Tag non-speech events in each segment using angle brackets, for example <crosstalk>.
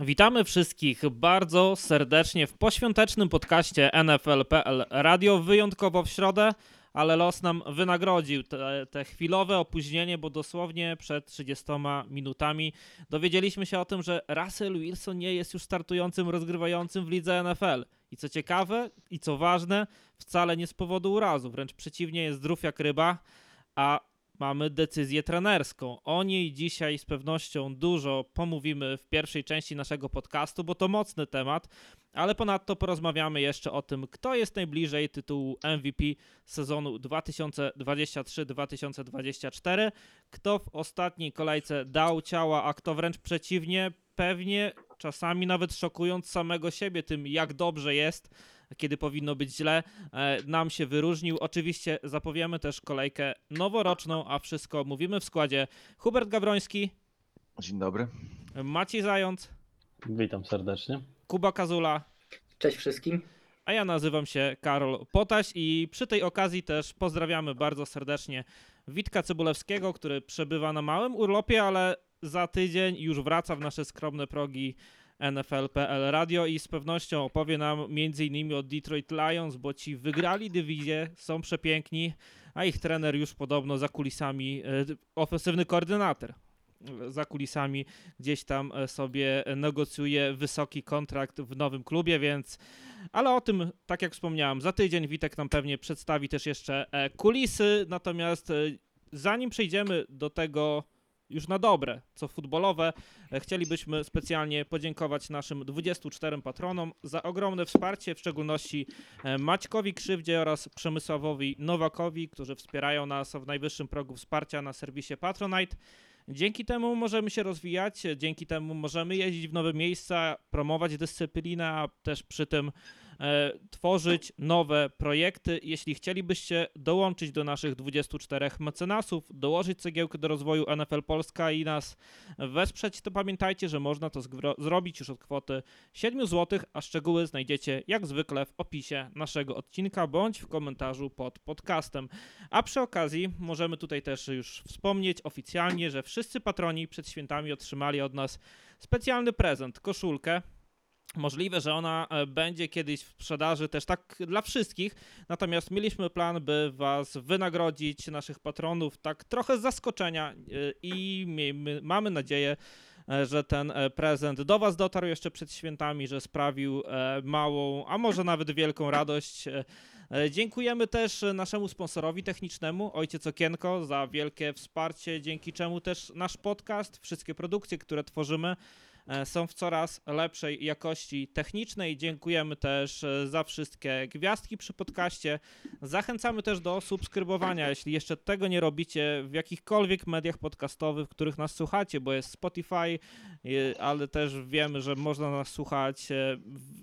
Witamy wszystkich bardzo serdecznie w poświątecznym podcaście NFL.pl Radio, wyjątkowo w środę, ale los nam wynagrodził te, te, chwilowe opóźnienie, bo dosłownie przed 30 minutami dowiedzieliśmy się o tym, że Russell Wilson nie jest już startującym rozgrywającym w lidze NFL. I co ciekawe i co ważne, wcale nie z powodu urazu, wręcz przeciwnie, jest zdrów jak ryba, a mamy decyzję trenerską. O niej dzisiaj z pewnością dużo pomówimy w pierwszej części naszego podcastu, bo to mocny temat, ale ponadto porozmawiamy jeszcze o tym, kto jest najbliżej tytułu MVP sezonu 2023-2024, kto w ostatniej kolejce dał ciała, a kto wręcz przeciwnie, pewnie czasami nawet szokując samego siebie tym, jak dobrze jest kiedy powinno być źle, e, nam się wyróżnił. Oczywiście zapowiemy też kolejkę noworoczną, a wszystko mówimy w składzie Hubert Gawroński. Dzień dobry. Maciej Zając. Witam serdecznie. Kuba Kazula. Cześć wszystkim. A ja nazywam się Karol Potaś i przy tej okazji też pozdrawiamy bardzo serdecznie Witka Cybulewskiego, który przebywa na małym urlopie, ale za tydzień już wraca w nasze skromne progi NFL.pl Radio i z pewnością opowie nam m.in. o Detroit Lions, bo ci wygrali dywizję, są przepiękni, a ich trener już podobno za kulisami, e, ofensywny koordynator za kulisami gdzieś tam e, sobie negocjuje wysoki kontrakt w nowym klubie, więc ale o tym, tak jak wspomniałem, za tydzień Witek nam pewnie przedstawi też jeszcze e, kulisy, natomiast zanim przejdziemy do tego już na dobre, co futbolowe. E, chcielibyśmy specjalnie podziękować naszym 24 patronom za ogromne wsparcie, w szczególności e, Maćkowi Krzywdzie oraz Przemysławowi Nowakowi, którzy wspierają nas w najwyższym progu wsparcia na serwisie Patronite. Dzięki temu możemy się rozwijać, dzięki temu możemy jeździć w nowe miejsca, promować dyscyplinę, a też przy tym E, tworzyć nowe projekty. Jeśli chcielibyście dołączyć do naszych 24 mecenasów, dołożyć cegiełkę do rozwoju NFL Polska i nas wesprzeć, to pamiętajcie, że można to zrobić już od kwoty 7 zł, a szczegóły znajdziecie jak zwykle w opisie naszego odcinka bądź w komentarzu pod podcastem. A przy okazji możemy tutaj też już wspomnieć oficjalnie, że wszyscy patroni przed świętami otrzymali od nas specjalny prezent, koszulkę Możliwe, że ona e, będzie kiedyś w sprzedaży też tak dla wszystkich, natomiast mieliśmy plan, by Was wynagrodzić, naszych patronów, tak trochę z zaskoczenia e, i mamy nadzieję, e, że ten prezent do Was dotarł jeszcze przed świętami, że sprawił małą, a może nawet wielką radość. Dziękujemy też naszemu sponsorowi technicznemu, Ojciec Okienko, za wielkie wsparcie, dzięki czemu też nasz podcast, wszystkie produkcje, które tworzymy, są w coraz lepszej jakości technicznej. Dziękujemy też e, za wszystkie gwiazdki przy podcaście. Zachęcamy też do subskrybowania, jeśli jeszcze tego nie robicie w jakichkolwiek mediach podcastowych, w których nas słuchacie, bo jest Spotify, e, ale też wiemy, że można nas słuchać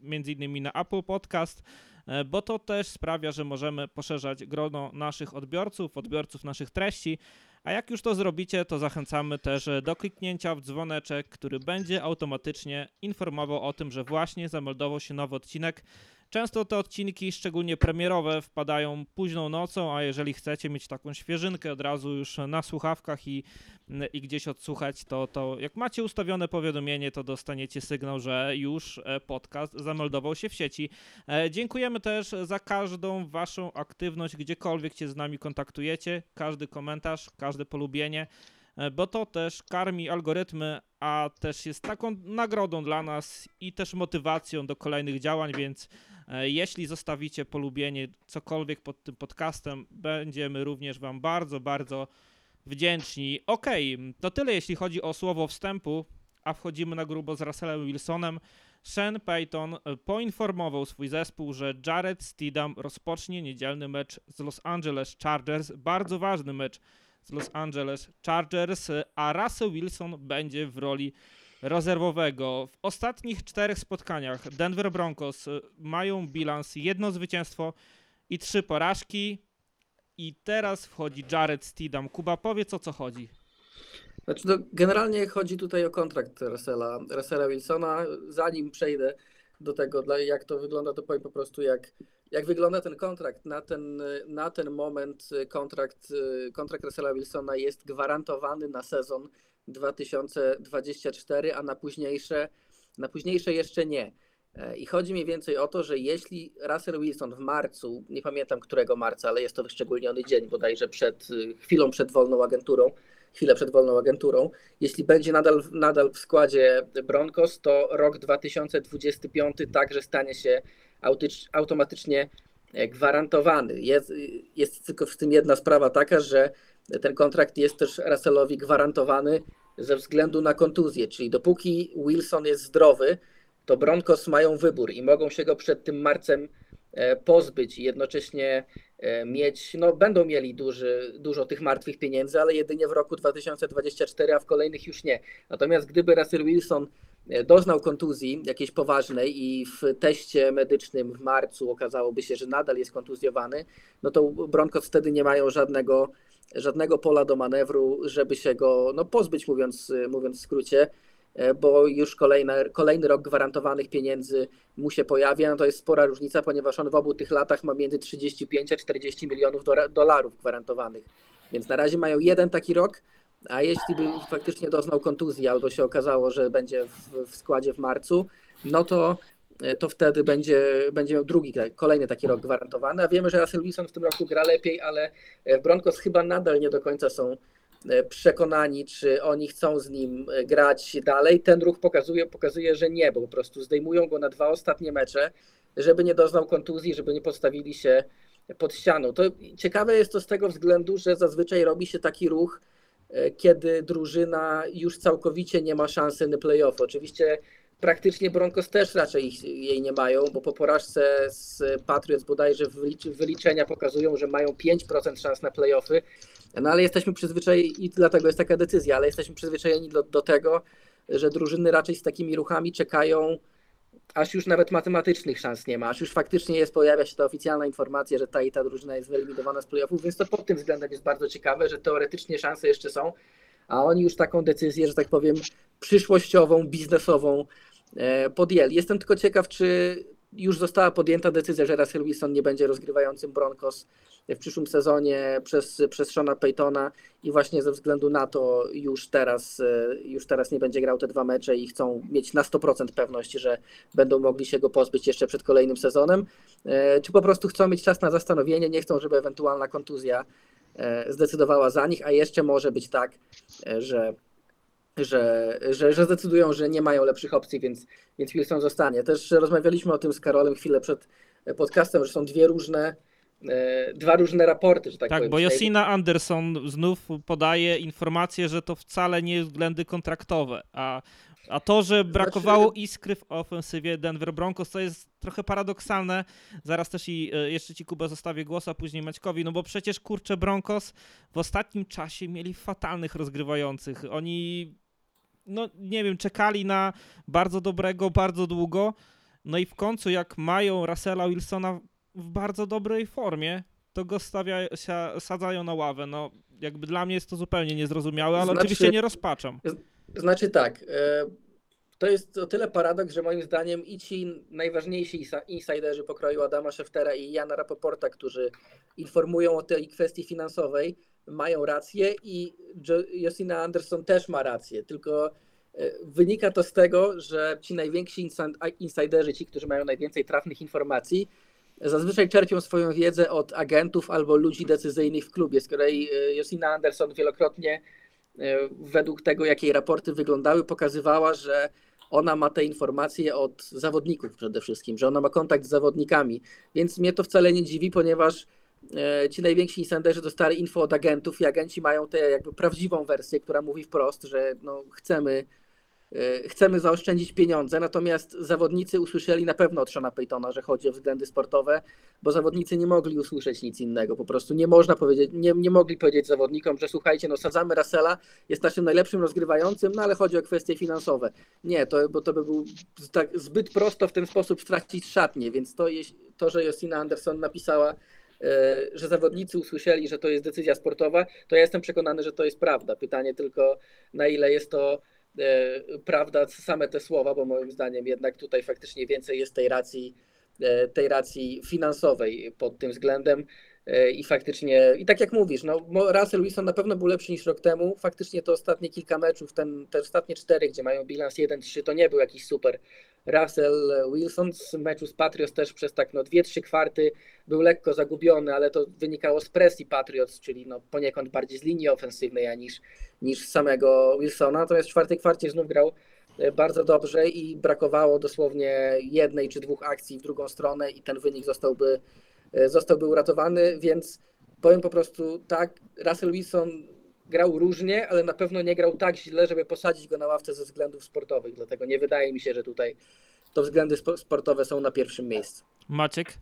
między innymi na Apple Podcast bo to też sprawia, że możemy poszerzać grono naszych odbiorców, odbiorców naszych treści, a jak już to zrobicie, to zachęcamy też do kliknięcia w dzwoneczek, który będzie automatycznie informował o tym, że właśnie zameldował się nowy odcinek Często te odcinki, szczególnie premierowe, wpadają późną nocą, a jeżeli chcecie mieć taką świeżynkę od razu już na słuchawkach i, i gdzieś odsłuchać, to, to jak macie ustawione powiadomienie, to dostaniecie sygnał, że już e, podcast zameldował się w sieci. E, dziękujemy też za każdą Waszą aktywność, gdziekolwiek się z nami kontaktujecie, każdy komentarz, każde polubienie e, bo to też karmi algorytmy, a też jest taką nagrodą dla nas i też motywacją do kolejnych działań, więc jeśli zostawicie polubienie cokolwiek pod tym podcastem, będziemy również Wam bardzo, bardzo wdzięczni. Okej, okay, to tyle jeśli chodzi o słowo wstępu, a wchodzimy na grubo z Russellem Wilsonem. Sean Payton e, poinformował swój zespół, że Jared Stidham rozpocznie niedzielny mecz z Los Angeles Chargers, bardzo ważny mecz z Los Angeles Chargers, a Russell Wilson będzie w roli rezerwowego. W ostatnich czterech spotkaniach Denver Broncos y, mają bilans jedno zwycięstwo i trzy porażki. I teraz wchodzi Jared Stidham. Kuba, powiedz o co chodzi. Znaczy, no, generalnie chodzi tutaj o kontrakt Russella, Russella Wilsona. Zanim przejdę do tego, jak to wygląda, to powiem po prostu, jak, jak wygląda ten kontrakt. Na ten, na ten moment kontrakt, kontrakt Russella Wilsona jest gwarantowany na sezon 2024, a na późniejsze na późniejsze jeszcze nie. E, I chodzi mniej więcej o to, że jeśli Russell Wilson w marcu, nie pamiętam którego marca, ale jest to wyszczególniony dzień, bodajże przed y, chwilą przed wolną agenturą, chwilę przed wolną agenturą, jeśli będzie nadal, nadal w składzie Broncos, to rok 2025 także stanie się automatycznie e, gwarantowany. Jest, jest tylko w tym jedna sprawa taka, że ten kontrakt jest też Russellowi gwarantowany ze względu na kontuzję, czyli dopóki Wilson jest zdrowy, to Broncos mają wybór i mogą się go przed tym marcem e, pozbyć i jednocześnie e, mieć, no będą mieli duży, dużo tych martwych pieniędzy, ale jedynie w roku 2024, a w kolejnych już nie. Natomiast gdyby Russell Wilson e, doznał kontuzji jakiejś poważnej i w teście medycznym w marcu okazałoby się, że nadal jest kontuzjowany, no to Broncos wtedy nie mają żadnego, żadnego pola do manewru, żeby się go no, pozbyć, mówiąc, mówiąc w skrócie. E, bo już kolejny, kolejny rok gwarantowanych pieniędzy mu się pojawia. No to jest spora różnica, ponieważ on w obu tych latach ma między 35 a 40 milionów dolarów gwarantowanych. Więc na razie mają jeden taki rok, a jeśli by faktycznie doznał kontuzji albo się okazało, że będzie w, w składzie w marcu, no to, to wtedy będzie, będzie miał drugi, kolejny taki rok gwarantowany. A wiemy, że Russell Wilson w tym roku gra lepiej, ale w Broncos chyba nadal nie do końca są E, przekonani, czy oni chcą z nim e, grać dalej. Ten ruch pokazuje, pokazuje, że nie, bo po prostu zdejmują go na dwa ostatnie mecze, żeby nie doznał kontuzji, żeby nie postawili się pod ścianą. To ciekawe jest to z tego względu, że zazwyczaj robi się taki ruch, e, kiedy drużyna już całkowicie nie ma szansy na playoff. Oczywiście praktycznie Broncos też raczej jej nie mają, bo po porażce z Patriots bodajże wyliczenia pokazują, że mają 5% szans na playoffy, no ale jesteśmy przyzwyczajeni i dlatego jest taka decyzja, ale jesteśmy przyzwyczajeni do, do tego, że drużyny raczej z takimi ruchami czekają, aż już nawet matematycznych szans nie ma, aż już faktycznie jest, pojawia się ta oficjalna informacja, że ta i ta drużyna jest wyeliminowana z playoffów, więc to pod tym względem jest bardzo ciekawe, że teoretycznie szanse jeszcze są, a oni już taką decyzję, że tak powiem, przyszłościową, biznesową e, podjęli. Jestem tylko ciekaw, czy już została podjęta decyzja, że Russell Wilson nie będzie rozgrywającym Broncos w przyszłym sezonie przez, przez Shona Paytona i właśnie ze względu na to już teraz, już teraz nie będzie grał te dwa mecze i chcą mieć na 100% pewność, że będą mogli się go pozbyć jeszcze przed kolejnym sezonem, e, czy po prostu chcą mieć czas na zastanowienie, nie chcą, żeby ewentualna kontuzja e, zdecydowała za nich, a jeszcze może być tak, e, że że, że, że zdecydują, że nie mają lepszych opcji, więc, więc Wilson zostanie. Też rozmawialiśmy o tym z Karolem chwilę przed podcastem, że są dwie różne, e, dwa różne raporty, że tak, tak powiem. bo Josina Anderson znów podaje informację, że to wcale nie jest względy kontraktowe, a, a to, że brakowało znaczy... iskry w ofensywie Denver Broncos, to jest trochę paradoksalne. Zaraz też i e, jeszcze ci Kuba zostawię głos, a później Maćkowi, no bo przecież kurczę Broncos w ostatnim czasie mieli fatalnych rozgrywających. Oni no nie wiem, czekali na bardzo dobrego bardzo długo. No i w końcu, jak mają Russella Wilsona w bardzo dobrej formie, to go stawia, sadzają na ławę. No, jakby dla mnie jest to zupełnie niezrozumiałe, ale znaczy, oczywiście nie rozpaczam. Znaczy tak, e, to jest o tyle paradoks, że moim zdaniem i ci najważniejsi insiderzy pokroju Adama Scheftera i Jana Rapoporta, którzy informują o tej kwestii finansowej, mają rację i Josina Anderson też ma rację, tylko e, wynika to z tego, że ci najwięksi insiderzy, ci, którzy mają najwięcej trafnych informacji, zazwyczaj czerpią swoją wiedzę od agentów albo ludzi decyzyjnych w klubie. Z kolei e, Josina Anderson wielokrotnie według tego, jak jej raporty wyglądały, pokazywała, że ona ma te informacje od zawodników przede wszystkim, że ona ma kontakt z zawodnikami, więc mnie to wcale nie dziwi, ponieważ E, ci najwięksi insiderzy dostali info od agentów i agenci mają tę jakby prawdziwą wersję, która mówi wprost, że no chcemy, e, chcemy zaoszczędzić pieniądze, natomiast zawodnicy usłyszeli na pewno od Shona Paytona, że chodzi o względy sportowe, bo zawodnicy nie mogli usłyszeć nic innego, po prostu nie można powiedzieć, nie, nie mogli powiedzieć zawodnikom, że słuchajcie, no sadzamy Russella, jest naszym najlepszym rozgrywającym, no ale chodzi o kwestie finansowe. Nie, to, bo to by był tak zbyt prosto w ten sposób stracić szatnię, więc to, to że Josina Anderson napisała E, że zawodnicy usłyszeli, że to jest decyzja sportowa, to ja jestem przekonany, że to jest prawda. Pytanie tylko, na ile jest to prawda, same te słowa, bo moim zdaniem jednak tutaj faktycznie więcej jest tej racji, e, tej racji finansowej pod tym względem. E, I faktycznie, i tak jak mówisz, no, Russell Wilson na pewno był lepszy niż rok temu. Faktycznie to ostatnie kilka meczów, ten, te ostatnie cztery, gdzie mają bilans 1-3, to nie był jakiś super Russell Wilson. Z meczu z Patriots też przez tak no, 2-3 kwarty był lekko zagubiony, ale to wynikało z presji Patriots, czyli no, poniekąd bardziej z linii ofensywnej, a niż, niż samego Wilsona. Natomiast w czwartej kwarcie znów grał e, bardzo dobrze i brakowało dosłownie jednej czy dwóch akcji w drugą stronę i ten wynik zostałby zostałby uratowany, więc powiem po prostu tak, Russell Wilson grał różnie, ale na pewno nie grał tak źle, żeby posadzić go na ławce ze względów sportowych, dlatego nie wydaje mi się, że tutaj to względy spo- sportowe są na pierwszym miejscu. Maciek?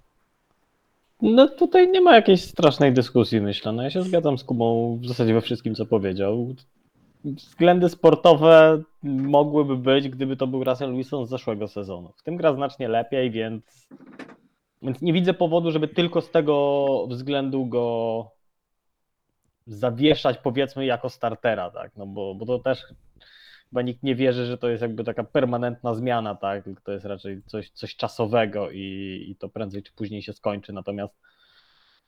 No tutaj nie ma jakiejś strasznej dyskusji, myślę. No ja się zgadzam z Kubą w zasadzie we wszystkim, co powiedział. Względy sportowe mogłyby być, gdyby to był Russell Wilson z zeszłego sezonu. W tym gra znacznie lepiej, więc, więc nie widzę powodu, żeby tylko z tego względu go zawieszać, powiedzmy, jako startera, tak? No bo, bo to też chyba nikt nie wierzy, że to jest jakby taka permanentna zmiana, tak? To jest raczej coś, coś czasowego i, i to prędzej czy później się skończy. Natomiast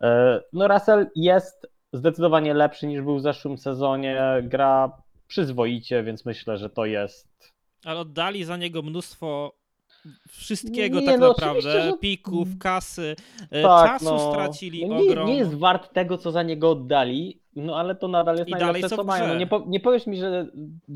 e, no Russell jest zdecydowanie lepszy niż był w zeszłym sezonie. Gra przyzwoicie, więc myślę, że to jest. Ale oddali za niego mnóstwo wszystkiego Nie, tak no naprawdę, że- pików, kasy, e, Tak, czasu no, stracili no nie, ogrom. nie jest wart tego, co za niego oddali, no ale to nadal jest I najlepsze, co mają. No, nie, po, nie powiesz mi, że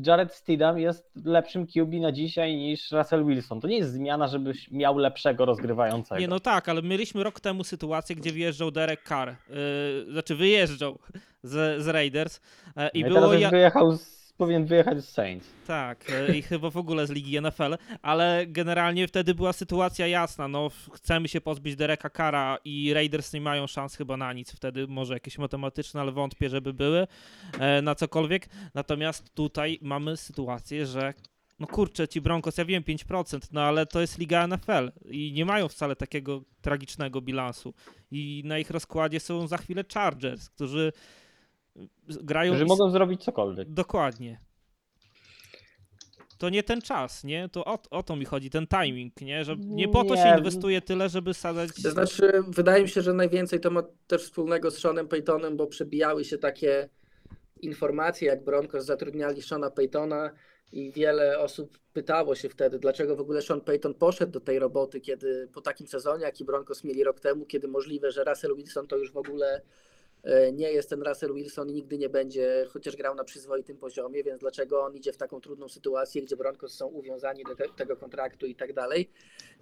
Jared Stidham jest lepszym QB na dzisiaj niż Russell Wilson. To nie jest zmiana, żebyś miał lepszego rozgrywającego. Nie, no tak, ale mieliśmy rok temu sytuację, gdzie wjeżdżał Derek Carr, yy, znaczy wyjeżdżał z, z Raiders yy, i No było teraz ja... wyjechał z, powinien wyjechać z Saints. Tak, yy, i chyba w ogóle z ligi NFL, ale generalnie wtedy była sytuacja jasna, no chcemy się pozbyć Dereka Carra i Raiders nie mają szans chyba na nic wtedy, może jakieś matematyczne, ale wątpię, żeby były e, na cokolwiek, natomiast tutaj mamy sytuację, że no kurczę, ci Broncos, ja wiem 5%, no ale to jest liga NFL i nie mają wcale takiego tragicznego bilansu i na ich rozkładzie są za chwilę Chargers, którzy grają... Z- mogą zrobić cokolwiek. Dokładnie. To nie ten czas, nie? To o, o to mi chodzi, ten timing, nie? Że nie po to się Nie. inwestuje tyle, żeby sadzać... To znaczy, wydaje mi się, że najwięcej to ma też wspólnego z Seanem Paytonem, bo przebijały się takie informacje, jak Broncos zatrudniali Seana Paytona i wiele osób pytało się wtedy, dlaczego w ogóle Sean Payton poszedł do tej roboty, kiedy po takim sezonie, jaki Broncos mieli rok temu, kiedy możliwe, że Russell Wilson to już w ogóle nie jest ten Russell Wilson i nigdy nie będzie, chociaż grał na przyzwoitym poziomie, więc dlaczego on idzie w taką trudną sytuację, gdzie Broncos są uwiązani do te, tego kontraktu i tak dalej.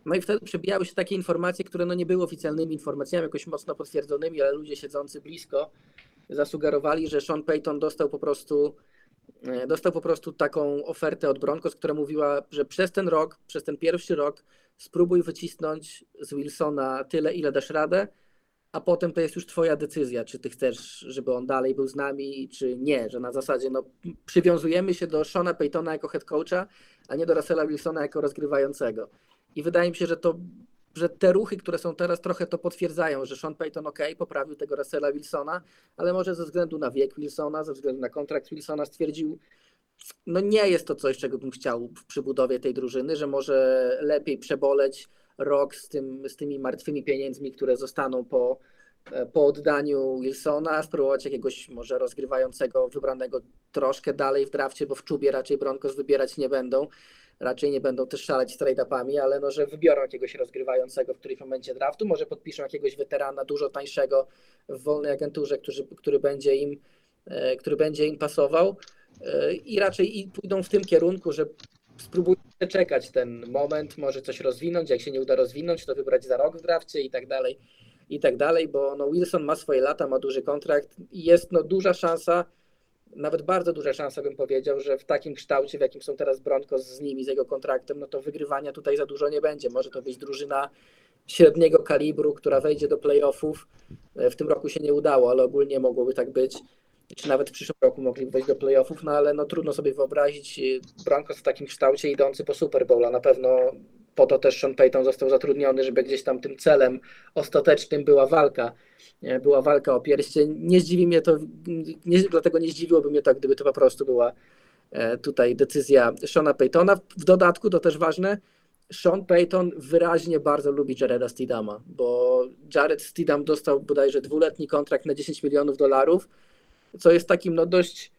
No i wtedy przebijały się takie informacje, które no nie były oficjalnymi informacjami, jakoś mocno potwierdzonymi, ale ludzie siedzący blisko zasugerowali, że Sean Payton dostał po prostu e, dostał po prostu taką ofertę od Broncos, która mówiła, że przez ten rok, przez ten pierwszy rok spróbuj wycisnąć z Wilsona tyle, ile dasz radę, a potem to jest już twoja decyzja, czy ty chcesz, żeby on dalej był z nami, czy nie, że na zasadzie no, przywiązujemy się do Seana Paytona jako head coacha, a nie do Russella Wilsona jako rozgrywającego. I wydaje mi się, że to że te ruchy, które są teraz, trochę to potwierdzają, że Sean Payton ok, poprawił tego Russella Wilsona, ale może ze względu na wiek Wilsona, ze względu na kontrakt Wilsona stwierdził, no nie jest to coś, czego bym chciał w przybudowie tej drużyny, że może lepiej przeboleć rok z, tym, z tymi martwymi pieniędzmi, które zostaną po, e, po oddaniu Wilsona, spróbować jakiegoś może rozgrywającego, wybranego troszkę dalej w drafcie, bo w czubie raczej Broncos wybierać nie będą. Raczej nie będą też szaleć trade-upami, ale no, że wybiorą jakiegoś rozgrywającego w którymś momencie draftu, może podpiszą jakiegoś weterana dużo tańszego w wolnej agenturze, który, który, będzie, im, e, który będzie im pasował e, i raczej i pójdą w tym kierunku, że spróbują czekać ten moment, może coś rozwinąć, jak się nie uda rozwinąć, to wybrać za rok w drafcie i tak dalej, i tak dalej, bo no Wilson ma swoje lata, ma duży kontrakt i jest no duża szansa, nawet bardzo duża szansa bym powiedział, że w takim kształcie, w jakim są teraz Broncos z nimi, z jego kontraktem, no to wygrywania tutaj za dużo nie będzie. Może to być drużyna średniego kalibru, która wejdzie do playoffów. E, W tym roku się nie udało, ale ogólnie mogłoby tak być. Czy nawet w przyszłym roku mogli wejść do playoffów, no ale no trudno sobie wyobrazić e, Broncos w takim kształcie idący po Super Bowl, a na pewno po to też Sean Payton został zatrudniony, żeby gdzieś tam tym celem ostatecznym była walka była walka o pierścień. Nie zdziwi mnie to, nie, dlatego nie zdziwiłoby mnie to, gdyby to po prostu była e, tutaj decyzja Shona Paytona. W dodatku, to też ważne, Sean Payton wyraźnie bardzo lubi Jareda Stidama, bo Jared Stidham dostał bodajże dwuletni kontrakt na 10 milionów dolarów, co jest takim no dość,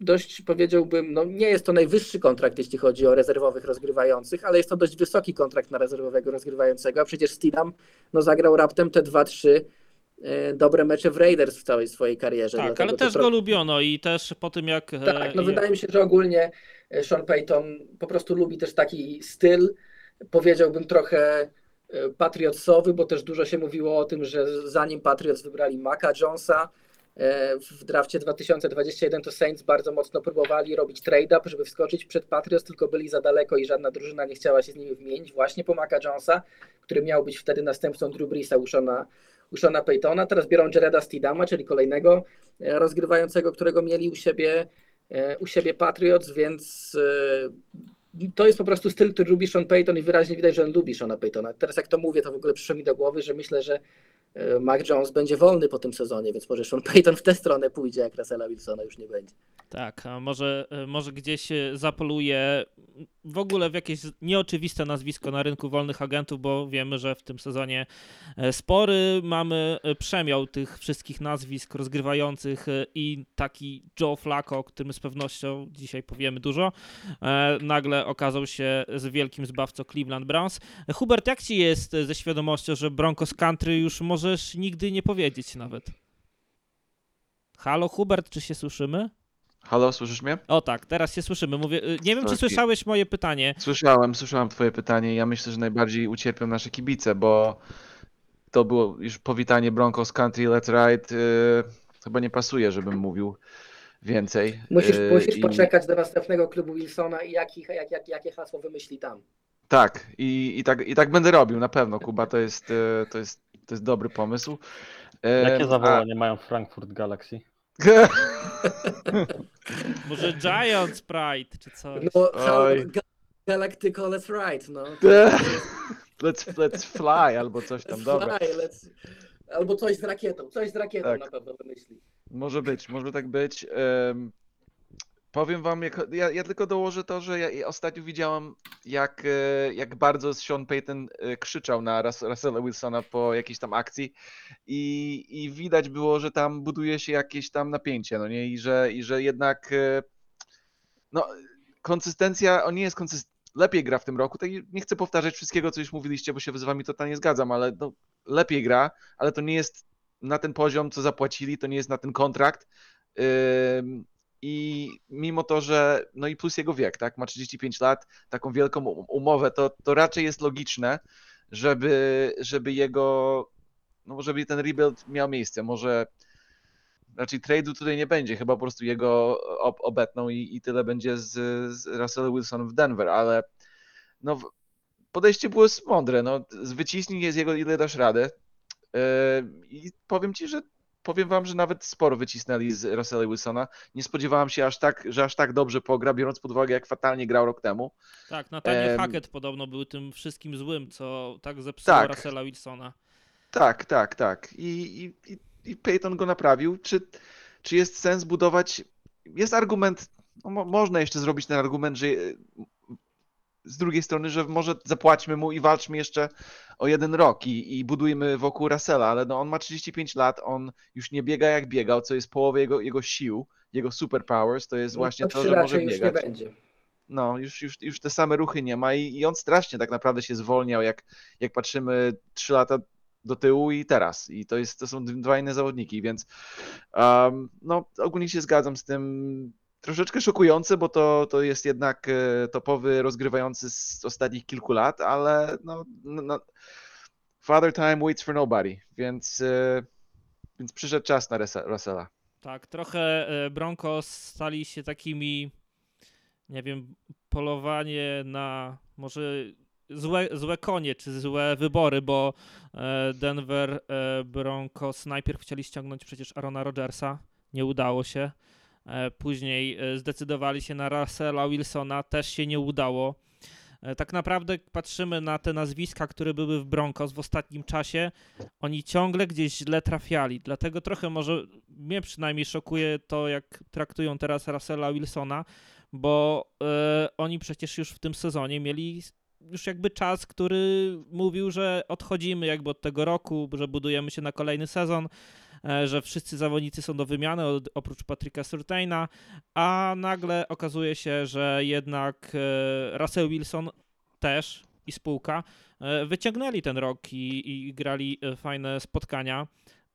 dość powiedziałbym, no nie jest to najwyższy kontrakt, jeśli chodzi o rezerwowych rozgrywających, ale jest to dość wysoki kontrakt na rezerwowego rozgrywającego, a przecież Stidham no, zagrał raptem te 2-3 e, dobre mecze w Raiders w całej swojej karierze. Tak, ale to też tro- go lubiono i też po tym jak... e, tak, no je- wydaje mi się, że ogólnie e, Sean Payton po prostu lubi też taki styl, powiedziałbym trochę patriotsowy, bo też dużo się mówiło o tym, że zanim Patriots wybrali Maca Jonesa w drafcie 2021, to Saints bardzo mocno próbowali robić trade-up, żeby wskoczyć przed Patriots, tylko byli za daleko i żadna drużyna nie chciała się z nimi wymienić właśnie po Maca Jonesa, który miał być wtedy następcą Drew Breesa u Shona, u Shona Paytona. Teraz biorą Jareda Stidama, czyli kolejnego e, rozgrywającego, którego mieli u siebie e, u siebie Patriots, więc e, to jest po prostu styl, który lubi Sean Payton i wyraźnie widać, że on lubi Seana Paytona. Teraz jak to mówię, to w ogóle przyszło mi do głowy, że myślę, że e, Mac Jones będzie wolny po tym sezonie, więc może Sean Payton w tę stronę pójdzie, jak Russella Wilsona już nie będzie. Tak, a może, e, może gdzieś e, zapoluje w ogóle w jakieś nieoczywiste nazwisko na rynku wolnych agentów, bo wiemy, że w tym sezonie spory mamy przemiał tych wszystkich nazwisk rozgrywających i taki Joe Flacco, o którym z pewnością dzisiaj powiemy dużo, nagle okazał się z wielkim zbawcą Cleveland Browns. Hubert, jak ci jest ze świadomością, że Broncos Country już możesz nigdy nie powiedzieć nawet? Halo Hubert, czy się słyszymy? Halo, słyszysz mnie? O tak, teraz się słyszymy. Mówię, y, nie wiem, czy słyszałeś moje pytanie. Słyszałem, słyszałem twoje pytanie. Ja myślę, że najbardziej ucierpią nasze kibice, bo to było już powitanie Broncos Country Let's Ride. Yy, chyba nie pasuje, żebym mówił więcej. Musisz, Yy, musisz i- poczekać do następnego klubu Wilsona i jakich, jak, jak, jakie hasło wymyśli tam. Tak, i, i, tak, i tak będę robił, na pewno, Kuba, to jest, yy, to jest, to jest dobry pomysł. Jakie a- zawołanie mają w Frankfurt Galaxy? <laughs> Może Giants Pride, czy coś. No, Oj. Galactico Let's Ride, no. <laughs> let's, let's fly albo coś tam, dobra. Fly, let's... Albo coś z rakietą, coś z rakietą Tak. na pewno wymyśli. Może być, może tak być. Em, powiem wam, jak, ja, ja tylko dołożę to, że ja ostatnio widziałam, jak, e, jak bardzo Sean Payton e, krzyczał na Rus- Russella Wilsona po jakiejś tam akcji i, i widać było, że tam buduje się jakieś tam napięcie, no nie? I że, i że jednak e, no, konsystencja, on nie jest konsystent. Lepiej gra w tym roku. Tak, nie chcę powtarzać wszystkiego, co już mówiliście, bo się z wami totalnie zgadzam, ale no, lepiej gra, ale to nie jest na ten poziom, co zapłacili, to nie jest na ten kontrakt. I mimo to, że no i plus jego wiek, tak, ma 35 lat, taką wielką um- umowę, to, to raczej jest logiczne, żeby, żeby jego, no żeby ten rebuild miał miejsce. Może raczej trade'u tutaj nie będzie, chyba po prostu jego ob, obetną i, i tyle będzie z, z Russell Wilson w Denver, ale no podejście było mądre, no. Wyciśnij z jego ile dasz radę, Yy, I powiem ci, że powiem wam, że nawet sporo wycisnęli z Russella Wilsona. Nie spodziewałem się aż tak, że aż tak dobrze pogra, biorąc pod uwagę, jak fatalnie grał rok temu. Tak, Nathaniel em, Hackett podobno był tym wszystkim złym, co tak zepsuło Tak. Russella Wilsona. Tak, tak, tak. I, i, i, Peyton go naprawił. Czy, czy jest sens budować? Jest argument, no, mo, można jeszcze zrobić ten argument, że z drugiej strony, że może zapłaćmy mu i walczmy jeszcze o jeden rok i, i budujmy wokół Russella, ale no on ma 35 lat, on już nie biega jak biegał, co jest połowę jego, jego sił, jego superpowers, to jest właśnie No, to, trzy że może raczej już nie biegać. będzie. No, już, już, już te same ruchy nie ma i, i on strasznie tak naprawdę się zwolniał, jak, jak patrzymy 3 lata do tyłu i teraz. I to, jest, to są dwa inne zawodniki, więc um, no, ogólnie się zgadzam z tym. Troszeczkę szokujące, bo to, to jest jednak e, topowy rozgrywający z ostatnich kilku lat, ale no, no, no Father Time waits for nobody, więc, e, więc przyszedł czas na Russe- Russella. Tak, trochę e, Broncos stali się takimi, nie wiem, polowanie na może złe, złe konie, czy złe wybory, bo Denver Broncos najpierw chcieli ściągnąć przecież Arona Rodgersa, nie udało się. E, Później e, zdecydowali się na Russella Wilsona, też się nie udało. E, Tak naprawdę patrzymy na te nazwiska, które były w Broncos w ostatnim czasie, oni ciągle gdzieś źle trafiali. Dlatego trochę może mnie przynajmniej szokuje to, jak traktują teraz Russella Wilsona, bo oni przecież już w tym sezonie mieli już jakby czas, który mówił, że odchodzimy jakby od tego roku, że budujemy się na kolejny sezon, że wszyscy zawodnicy są do wymiany oprócz Patryka Surtaina, a nagle okazuje się, że jednak e, Russell Wilson też i spółka e, wyciągnęli ten rok i, i grali e, fajne spotkania.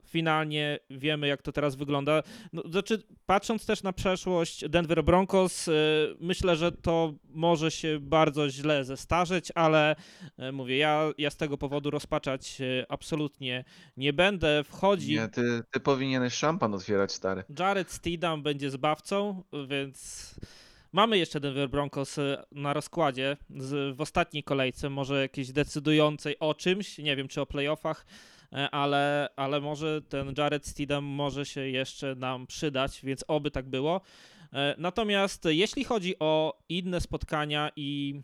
Finalnie wiemy, jak to teraz wygląda. No, znaczy, patrząc też na przeszłość Denver Broncos, e, myślę, że to może się bardzo źle zestarzeć, ale e, mówię, ja, ja z tego powodu rozpaczać e, absolutnie nie będę. Wchodzi Nie, ty, ty powinieneś szampan otwierać, stary. Jared Steedham będzie zbawcą, więc mamy jeszcze Denver Broncos na rozkładzie w ostatniej kolejce, może jakiejś decydującej o czymś, nie wiem czy o playoffach, ale, ale może ten Jared Steedham może się jeszcze nam przydać, więc oby tak było. E, Natomiast jeśli chodzi o inne spotkania i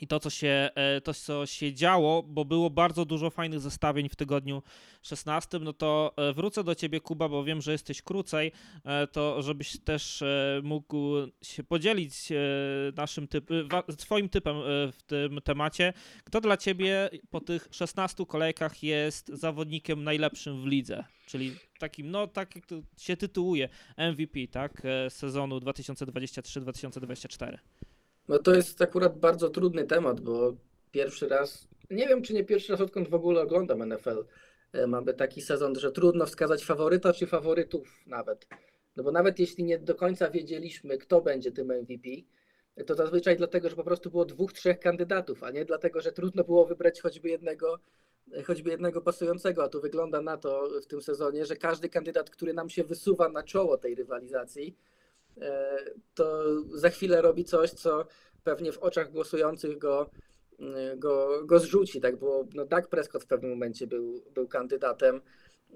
i to co, się, e, to, co się działo, bo było bardzo dużo fajnych zestawień w tygodniu 16, no to e, wrócę do ciebie, Kuba, bo wiem, że jesteś krócej, e, to żebyś też mógł się podzielić naszym typ, swoim typem w tym temacie. Kto dla ciebie po tych 16 kolejkach jest zawodnikiem najlepszym w lidze? Czyli takim, no tak jak to się tytułuje, MVP, tak, sezonu 2023-2024. No to jest akurat bardzo trudny temat, bo pierwszy raz, nie wiem czy nie pierwszy raz odkąd w ogóle oglądam NFL, e, mamy taki sezon, że trudno wskazać faworyta czy faworytów nawet. No bo nawet jeśli nie do końca wiedzieliśmy, kto będzie tym MVP, to zazwyczaj dlatego, że po prostu było dwóch, trzech kandydatów, a nie dlatego, że trudno było wybrać choćby jednego, e, choćby jednego pasującego. A tu wygląda na to w tym sezonie, że każdy kandydat, który nam się wysuwa na czoło tej rywalizacji, to za chwilę robi coś, co pewnie w oczach głosujących go, e, go, go zrzuci. Tak było, no Dak Prescott w pewnym momencie był, był kandydatem,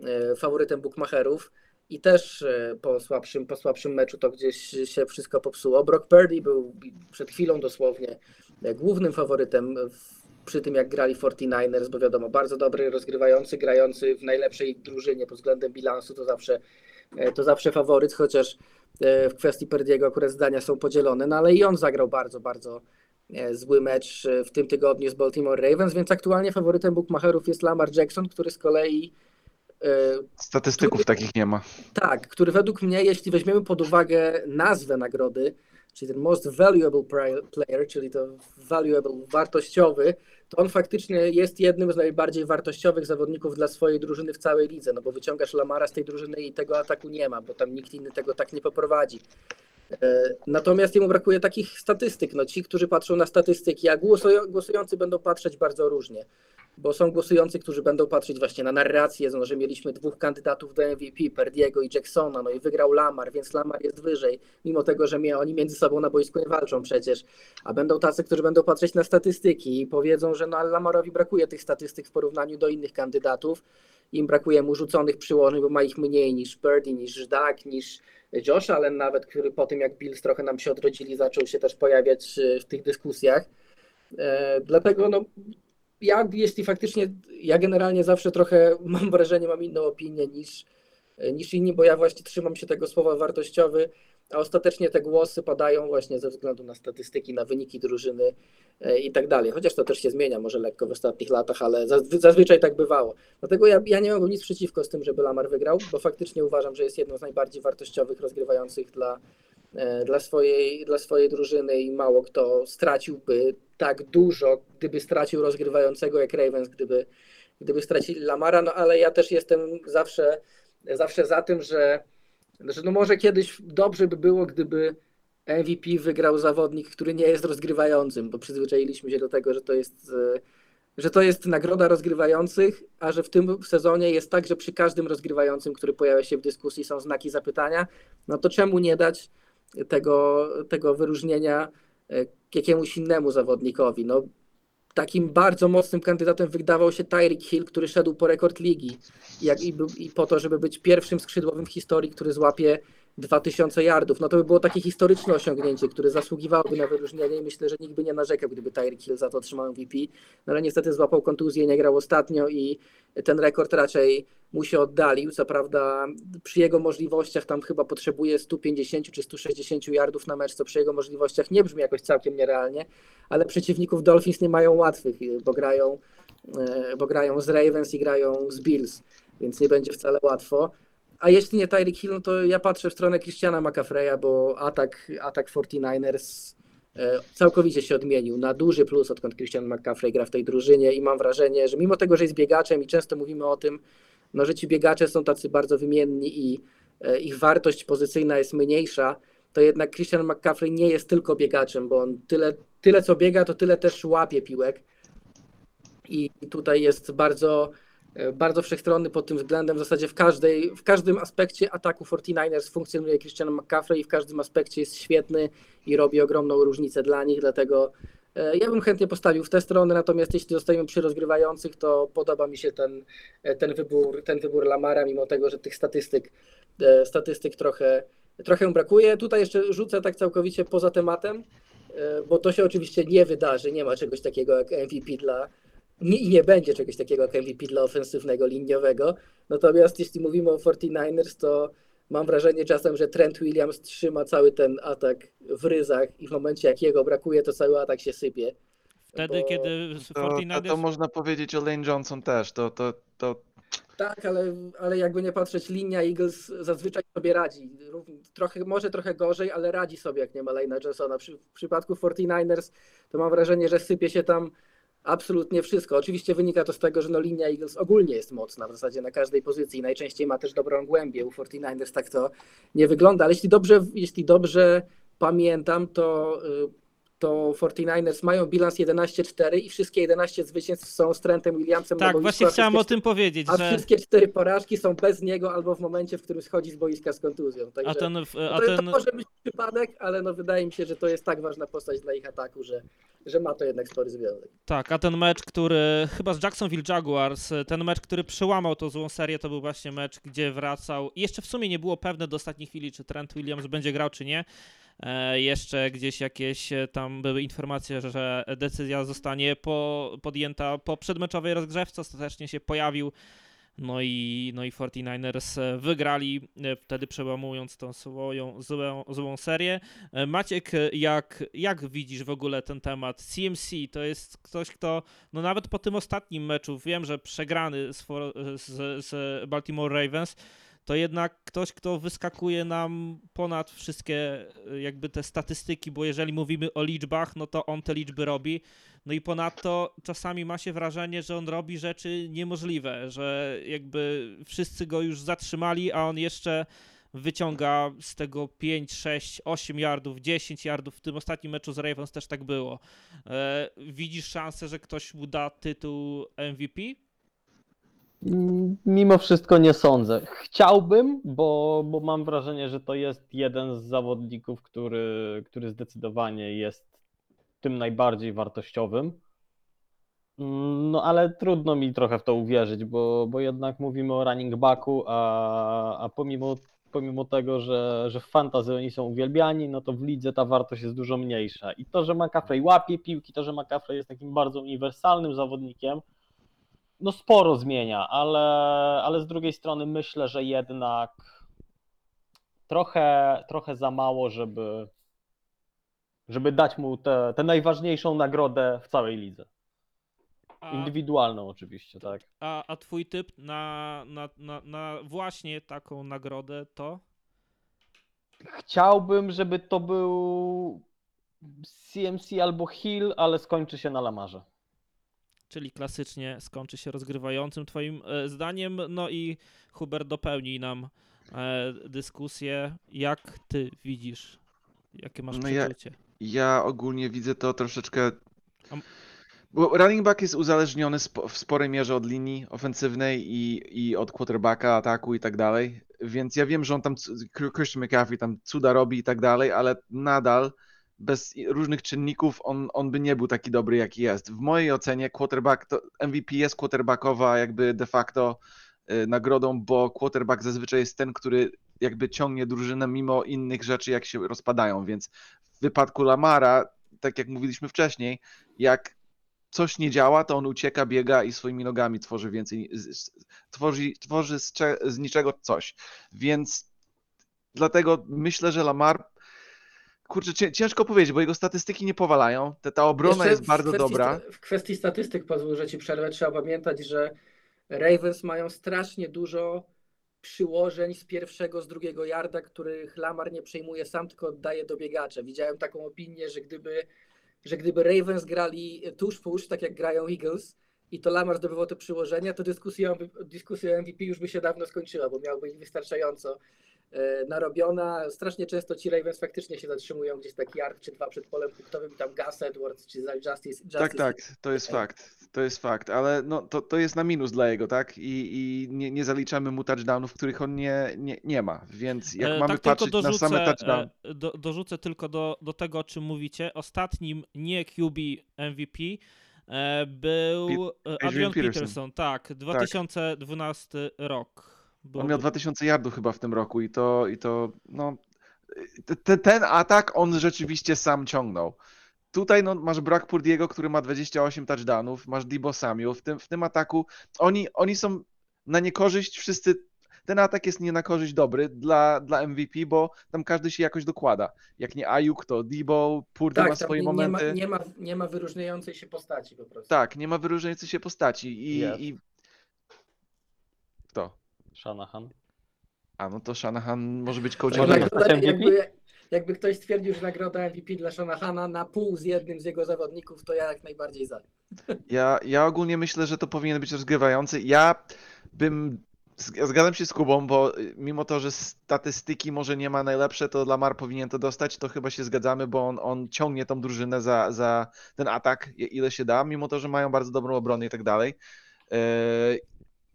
e, faworytem bookmacherów i też e, po słabszym, po słabszym meczu to gdzieś się wszystko popsuło. Brock Purdy był przed chwilą dosłownie e, głównym faworytem w, przy tym jak grali 49ers, bo wiadomo, bardzo dobry rozgrywający, grający w najlepszej drużynie pod względem bilansu to zawsze, e, to zawsze faworyt, chociaż e, w kwestii Perdiego akurat zdania są podzielone, no ale i on zagrał bardzo, bardzo e, zły mecz e, w tym tygodniu z Baltimore Ravens, więc aktualnie faworytem bookmacherów jest Lamar Jackson, który z kolei e, Statystyków takich nie ma. tak, który według mnie, jeśli weźmiemy pod uwagę nazwę nagrody, czyli ten Most Valuable Player, czyli to valuable, wartościowy, to on faktycznie jest jednym z najbardziej wartościowych zawodników dla swojej drużyny w całej lidze, no bo wyciągasz Lamara z tej drużyny i tego ataku nie ma, bo tam nikt inny tego tak nie poprowadzi. E, Natomiast jemu brakuje takich statystyk. No, ci, którzy patrzą na statystyki, a głosują, głosujący będą patrzeć bardzo różnie, bo są głosujący, którzy będą patrzeć właśnie na narrację, no, że mieliśmy dwóch kandydatów do MVP, Perdiego i Jacksona, no i wygrał Lamar, więc Lamar jest wyżej, mimo tego, że oni między sobą na boisku nie walczą przecież. A będą tacy, którzy będą patrzeć na statystyki i powiedzą, że no, Lamarowi brakuje tych statystyk w porównaniu do innych kandydatów. Im brakuje mu rzuconych przyłożeń, bo ma ich mniej niż Purdy, niż Dak, niż Josh Allen nawet, który po tym jak Bills trochę nam się odrodzili, zaczął się też pojawiać e, w tych dyskusjach. E, Dlatego no, ja jeśli faktycznie, ja generalnie zawsze trochę <laughs> mam wrażenie, mam inną opinię niż, niż inni, bo ja właśnie trzymam się tego słowa wartościowy, a ostatecznie te głosy padają właśnie ze względu na statystyki, na wyniki drużyny e, i tak dalej. Chociaż to też się zmienia może lekko w ostatnich latach, ale zazwy- zazwyczaj tak bywało. Dlatego ja, ja nie mam nic przeciwko z tym, żeby Lamar wygrał, bo faktycznie uważam, że jest jedną z najbardziej wartościowych rozgrywających dla, dla, swojej, dla swojej drużyny i mało kto straciłby tak dużo, gdyby stracił rozgrywającego jak Ravens, gdyby, gdyby stracili Lamara, no ale ja też jestem zawsze, zawsze za tym, że, że no może kiedyś dobrze by było, gdyby MVP wygrał zawodnik, który nie jest rozgrywającym, bo przyzwyczailiśmy się do tego, że to jest, e, że to jest nagroda rozgrywających, a że w tym sezonie jest tak, że przy każdym rozgrywającym, który pojawia się w dyskusji są znaki zapytania, no to czemu nie dać tego, tego wyróżnienia e, jakiemuś innemu zawodnikowi? No, takim bardzo mocnym kandydatem wydawał się Tyreek Hill, który szedł po rekord ligi jak, i, i po to, żeby być pierwszym skrzydłowym w historii, który złapie 2000 yardów. No to by było takie historyczne osiągnięcie, które zasługiwałoby na wyróżnienie i myślę, że nikt by nie narzekał, gdyby Tyreek Hill za to otrzymał MVP. No ale niestety złapał kontuzję, nie grał ostatnio i ten rekord raczej, mu się oddalił. Co prawda, przy jego możliwościach tam chyba potrzebuje 150 czy 160 yardów na mecz, co przy jego możliwościach nie brzmi jakoś całkiem nierealnie, ale przeciwników Dolphins nie mają łatwych, bo grają, e, bo grają z Ravens i grają z Bills, więc nie będzie wcale łatwo. A jeśli nie Tyreek Hill, no to ja patrzę w stronę Christiana McCaffreya, bo atak, atak 49ers e, całkowicie się odmienił na duży plus, odkąd Christian McCaffrey gra w tej drużynie i mam wrażenie, że mimo tego, że jest biegaczem i często mówimy o tym, no, że ci biegacze są tacy bardzo wymienni i e, ich wartość pozycyjna jest mniejsza, to jednak Christian McCaffrey nie jest tylko biegaczem, bo on tyle, tyle co biega, to tyle też łapie piłek. I tutaj jest bardzo, bardzo wszechstronny pod tym względem. W zasadzie w, każdej, w każdym aspekcie ataku 49ers funkcjonuje Christian McCaffrey i w każdym aspekcie jest świetny i robi ogromną różnicę dla nich, dlatego e, ja bym chętnie postawił w tę stronę, natomiast jeśli zostajemy przy rozgrywających, to podoba mi się ten, e, ten, wybór, ten wybór Lamara, mimo tego, że tych statystyk, e, statystyk trochę, trochę brakuje. Tutaj jeszcze rzucę tak całkowicie poza tematem, e, bo to się oczywiście nie wydarzy, nie ma czegoś takiego jak MVP dla, nie, i nie będzie czegoś takiego jak MVP dla ofensywnego liniowego. Natomiast jeśli mówimy o 49ers, to mam wrażenie czasem, że Trent Williams trzyma cały ten atak w ryzach i w momencie jak jego brakuje, to cały atak się sypie. Wtedy, Bo- kiedy To, to, 49ers... to można powiedzieć o Lane Johnson też. To, to, to Tak, ale, ale jakby nie patrzeć, linia Eagles zazwyczaj sobie radzi. Trochę, może trochę gorzej, ale radzi sobie, jak nie ma Lane'a Johnsona. Przy, w przypadku 49ers to mam wrażenie, że sypie się tam absolutnie wszystko. Oczywiście wynika to z tego, że no linia Eagles ogólnie jest mocna w zasadzie na każdej pozycji. Najczęściej ma też dobrą głębię. U 49ers tak to nie wygląda, ale jeśli dobrze, jeśli dobrze pamiętam, to, y, to 49ers mają bilans 11-4 i wszystkie 11 zwycięstw są z Trentem Williamsem Tak, właśnie chciałem o tym powiedzieć, a że... wszystkie cztery porażki są bez niego albo w momencie, w którym schodzi z boiska z kontuzją. Także A ten... no A to, ten... to może być przypadek, ale no wydaje mi się, że to jest tak ważna postać dla ich ataku, że, że ma to jednak spory związek. Tak, a ten mecz, który chyba z Jacksonville Jaguars, ten mecz, który przełamał tą złą serię, to był właśnie mecz, gdzie wracał. I jeszcze w sumie nie było pewne do ostatniej chwili, czy Trent Williams będzie grał, czy nie. E, jeszcze gdzieś jakieś e, tam były informacje, że decyzja zostanie po, podjęta po przedmeczowej rozgrzewce. Ostatecznie się pojawił. No i, no i 49ers e, wygrali, wtedy przełamując tą swoją złą, złą serię. Maciek, jak, jak widzisz w ogóle ten temat? CMC to jest ktoś, kto no nawet po tym ostatnim meczu, wiem, że przegrany z, z, z Baltimore Ravens, to jednak ktoś, kto wyskakuje nam ponad wszystkie e, jakby te statystyki, bo jeżeli mówimy o liczbach, no to on te liczby robi. No i ponadto czasami ma się wrażenie, że on robi rzeczy niemożliwe, że jakby wszyscy go już zatrzymali, a on jeszcze wyciąga z tego 5, 6, 8 yardów, 10 yardów. W tym ostatnim meczu z Ravens też tak było. E, widzisz szansę, że ktoś mu da tytuł MVP? Mimo wszystko nie sądzę. Chciałbym, bo, bo mam wrażenie, że to jest jeden z zawodników, który, który zdecydowanie jest tym najbardziej wartościowym. Mm, No ale trudno mi trochę w to uwierzyć, bo, bo jednak mówimy o running backu, a, a pomimo, pomimo tego, że, że w fantasy oni są uwielbiani, no to w lidze ta wartość jest dużo mniejsza. I to, że McCaffrey łapie piłki, to, że McCaffrey jest takim bardzo uniwersalnym zawodnikiem, no sporo zmienia, ale, ale z drugiej strony myślę, że jednak trochę, trochę za mało, żeby, żeby dać mu tę najważniejszą nagrodę w całej lidze. A, Indywidualną oczywiście, tak. a, a twój typ na, na, na, na właśnie taką nagrodę to? Chciałbym, żeby to był CMC albo Hill, ale skończy się na Lamarze. Czyli klasycznie skończy się rozgrywającym twoim e, zdaniem. No i Hubert dopełnij nam e, dyskusję. Jak ty widzisz? Jakie masz No ja- przeczucie? ja ogólnie widzę to troszeczkę. Bo running back jest uzależniony spo, w sporej mierze od linii ofensywnej i, i od quarterbacka, ataku i tak dalej. Więc ja wiem, że on tam, Christian McCaffrey tam cuda robi i tak dalej, ale nadal bez różnych czynników on, on by nie był taki dobry, jaki jest. W mojej ocenie quarterback to MVP jest quarterbackowa jakby de facto y, nagrodą, bo quarterback zazwyczaj jest ten, który jakby ciągnie drużynę mimo innych rzeczy, jak się rozpadają, więc w wypadku Lamara, tak jak mówiliśmy wcześniej, jak coś nie działa, to on ucieka, biega i swoimi nogami tworzy więcej, tworzy, tworzy z, z niczego coś. Więc dlatego myślę, że Lamar, kurczę, cię- ciężko powiedzieć, bo jego statystyki nie powalają, ta, ta obrona Jeszcze jest bardzo kwestii dobra. W kwestii statystyk, pozwól, że ci przerwę, trzeba pamiętać, że Ravens mają strasznie dużo przyłożeń z pierwszego, z drugiego yarda, których Lamar nie przejmuje sam, tylko oddaje do biegacza. Widziałem taką opinię, że gdyby, że gdyby Ravens grali tuż tuż, tak jak grają Eagles, i to Lamar zdobywał te przyłożenia, to dyskusja, o- dyskusja MVP już by się dawno skończyła, bo miałby ich wystarczająco narobiona. Strasznie często ci Ravens faktycznie się zatrzymują gdzieś tak yard czy dwa przed polem punktowym, tam Gus Edwards czy Justice, Justice Tak, tak, to jest tak. fakt, to jest fakt, ale no, to, to jest na minus dla jego, tak? I, i nie, nie zaliczamy mu touchdownów, których on nie, nie, nie ma, więc jak E, mamy tak patrzeć na dorzucę, same touchdowny, e, do, dorzucę tylko do, do tego, o czym mówicie. Ostatnim nie QB MVP e, był e, Adrian Peterson. Peterson. Tak, 2012 rok. Był, on miał 2000 yardów chyba w tym roku i to, i to no, te- te, ten atak on rzeczywiście sam ciągnął. Tutaj no, masz brak Purdiego, który ma 28 touchdownów, masz Debo Samuel, w tym, w tym ataku oni, oni są na niekorzyść wszyscy, ten atak jest nie na korzyść dobry dla, dla MVP, bo tam każdy się jakoś dokłada. Jak nie Ayuk, to Debo, Purdy ma Tak, tam swoje nie, momenty. ma, nie, ma, nie ma wyróżniającej się postaci po prostu. Tak, nie ma wyróżniającej się postaci i... Jest. i... Kto? Shanahan. A, no to Shanahan może być coachem. Może MVP? jakby, jakby ktoś stwierdził, że nagroda MVP dla Shonahana na pół z jednym z jego zawodników, to ja jak najbardziej za. Ja, ja ogólnie myślę, że to powinien być rozgrywający. Ja bym. zg- Zgadzam się z Kubą, bo mimo to, że statystyki może nie ma najlepsze, to Lamar powinien to dostać, to chyba się zgadzamy, bo on, on ciągnie tą drużynę za, za ten atak, ile się da, mimo to, że mają bardzo dobrą obronę i tak dalej.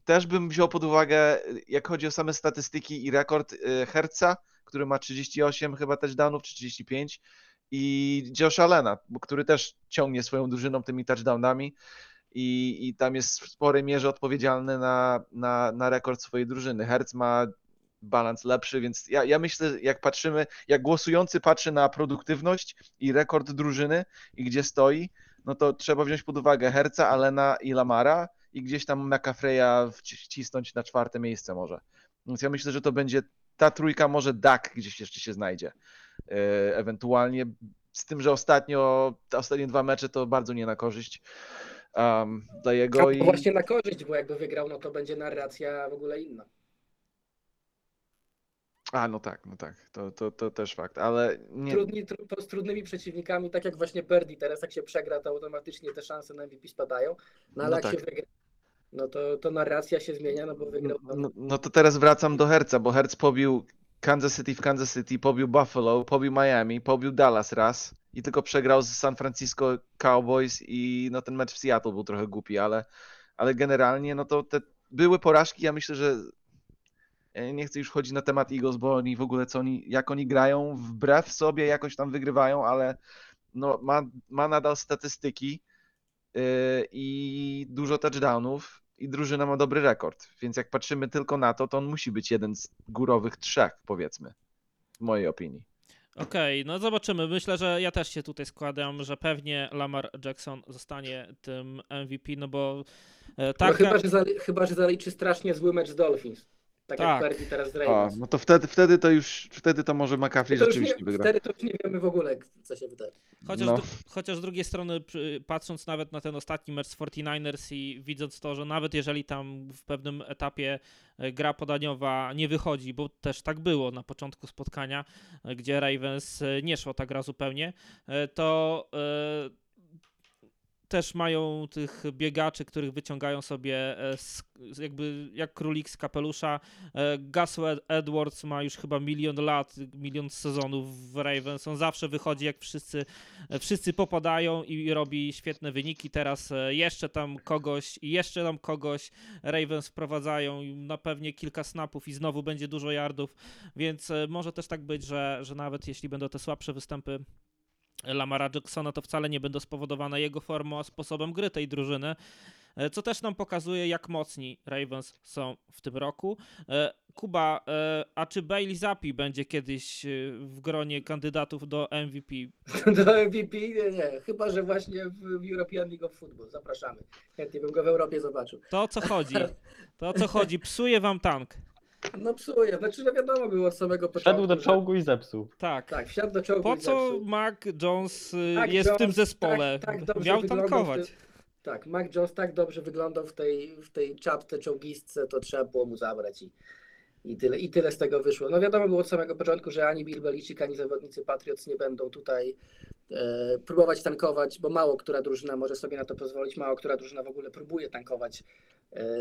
Też bym wziął pod uwagę, jak chodzi o same statystyki i rekord y, Herca, który ma 38 chyba touchdownów, czy 35 i Josh Allena, który też ciągnie swoją drużyną tymi touchdownami i, i tam jest w sporej mierze odpowiedzialny na, na, na rekord swojej drużyny. Hertz ma balans lepszy, więc ja, ja myślę, jak patrzymy, jak głosujący patrzy na produktywność i rekord drużyny i gdzie stoi, no to trzeba wziąć pod uwagę Herca, Alena i Lamara i gdzieś tam McAfreya wci- wcisnąć na czwarte miejsce może. Więc ja myślę, że to będzie ta trójka, może Dak gdzieś jeszcze się znajdzie. E, ewentualnie z tym, że ostatnio, te ostatnie dwa mecze to bardzo nie na korzyść um, dla jego i właśnie na korzyść, bo jakby wygrał, no to będzie narracja w ogóle inna. a no tak, no tak, to, to, to też fakt, ale nie, Trudni, tru, z trudnymi przeciwnikami, tak jak właśnie Birdie, teraz jak się przegra, to automatycznie te szanse na MVP spadają, no ale No jak tak. się wygra, no to, to narracja się zmienia, no bo wygrał no, no to teraz wracam do Herca, bo Herc pobił Kansas City w Kansas City, pobił Buffalo, pobił Miami, pobił Dallas raz i tylko przegrał z San Francisco Cowboys i no ten mecz w Seattle był trochę głupi, ale, ale generalnie no to te były porażki, ja myślę, że ja nie chcę już chodzić na temat Eagles, bo oni w ogóle co oni, jak oni grają, wbrew sobie jakoś tam wygrywają, ale no ma, ma nadal statystyki yy, i dużo touchdownów i drużyna ma dobry rekord, więc jak patrzymy tylko na to, to on musi być jeden z górowych trzech, powiedzmy, w mojej opinii. Okej, no zobaczymy. Myślę, że ja też się tutaj składam, że pewnie Lamar Jackson zostanie tym MVP, no bo no tak. chyba, że zali, chyba, że zaliczy strasznie zły mecz z Dolphins. Tak, Tak. jak Birdie teraz z Ravens. no to wtedy, wtedy to już, wtedy to może McCaffrey to już rzeczywiście nie, wygra. wtedy to już nie wiemy w ogóle, co się wydarzy. Chociaż, No. dru- chociaż z drugiej strony, przy- patrząc nawet na ten ostatni mecz z 49ers i widząc to, że nawet jeżeli tam w pewnym etapie e, gra podaniowa nie wychodzi, bo też tak było na początku spotkania, e, gdzie Ravens e, nie szło ta gra zupełnie, e, to e, też mają tych biegaczy, których wyciągają sobie e, z, jakby jak królik z kapelusza. E, Gus Ed- Edwards ma już chyba milion lat, milion sezonów w Ravens. On zawsze wychodzi jak wszyscy, e, wszyscy popadają i robi świetne wyniki. Teraz jeszcze tam kogoś i jeszcze tam kogoś Ravens wprowadzają na pewnie kilka snapów i znowu będzie dużo yardów, więc może też tak być, że, że nawet jeśli będą te słabsze występy Lamara Jacksona, to wcale nie będą spowodowane jego formą, a sposobem gry tej drużyny. e, co też nam pokazuje, jak mocni Ravens są w tym roku. E, Kuba, e, a czy Bailey Zappi będzie kiedyś w gronie kandydatów do MVP? <laughs> Do MVP? Nie, nie. Chyba, że właśnie w European League of Football. Zapraszamy. Chętnie bym go w Europie zobaczył. To o co chodzi? To o co chodzi? <laughs> Psuje wam tank. No psuje. Znaczy, no wiadomo było od samego początku. Wszedł do że- czołgu i zepsuł. Tak. Tak, wsiadł do czołgu Po i co zepsuł. Mac Jones y, Mac jest w tym Jones zespole? tak- tak dobrze Miał wyglądał w tankować. tym- Tak, Mac Jones tak dobrze wyglądał w tej, w tej czapce czołgistce, to trzeba było mu zabrać i, i, tyle, i tyle z tego wyszło. No wiadomo było od samego początku, że ani Bill Belichick, ani zawodnicy Patriots nie będą tutaj e, próbować tankować, bo mało która drużyna może sobie na to pozwolić, mało która drużyna w ogóle próbuje tankować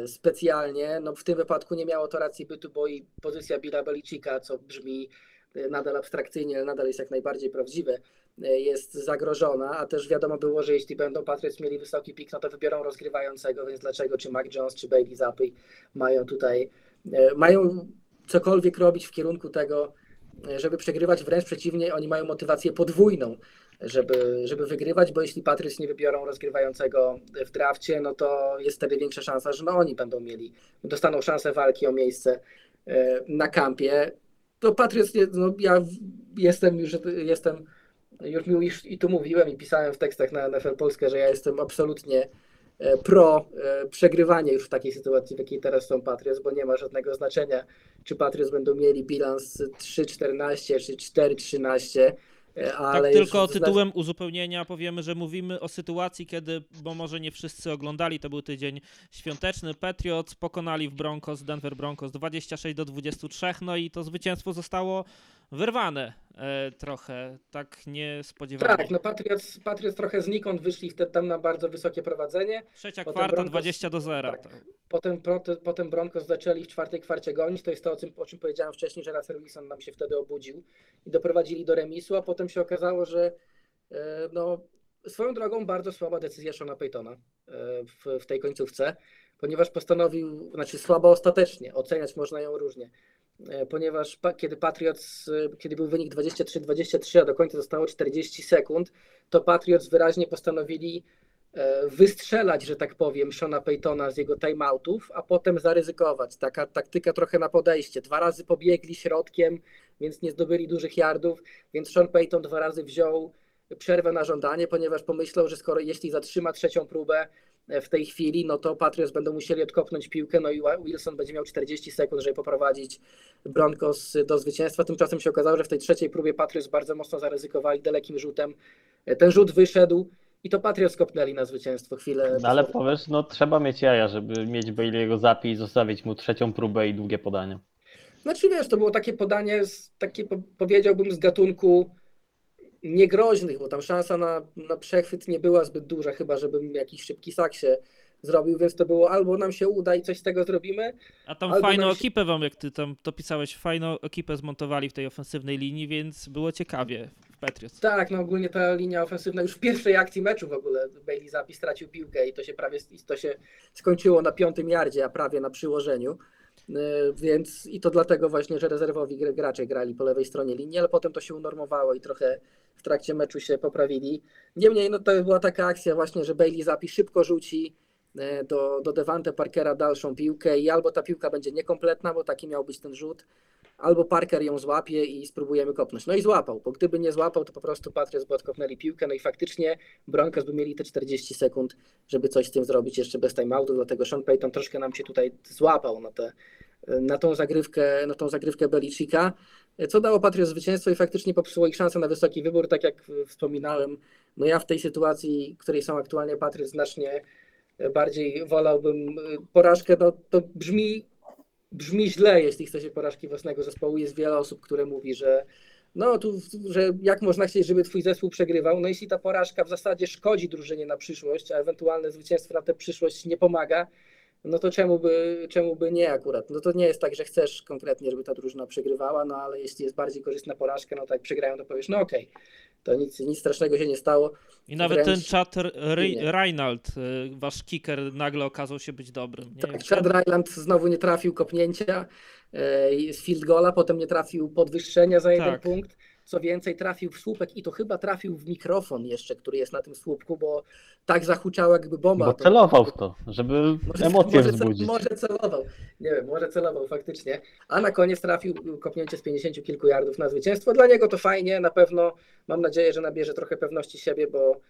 specjalnie. No w tym wypadku nie miało to racji bytu, bo i pozycja Billa Belichicka, co brzmi e, nadal abstrakcyjnie, ale nadal jest jak najbardziej prawdziwe, e, jest zagrożona, a też wiadomo było, że jeśli będą Patriots mieli wysoki pik, no to wybiorą rozgrywającego, więc dlaczego czy Mac Jones, czy Bailey Zappi mają tutaj, e, mają cokolwiek robić w kierunku tego, e, żeby przegrywać, wręcz przeciwnie, oni mają motywację podwójną, żeby, żeby wygrywać, bo jeśli Patriots nie wybiorą rozgrywającego w drafcie, no to jest wtedy większa szansa, że no oni będą mieli, dostaną szansę walki o miejsce e, na kampie. To nie- no ja jestem już, jestem, już mi i tu mówiłem i pisałem w tekstach na NFL Polskę, że ja jestem absolutnie e, pro e, przegrywanie już w takiej sytuacji, w jakiej teraz są Patriots, bo nie ma żadnego znaczenia, czy Patriots będą mieli bilans 3-14 czy 4-13, e, ale Tak już tylko zna- tytułem uzupełnienia powiemy, że mówimy o sytuacji, kiedy, bo może nie wszyscy oglądali, to był tydzień świąteczny, Patriots pokonali w Broncos, Denver Broncos 26 do 23, no i to zwycięstwo zostało wyrwane e, trochę, tak niespodziewanie. Tak, no Patriots, Patriots trochę znikąd wyszli wtedy tam na bardzo wysokie prowadzenie. Trzecia potem kwarta Broncos- 20 do 0. tak. Potem, potem, potem Broncos zaczęli w czwartej kwarcie gonić. To jest to, o czym, o czym powiedziałem wcześniej, że Russell Wilson nam się wtedy obudził i doprowadzili do remisu, a potem się okazało, że e, no, swoją drogą bardzo słaba decyzja Shona Paytona e, w, w tej końcówce, ponieważ postanowił, znaczy słabo ostatecznie, oceniać można ją różnie. E, Ponieważ kiedy Patriots, e, kiedy był wynik 23-23, a do końca zostało 40 sekund, to Patriots wyraźnie postanowili e, wystrzelać, że tak powiem, Shona Paytona z jego timeoutów, a potem zaryzykować. Taka taktyka trochę na podejście. Dwa razy pobiegli środkiem, więc nie zdobyli dużych yardów, więc Sean Payton dwa razy wziął przerwę na żądanie, ponieważ pomyślał, że skoro jeśli zatrzyma trzecią próbę w tej chwili, no to Patriots będą musieli odkopnąć piłkę, no i Wilson będzie miał 40 sekund, żeby poprowadzić Broncos do zwycięstwa. Tymczasem się okazało, że w tej trzeciej próbie Patriots bardzo mocno zaryzykowali dalekim rzutem. E, Ten rzut wyszedł i to Patriots kopnęli na zwycięstwo chwilę. No, ale po- powiesz, no trzeba mieć jaja, żeby mieć Bailey'ego zapi i zostawić mu trzecią próbę i długie podanie. Znaczy wiesz, to było takie podanie, z, takie po- powiedziałbym z gatunku niegroźnych, bo tam szansa na, na przechwyt nie była zbyt duża, chyba żebym jakiś szybki sak się zrobił, więc to było albo nam się uda i coś z tego zrobimy, A tam fajną się- ekipę wam, jak ty tam to pisałeś, fajną ekipę zmontowali w tej ofensywnej linii, więc było ciekawie w Patriots. Tak, no ogólnie ta linia ofensywna już w pierwszej akcji meczu w ogóle Bailey Zappi stracił piłkę i to się prawie to się skończyło na piątym yardzie, a prawie na przyłożeniu. Yy, Więc i to dlatego właśnie, że rezerwowi gr- gracze grali po lewej stronie linii, ale potem to się unormowało i trochę w trakcie meczu się poprawili. Niemniej no to była taka akcja właśnie, że Bailey Zappi szybko rzuci yy, do, do Devante Parkera dalszą piłkę i albo ta piłka będzie niekompletna, bo taki miał być ten rzut, albo Parker ją złapie i spróbujemy kopnąć. No i złapał, bo gdyby nie złapał, to po prostu Patriots by odkopnęli piłkę, no i faktycznie Broncos by mieli te 40 sekund, żeby coś z tym zrobić jeszcze bez timeoutu, dlatego Sean Payton troszkę nam się tutaj złapał na, te, na tą zagrywkę, na tą zagrywkę Belichicka, co dało Patriots zwycięstwo i faktycznie popsuło ich szansę na wysoki wybór, tak jak wspominałem, no ja w tej sytuacji, w której są aktualnie Patriots znacznie bardziej wolałbym porażkę, no to brzmi brzmi źle, jeśli chce się porażki własnego zespołu. Jest wiele osób, które mówi, że no tu, że jak można chcieć, żeby twój zespół przegrywał. No jeśli ta porażka w zasadzie szkodzi drużynie na przyszłość, a ewentualne zwycięstwo na tę przyszłość nie pomaga, no to czemu by, czemu by nie akurat? No to nie jest tak, że chcesz konkretnie, żeby ta drużyna przegrywała, no ale jeśli jest bardziej korzystna porażka, no tak przegrają, to powiesz, no okej, to nic, nic strasznego się nie stało. I nawet ten Wręcz czat Ry- nie. Reinald, y, wasz kicker, nagle okazał się być dobrym. Nie Tak, Chad Ryland znowu nie trafił kopnięcia e, z field goala, potem nie trafił podwyższenia za jeden Tak. punkt. Co więcej, trafił w słupek i to chyba trafił w mikrofon jeszcze, który jest na tym słupku, bo tak zahuczała jakby bomba. Bo celował w to, żeby może, emocje może, wzbudzić. Może celował, nie wiem, może celował faktycznie. A na koniec trafił kopnięcie z 50 kilku yardów na zwycięstwo. Dla niego to fajnie, na pewno mam nadzieję, że nabierze trochę pewności siebie, bo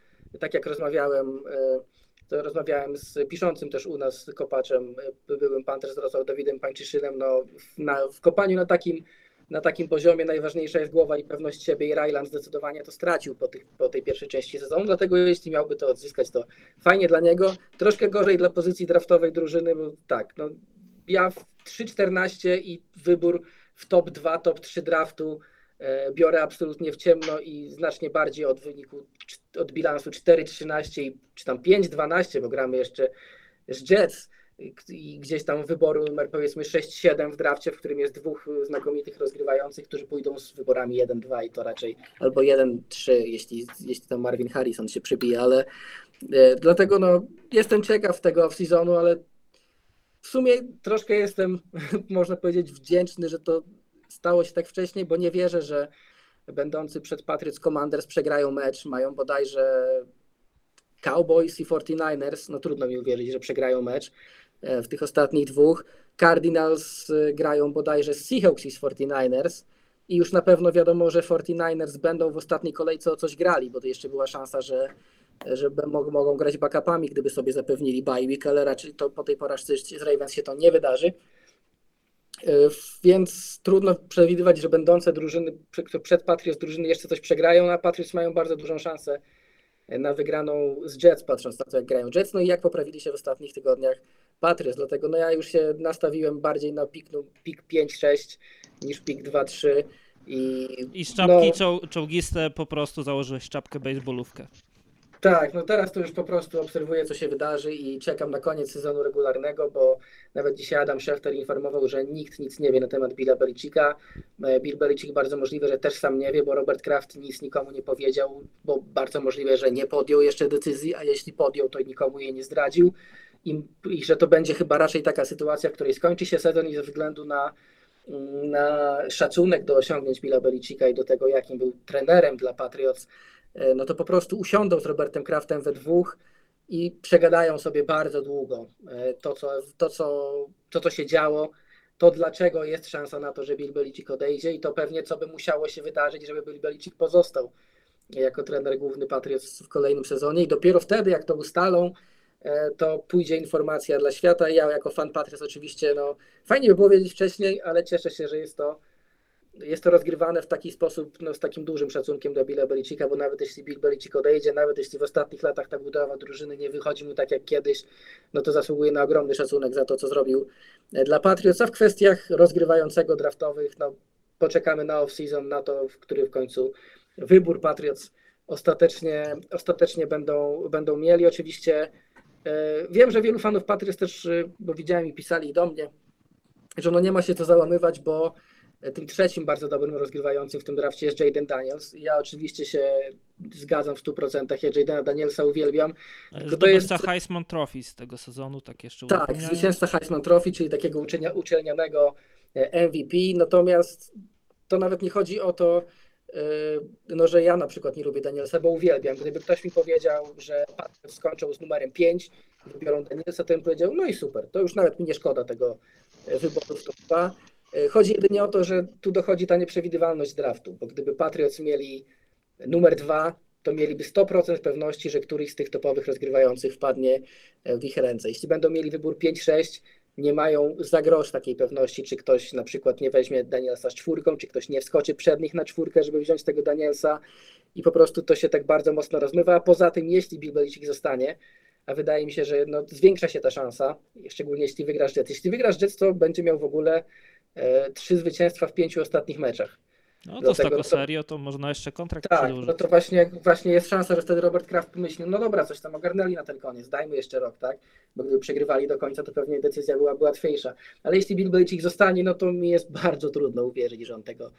tak jak rozmawiałem, e, to rozmawiałem z piszącym też u nas kopaczem, e, byłym Panthers Wrocław Dawidem Pańczyszynem, no na, w kopaniu na takim na takim poziomie najważniejsza jest głowa i pewność siebie i Ryland zdecydowanie to stracił po, tych, po tej pierwszej części sezonu, dlatego jeśli miałby to odzyskać, to fajnie dla niego. Troszkę gorzej dla pozycji draftowej drużyny, bo tak, no ja w 3-14 i wybór w top 2, top 3 draftu e, biorę absolutnie w ciemno i znacznie bardziej od wyniku, od bilansu 4-13 i- czy tam 5-12, bo gramy jeszcze z Jets i- i gdzieś tam wyboru numer powiedzmy 6-7 w drafcie, w którym jest dwóch znakomitych rozgrywających, którzy pójdą z wyborami 1-2 i to raczej albo 1-3, jeśli, jeśli tam Marvin Harrison się przybije, ale e, dlatego no jestem ciekaw tego off-seasonu, ale w sumie troszkę jestem, <laughs> można powiedzieć, wdzięczny, że to stało się tak wcześniej, bo nie wierzę, że będący przed Patriots Commanders przegrają mecz, mają bodajże Cowboys i 49ers, no trudno mi uwierzyć, że przegrają mecz w tych ostatnich dwóch. Cardinals e, grają bodajże z Seahawks i z 49ers i już na pewno wiadomo, że 49ers będą w ostatniej kolejce o coś grali, bo to jeszcze była szansa, że że b- mog- mogą grać backupami, gdyby sobie zapewnili bye week, ale raczej to po tej porażce z Ravens się to nie wydarzy. E, Więc trudno przewidywać, że będące drużyny, prze- przed Patriots drużyny jeszcze coś przegrają, a Patriots mają bardzo dużą szansę e, na wygraną z Jets, patrząc na to, jak grają Jets, no i jak poprawili się w ostatnich tygodniach Patriots. Dlatego no ja już się nastawiłem bardziej na pik, no, pik 5-6 niż pik 2-3 i, I z czapki no, czoł, czołgiste po prostu założyłeś czapkę baseballówkę. Tak, no teraz to już po prostu obserwuję, co się wydarzy i czekam na koniec sezonu regularnego, bo nawet dzisiaj Adam Schefter informował, że nikt nic nie wie na temat Billa Belichicka. E, Bill Belichick bardzo możliwe, że też sam nie wie, bo Robert Kraft nic nikomu nie powiedział, bo bardzo możliwe, że nie podjął jeszcze decyzji, a jeśli podjął, to nikomu jej nie zdradził. I, i że to będzie chyba raczej taka sytuacja, w której skończy się sezon i ze względu na, na szacunek do osiągnięć Billa Belichicka i do tego, jakim był trenerem dla Patriots, e, no to po prostu usiądą z Robertem Kraftem we dwóch i przegadają sobie bardzo długo e, to, co, to, co, to, co się działo, to dlaczego jest szansa na to, że Bill Belichick odejdzie i to pewnie co by musiało się wydarzyć, żeby Bill Belichick pozostał jako trener główny Patriots w kolejnym sezonie. I dopiero wtedy, jak to ustalą, to pójdzie informacja dla świata. Ja jako fan Patriots oczywiście, no fajnie by było wiedzieć wcześniej, ale cieszę się, że jest to jest to rozgrywane w taki sposób, no, z takim dużym szacunkiem do Billa Belicicka, bo nawet jeśli Bill Belichick odejdzie, nawet jeśli w ostatnich latach ta budowa drużyny nie wychodzi mu tak jak kiedyś, no to zasługuje na ogromny szacunek za to, co zrobił e, dla Patriots, a w kwestiach rozgrywającego draftowych, no poczekamy na off-season, na to, w który w końcu wybór Patriots ostatecznie, ostatecznie będą, będą mieli. Oczywiście e, wiem, że wielu fanów Patriots też, e, bo widziałem i pisali do mnie, że no nie ma się co załamywać, bo tym trzecim bardzo dobrym rozgrywającym w tym drafcie jest Jaden Daniels. Ja oczywiście się zgadzam w 100%. Ja Jadena Danielsa uwielbiam. E, To jest- Heisman Trophy z tego sezonu, tak jeszcze Tak, zwycięzca Heisman Trophy, czyli takiego uczenia, uczelnianego e, MVP. Natomiast to nawet nie chodzi o to, e, no, że ja na przykład nie lubię Danielsa, bo uwielbiam. Gdyby ktoś mi powiedział, że Patriots skończą z numerem 5 i wybiorą Danielsa, to bym powiedział, no i super, to już nawet mi nie szkoda tego e, wyboru w top 2. E, Chodzi jedynie o to, że tu dochodzi ta nieprzewidywalność draftu, bo gdyby Patriots mieli numer 2, to mieliby 100% pewności, że któryś z tych topowych rozgrywających wpadnie e, w ich ręce. Jeśli będą mieli wybór 5-6, nie mają za grosz takiej pewności, czy ktoś na przykład nie weźmie Danielsa z czwórką, czy ktoś nie wskoczy przed nich na czwórkę, żeby wziąć tego Danielsa i po prostu to się tak bardzo mocno rozmywa. A poza tym, jeśli Bill Belichick zostanie, a wydaje mi się, że no, zwiększa się ta szansa, szczególnie jeśli wygrasz Jets. Jeśli wygrasz Jets, to będzie miał w ogóle e, trzy zwycięstwa w pięciu ostatnich meczach. No to z Dlatego taką to- serią to można jeszcze kontrakt Tak, przedłużyć. no to właśnie, właśnie jest szansa, że wtedy Robert Kraft pomyśli, no dobra, coś tam ogarnęli na ten koniec, dajmy jeszcze rok, tak? Bo gdyby przegrywali do końca, to pewnie decyzja byłaby łatwiejsza. Ale jeśli Bill Belichick zostanie, no to mi jest <laughs> bardzo trudno uwierzyć, że on tego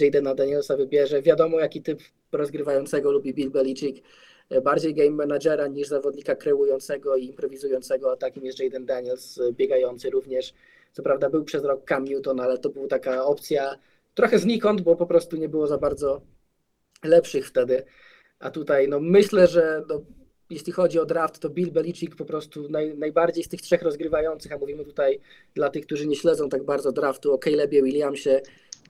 Jadena Danielsa wybierze. Wiadomo, jaki typ rozgrywającego lubi Bill Belichick. Bardziej game managera niż zawodnika kreującego i improwizującego, a takim jest Jaden Daniels, biegający również. Co prawda był przez rok Cam Newton, ale to była taka opcja trochę znikąd, bo po prostu nie było za bardzo lepszych wtedy. A tutaj, no myślę, że no, jeśli chodzi o draft, to Bill Belichick po prostu naj, najbardziej z tych trzech rozgrywających, a mówimy tutaj dla tych, którzy nie śledzą tak bardzo draftu, o Calebie Williamsie,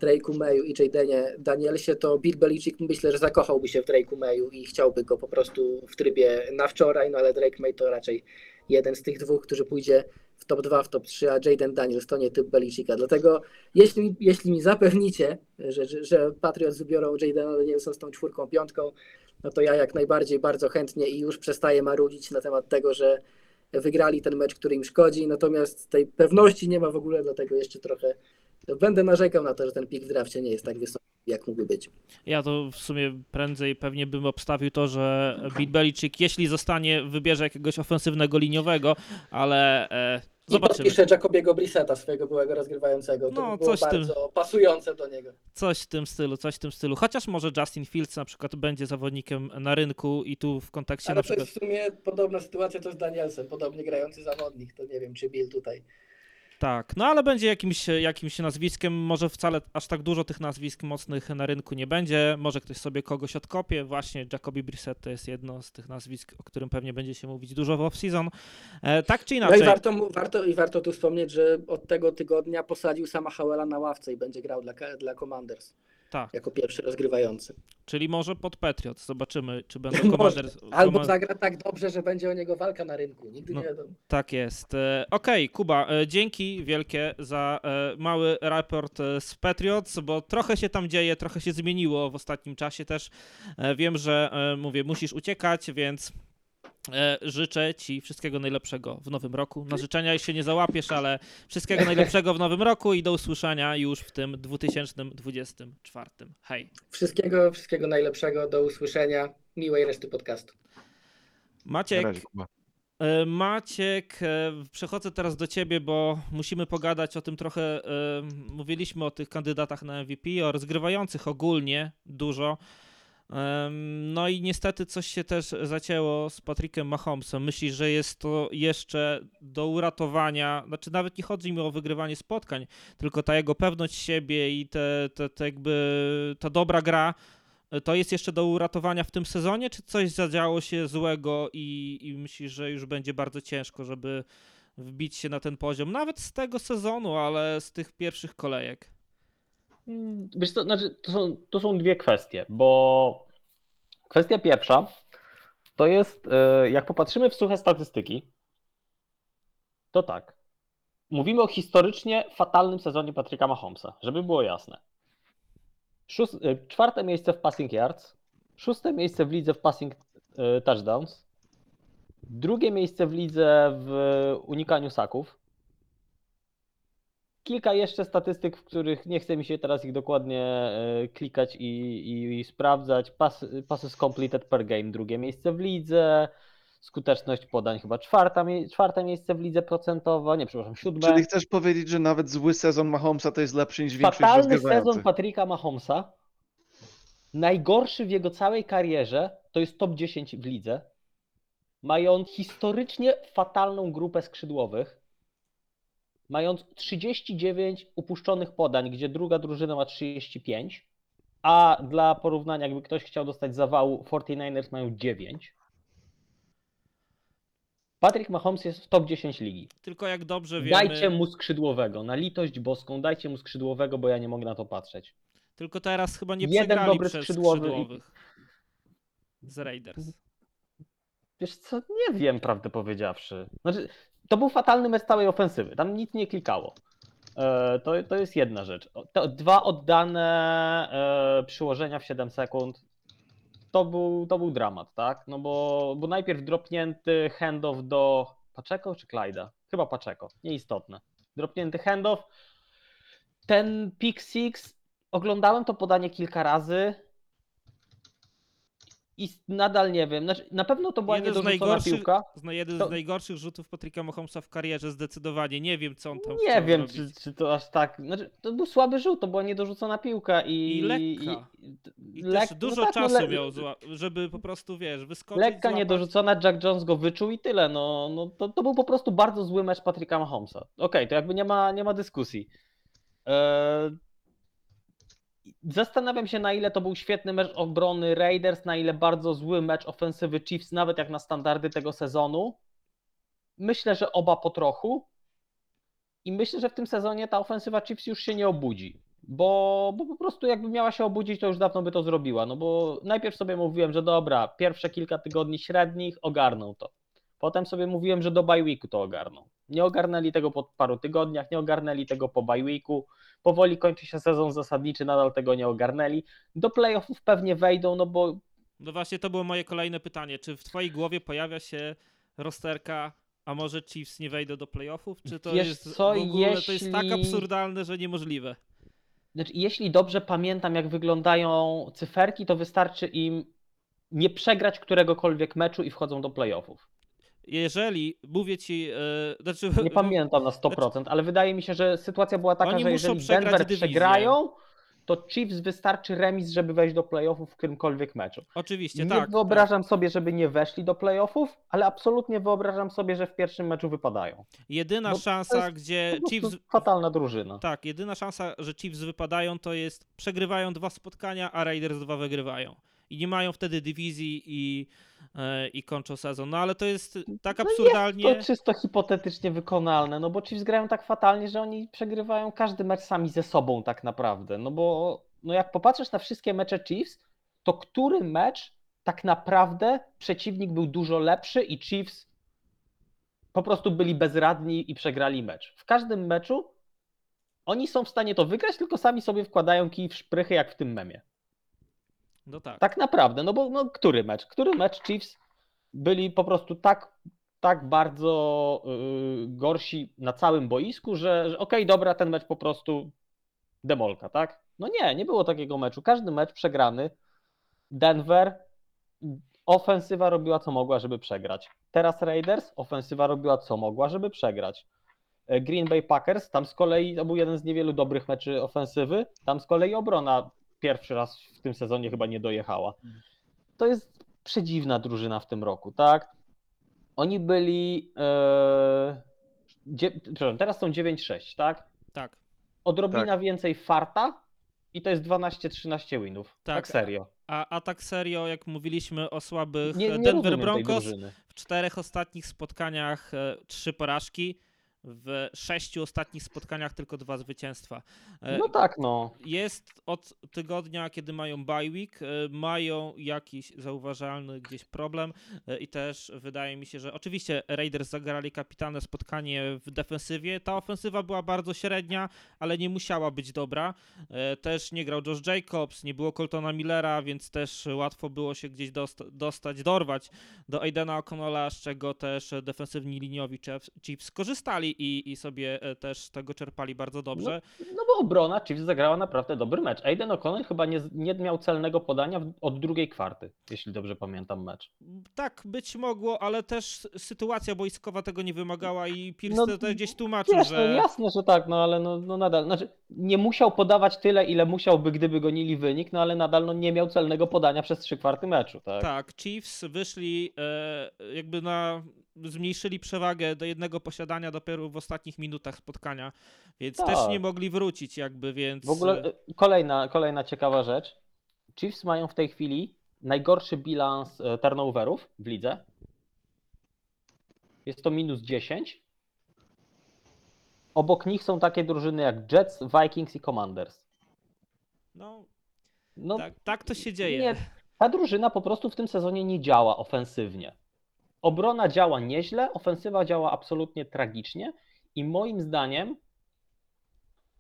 Drake'u Mayu i Jadenie Danielsie, to Bill Belichick myślę, że zakochałby się w Drake'u Mayu i chciałby go po prostu w trybie na wczoraj, no ale Drake May to raczej jeden z tych dwóch, którzy pójdzie top 2, w top 3, a Jaden Daniels to nie typ Belicicka. Dlatego jeśli, jeśli mi zapewnicie, że, że, że Patriots wybiorą Jadena Danielsa z tą czwórką, piątką, no to ja jak najbardziej bardzo chętnie i już przestaję marudzić na temat tego, że wygrali ten mecz, który im szkodzi, natomiast tej pewności nie ma w ogóle, dlatego jeszcze trochę będę narzekał na to, że ten pik w drafcie nie jest tak wysoki, jak mógłby być. Ja to w sumie prędzej pewnie bym obstawił to, że Bill Belichick, jeśli zostanie, wybierze jakiegoś ofensywnego liniowego, ale e, I zobaczymy. podpiszę Jacobiego Brissetta, swojego byłego rozgrywającego. To No, by było coś w tym. bardzo pasujące do niego. Coś w tym stylu, coś w tym stylu. Chociaż może Justin Fields na przykład będzie zawodnikiem na rynku i tu w kontekście Ale na to przykład... jest w sumie podobna sytuacja to z Danielsem, podobnie grający zawodnik. To nie wiem, czy Bill tutaj. Tak, no ale będzie jakimś, jakimś nazwiskiem, może wcale aż tak dużo tych nazwisk mocnych na rynku nie będzie, może ktoś sobie kogoś odkopie, właśnie Jacoby Brissett to jest jedno z tych nazwisk, o którym pewnie będzie się mówić dużo w off-season. E, tak czy No inaczej, i warto, warto, i warto tu wspomnieć, że od tego tygodnia posadził sama Howella na ławce i będzie grał dla, dla Commanders tak, jako pierwszy rozgrywający. czyli może pod Patriots, zobaczymy czy będą. <laughs> Albo zagra tak dobrze, że będzie o niego walka na rynku. Nigdy No. nie wiadomo. Tak jest. E, Okej, Kuba, e, dzięki wielkie za e, mały raport z Patriots, bo trochę się tam dzieje, trochę się zmieniło w ostatnim czasie też. Wiem, że mówię, musisz uciekać, więc życzę ci wszystkiego najlepszego w nowym roku. Na życzenia się nie załapiesz, ale wszystkiego najlepszego w nowym roku i do usłyszenia już w tym 2024. Hej. Wszystkiego, wszystkiego najlepszego, do usłyszenia. Miłej reszty podcastu. Maciek. E, Maciek, e, przechodzę teraz do ciebie, bo musimy pogadać o tym trochę. e, Mówiliśmy o tych kandydatach na MVP, o rozgrywających ogólnie dużo. No i niestety coś się też zacięło z Patrickiem Mahomesem. Myślisz, że jest to jeszcze do uratowania? Znaczy, nawet nie chodzi mi o wygrywanie spotkań, tylko ta jego pewność siebie i te, te, te jakby ta dobra gra. e, To jest jeszcze do uratowania w tym sezonie, czy coś zadziało się złego i, i myślisz, że już będzie bardzo ciężko, żeby wbić się na ten poziom, nawet z tego sezonu, ale z tych pierwszych kolejek? Mm, Wiesz co, znaczy, to, są, to są dwie kwestie, bo kwestia pierwsza to jest, e, jak popatrzymy w suche statystyki, to tak. Mówimy o historycznie fatalnym sezonie Patryka Mahomesa, żeby było jasne. Szóst, e, czwarte miejsce w passing yards, szóste miejsce w lidze w passing e, touchdowns, drugie miejsce w lidze w unikaniu saków, kilka jeszcze statystyk, w których nie chce mi się teraz ich dokładnie e, klikać i, i, i sprawdzać. Pas, passes completed per game, drugie miejsce w lidze. Skuteczność podań chyba czwarta, czwarte miejsce w lidze procentowa, nie przepraszam, siódme. Czyli chcesz powiedzieć, że nawet zły sezon Mahomesa to jest lepszy niż większość Fatalny sezon? Patricka Mahomesa, najgorszy w jego całej karierze, to jest top 10 w lidze, mając historycznie fatalną grupę skrzydłowych, mając 39 upuszczonych podań, gdzie druga drużyna ma 35, a dla porównania, jakby ktoś chciał dostać zawału, 49ers mają 9. Patrick Mahomes jest w top 10 ligi. Tylko jak dobrze wiemy, Dajcie mu skrzydłowego, na litość boską, dajcie mu skrzydłowego, bo ja nie mogę na to patrzeć. tylko teraz chyba nie Jeden przegrali dobry przez skrzydłowy skrzydłowych z Raiders. Wiesz co, nie wiem, prawdę powiedziawszy. Znaczy, to był fatalny mecz całej ofensywy, tam nic nie klikało. E, to, to jest jedna rzecz. To, dwa oddane e, przyłożenia w 7 sekund. To był, to był dramat, tak? No bo, bo najpierw dropnięty handoff do Paczeko czy Clyda? Chyba Paczeko, nieistotne. Dropnięty handoff. Ten pick six, oglądałem to podanie kilka razy i nadal nie wiem. Znaczy, na pewno to była Jeden z niedorzucona najgorszych- piłka. Jeden To- z najgorszych rzutów Patricka Mahomesa w karierze, zdecydowanie. Nie wiem, co on tam Nie wiem, czy, czy to aż tak. Znaczy, to był słaby rzut, to była niedorzucona piłka i. I lekka. i- I lek- też dużo no tak, no czasu le- miał, żeby po prostu, wiesz, wyskoczyć, Lekka złapać. niedorzucona, Jack Jones go wyczuł i tyle. No, no to, to był po prostu bardzo zły mecz Patricka Mahomesa. Okej, to jakby nie ma, nie ma dyskusji. Eee, Zastanawiam się, na ile to był świetny mecz obrony Raiders, na ile bardzo zły mecz ofensywy Chiefs, nawet jak na standardy tego sezonu. Myślę, że oba po trochu. I myślę, że w tym sezonie ta ofensywa Chiefs już się nie obudzi. Bo, bo po prostu jakby miała się obudzić, to już dawno by to zrobiła. No bo najpierw sobie mówiłem, że dobra, pierwsze kilka tygodni średnich ogarną to. Potem sobie mówiłem, że do bye weeku to ogarną. Nie ogarnęli tego po paru tygodniach, nie ogarnęli tego po bye weeku. Powoli kończy się sezon zasadniczy, nadal tego nie ogarnęli. Do playoffów pewnie wejdą, no bo No właśnie to było moje kolejne pytanie. Czy w twojej głowie pojawia się rozterka, a może Chiefs nie wejdą do playoffów? Czy to Wiesz jest co, w ogóle to jest tak jeśli- absurdalne, że niemożliwe? Znaczy, jeśli dobrze pamiętam, jak wyglądają cyferki, to wystarczy im nie przegrać któregokolwiek meczu i wchodzą do playoffów. Jeżeli, mówię ci, e, znaczy, Nie pamiętam na 100%, ale wydaje mi się, że sytuacja była taka, Oni że muszą jeżeli przegrać Denver dywizję. przegrają, to Chiefs wystarczy remis, żeby wejść do playoffów w którymkolwiek meczu. Oczywiście, Nie tak. wyobrażam sobie, żeby nie weszli do playoffów, ale absolutnie wyobrażam sobie, że w pierwszym meczu wypadają. tak. Jedyna to szansa, jest gdzie Po Chiefs prostu fatalna drużyna. Tak, jedyna szansa, że Chiefs wypadają, to jest przegrywają dwa spotkania, a Raiders dwa wygrywają. I nie mają wtedy dywizji i, i kończą sezon. No ale to jest tak No absurdalnie. Jest to czysto hipotetycznie wykonalne, no bo Chiefs grają tak fatalnie, że oni przegrywają każdy mecz sami ze sobą tak naprawdę. No bo no jak popatrzysz na wszystkie mecze Chiefs, to który mecz tak naprawdę przeciwnik był dużo lepszy i Chiefs po prostu byli bezradni i przegrali mecz. W każdym meczu oni są w stanie to wygrać, tylko sami sobie wkładają kij w szprychy, jak w tym memie. No tak. Tak naprawdę, no bo no, który mecz? Który mecz Chiefs byli po prostu tak, tak bardzo yy, gorsi na całym boisku, że, że okej, dobra, ten mecz po prostu demolka, tak? No nie, nie było takiego meczu. Każdy mecz przegrany. Denver, ofensywa robiła co mogła, żeby przegrać. Teraz Raiders, ofensywa robiła co mogła, żeby przegrać. Green Bay Packers, tam z kolei to był jeden z niewielu dobrych meczy ofensywy, tam z kolei obrona pierwszy raz w tym sezonie chyba nie dojechała. To jest przedziwna drużyna w tym roku, tak? Oni byli. E, dzie, przepraszam, teraz są 9-6, tak? Tak. Odrobina więcej farta i to jest 12-13 winów. Tak, Tak. serio. A, a tak serio, jak mówiliśmy o słabych Nie, nie Denver Broncos, w czterech ostatnich spotkaniach e, trzy porażki, w sześciu ostatnich spotkaniach tylko dwa zwycięstwa. E, No tak, no. jest od tygodnia, kiedy mają bye week, e, mają jakiś zauważalny gdzieś problem e, i też wydaje mi się, że oczywiście Raiders zagrali kapitalne spotkanie w defensywie. Ta ofensywa była bardzo średnia, ale nie musiała być dobra. Też nie grał Josh Jacobs, nie było Coltona Millera, więc też łatwo było się gdzieś dosta- dostać, dorwać do Aidena O'Connella, z czego też defensywni liniowi Chiefs- skorzystali i, i sobie e, też tego czerpali bardzo dobrze. No bo obrona Chiefs zagrała naprawdę dobry mecz. Aiden O'Connell chyba nie, nie miał celnego podania od drugiej kwarty, jeśli dobrze pamiętam mecz. Tak, być mogło, ale też sytuacja boiskowa tego nie wymagała i Pierce No, to gdzieś tłumaczył, że... no jasne, że tak, no ale no, no nadal, znaczy nie musiał podawać tyle, ile musiałby, gdyby gonili wynik, no ale nadal no, nie miał celnego podania przez trzy kwarty meczu, tak? Tak, Chiefs wyszli e, jakby na. Zmniejszyli przewagę do jednego posiadania dopiero w ostatnich minutach spotkania, więc też Tak. nie mogli wrócić, jakby, więc. W ogóle e, kolejna, kolejna ciekawa rzecz. Chiefs mają w tej chwili najgorszy bilans e, turnoverów w lidze. Jest to minus 10. Obok nich są takie drużyny jak Jets, Vikings i Commanders. No, No, tak, tak to się dzieje. Nie, ta drużyna po prostu w tym sezonie nie działa ofensywnie. Obrona działa nieźle, ofensywa działa absolutnie tragicznie i moim zdaniem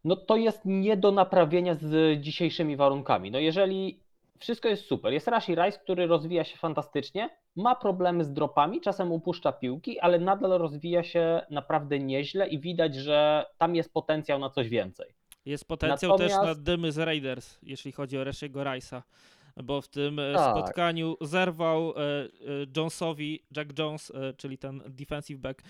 no to jest nie do naprawienia z dzisiejszymi warunkami. No jeżeli wszystko jest super, jest Rashi Rice, który rozwija się fantastycznie, ma problemy z dropami, czasem upuszcza piłki, ale nadal rozwija się naprawdę nieźle i widać, że tam jest potencjał na coś więcej. Jest potencjał też na Natomiast- dymy z Raiders, jeśli chodzi o Reshiego Rice'a. Bo w tym e, Tak. spotkaniu zerwał e, e, Jonesowi, Jack Jones, czyli ten defensive back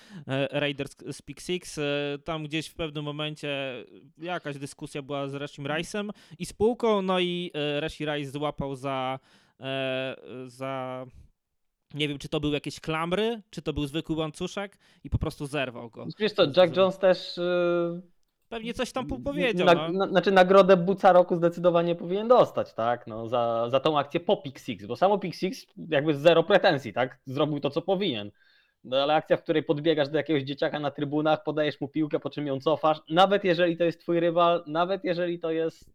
Raiders z Pick Six. Tam gdzieś w pewnym momencie jakaś dyskusja była z Rashim Rice'em i spółką, no i Rashi Rice złapał za, za nie wiem, czy to były jakieś klamry, czy to był zwykły łańcuszek i po prostu zerwał go. Wiesz co, Jack Jones też pewnie coś tam powiedział. Na, no. na, znaczy nagrodę Buca Roku zdecydowanie powinien dostać, tak? No, za, za tą akcję po Pick Six, bo samo Pick Six jakby zero pretensji, tak? Zrobił to, co powinien. No ale akcja, w której podbiegasz do jakiegoś dzieciaka na trybunach, podajesz mu piłkę, po czym ją cofasz, nawet jeżeli to jest twój rywal, nawet jeżeli to jest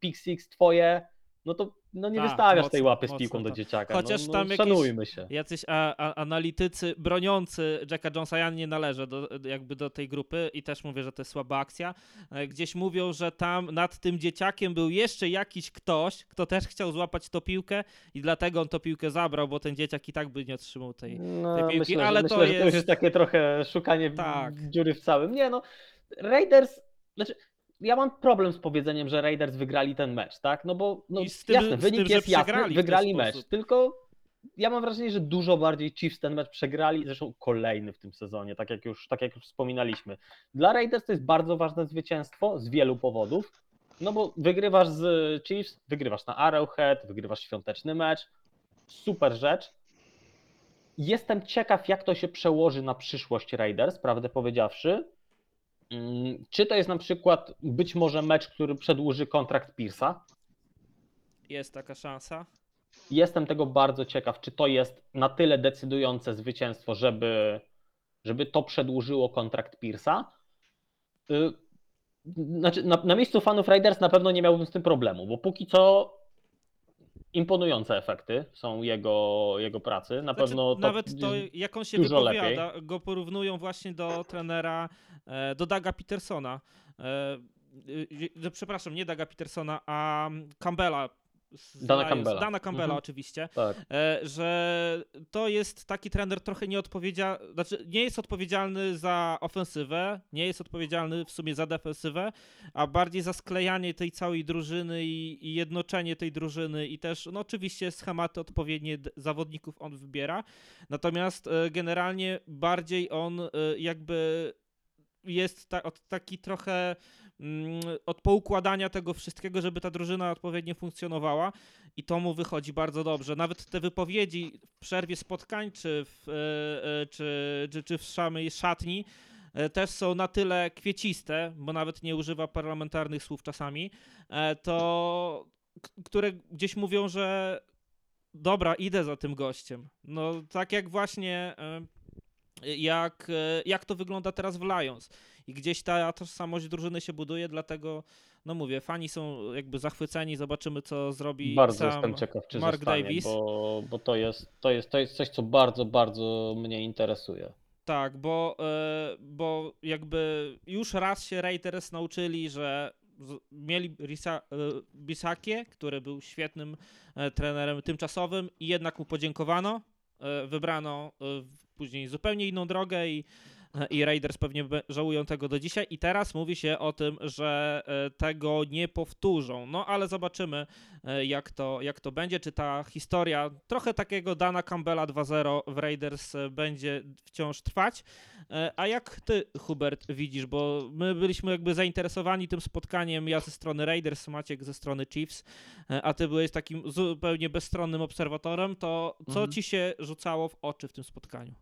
Pick Six twoje, no to no nie Tak, wystawiasz tej mocno, łapy z mocno piłką do to. dzieciaka. Chociaż no, no, tam jakieś- szanujmy się. Jacyś a, a, analitycy broniący Jacka Jonesa, ja nie należę do, jakby do tej grupy i też mówię, że to jest słaba akcja. e, Gdzieś mówią, że tam nad tym dzieciakiem był jeszcze jakiś ktoś, kto też chciał złapać tą piłkę i dlatego on tą piłkę zabrał, bo ten dzieciak i tak by nie otrzymał tej. No, piłki, myślę, że- ale myślę, to że to już jest- jest takie trochę szukanie Tak. dziury w całym. Nie no, Raiders, znaczy ja mam problem z powiedzeniem, że Raiders wygrali ten mecz, tak? No bo no, tym- jasne, wynik tym, jest jasny, wygrali mecz, sposób. tylko ja mam wrażenie, że dużo bardziej Chiefs ten mecz przegrali, zresztą kolejny w tym sezonie, tak jak już, tak jak już wspominaliśmy. Dla Raiders to jest bardzo ważne zwycięstwo z wielu powodów, no bo wygrywasz z Chiefs, wygrywasz na Arrowhead, wygrywasz świąteczny mecz, super rzecz, Jestem ciekaw, jak to się przełoży na przyszłość Raiders, prawdę powiedziawszy. Mm, Czy to jest na przykład być może mecz, który przedłuży kontrakt Pierce'a? Jest taka szansa. Jestem tego bardzo ciekaw, czy to jest na tyle decydujące zwycięstwo, żeby, żeby to przedłużyło kontrakt Pierce'a. Y, Znaczy, na, na miejscu fanów Raiders na pewno nie miałbym z tym problemu, bo póki co imponujące efekty są jego, jego pracy. Na Znaczy, pewno to, nawet to, jak on się wypowiada, go porównują właśnie do trenera, e, do Daga Petersona. E, y, y, przepraszam, nie Daga Petersona, a Campbella. Z Dana Campbella. Dana Campbella Mhm. oczywiście. tak. E, że to jest taki trener trochę nieodpowiedzialny, znaczy nie jest odpowiedzialny za ofensywę, nie jest odpowiedzialny w sumie za defensywę, a bardziej za sklejanie tej całej drużyny i, i jednoczenie tej drużyny i też, no oczywiście schematy odpowiednie zawodników on wybiera, natomiast e, generalnie bardziej on e, jakby jest ta, taki trochę od poukładania tego wszystkiego, żeby ta drużyna odpowiednio funkcjonowała i to mu wychodzi bardzo dobrze. Nawet te wypowiedzi w przerwie spotkań, czy w, e, e, czy, czy, czy w samej szatni, e, też są na tyle kwieciste, bo nawet nie używa parlamentarnych słów czasami, to które gdzieś mówią, że dobra, idę za tym gościem. No tak jak właśnie jak, jak to wygląda teraz w Lions. I gdzieś ta tożsamość drużyny się buduje, dlatego no mówię, fani są jakby zachwyceni, zobaczymy co zrobi Bardzo sam jestem ciekaw, czy Mark zostanie, Davis. Bo, bo to, jest, to, jest, to jest coś, co bardzo, bardzo mnie interesuje. Tak, bo, e, bo jakby już raz się Raiders nauczyli, że mieli Risa, e, Bisakie, który był świetnym e, trenerem tymczasowym i jednak mu podziękowano. Wybrano później zupełnie inną drogę i, i Raiders pewnie żałują tego do dzisiaj. I teraz mówi się o tym, że e, tego nie powtórzą. No ale zobaczymy, e, jak to, jak to będzie. Czy ta historia trochę takiego Dana Campbella 2-0 w Raiders e, będzie wciąż trwać. A jak ty, Hubert, widzisz? Bo my byliśmy jakby zainteresowani tym spotkaniem, ja ze strony Raiders, Maciek ze strony Chiefs, a ty byłeś takim zupełnie bezstronnym obserwatorem, to co Mhm. ci się rzucało w oczy w tym spotkaniu?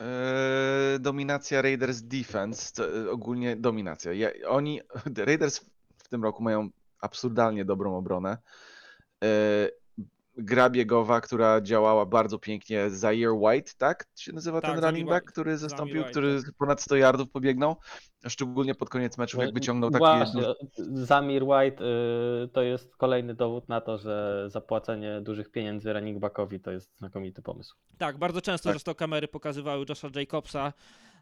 Eee, dominacja Raiders defense, to, e, ogólnie dominacja. Ja, oni, <laughs> Raiders w tym roku mają absurdalnie dobrą obronę. Eee, gra biegowa, która działała bardzo pięknie. Zaire White, tak się nazywa Tak, ten running back, White. który zastąpił, White, który ponad 100 yardów pobiegnął. Szczególnie pod koniec meczu, jak wyciągnął taki... Właśnie, Zamir White y, to jest kolejny dowód na to, że zapłacenie dużych pieniędzy running backowi to jest znakomity pomysł. Tak, bardzo często Tak. zresztą kamery pokazywały Josha Jacobsa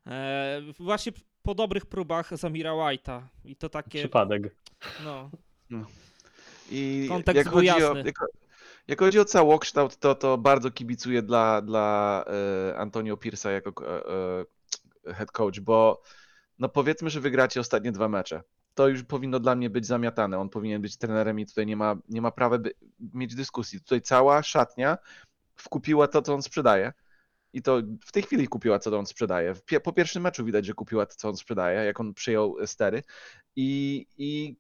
e, właśnie po dobrych próbach Zamira White'a i to takie, Przypadek. no, I Kontekst jak był chodzi, o, jasny. Jak, chodzi o całokształt, to, to bardzo kibicuję dla, dla e, Antonio Pierce'a jako e, e, head coach, bo no powiedzmy, że wygracie ostatnie dwa mecze. To już powinno dla mnie być zamiatane. On powinien być trenerem i tutaj nie ma, nie ma prawa by, mieć dyskusji. Tutaj cała szatnia wkupiła to, co on sprzedaje. I to w tej chwili kupiła, co on sprzedaje. Po pierwszym meczu widać, że kupiła to, co on sprzedaje, jak on przyjął stery. I, i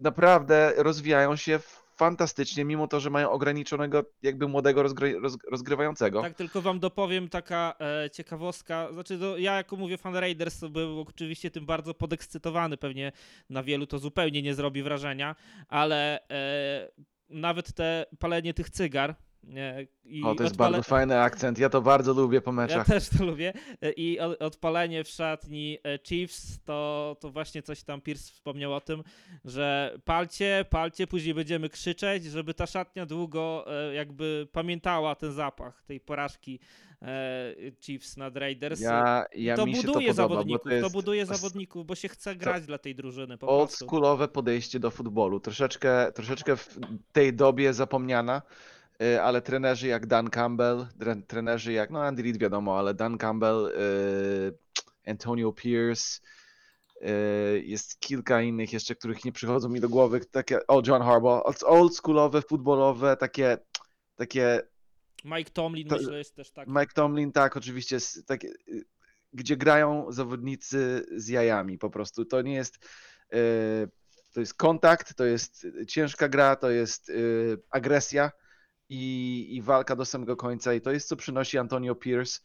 naprawdę rozwijają się fantastycznie, mimo to, że mają ograniczonego jakby młodego rozgry, roz, rozgrywającego. Tak, tylko wam dopowiem taka e, ciekawostka. Znaczy, no, ja jako mówię fan Raiders, to był oczywiście tym bardzo podekscytowany. Pewnie na wielu to zupełnie nie zrobi wrażenia, ale e, nawet te palenie tych cygar. I o, to jest odpale- bardzo fajny akcent, ja to bardzo lubię po Ja meczach. też to lubię. I odpalenie w szatni e, Chiefs, to, to właśnie coś tam Pierce wspomniał o tym, że palcie, palcie, później będziemy krzyczeć, żeby ta szatnia długo e, jakby pamiętała ten zapach tej porażki e, Chiefs nad Raiders. Ja, ja to się to buduje podoba, zawodników, to jest to buduje zawodników, bo się chce grać dla tej drużyny po old prostu. schoolowe podejście do futbolu. Troszeczkę, troszeczkę w tej dobie zapomniana, ale trenerzy jak Dan Campbell, tre- trenerzy jak, no Andy Reid wiadomo, ale Dan Campbell, y, Antonio Pierce, y, jest kilka innych jeszcze, których nie przychodzą mi do głowy, takie, o John Harbaugh, old- old schoolowe, futbolowe, takie, takie Mike Tomlin to- myślę jest też tak. Mike Tomlin, tak, oczywiście, takie, y, gdzie grają zawodnicy z jajami po prostu. To nie jest, to jest kontakt, to jest ciężka gra, to jest agresja i, i walka do samego końca i to jest, co przynosi Antonio Pierce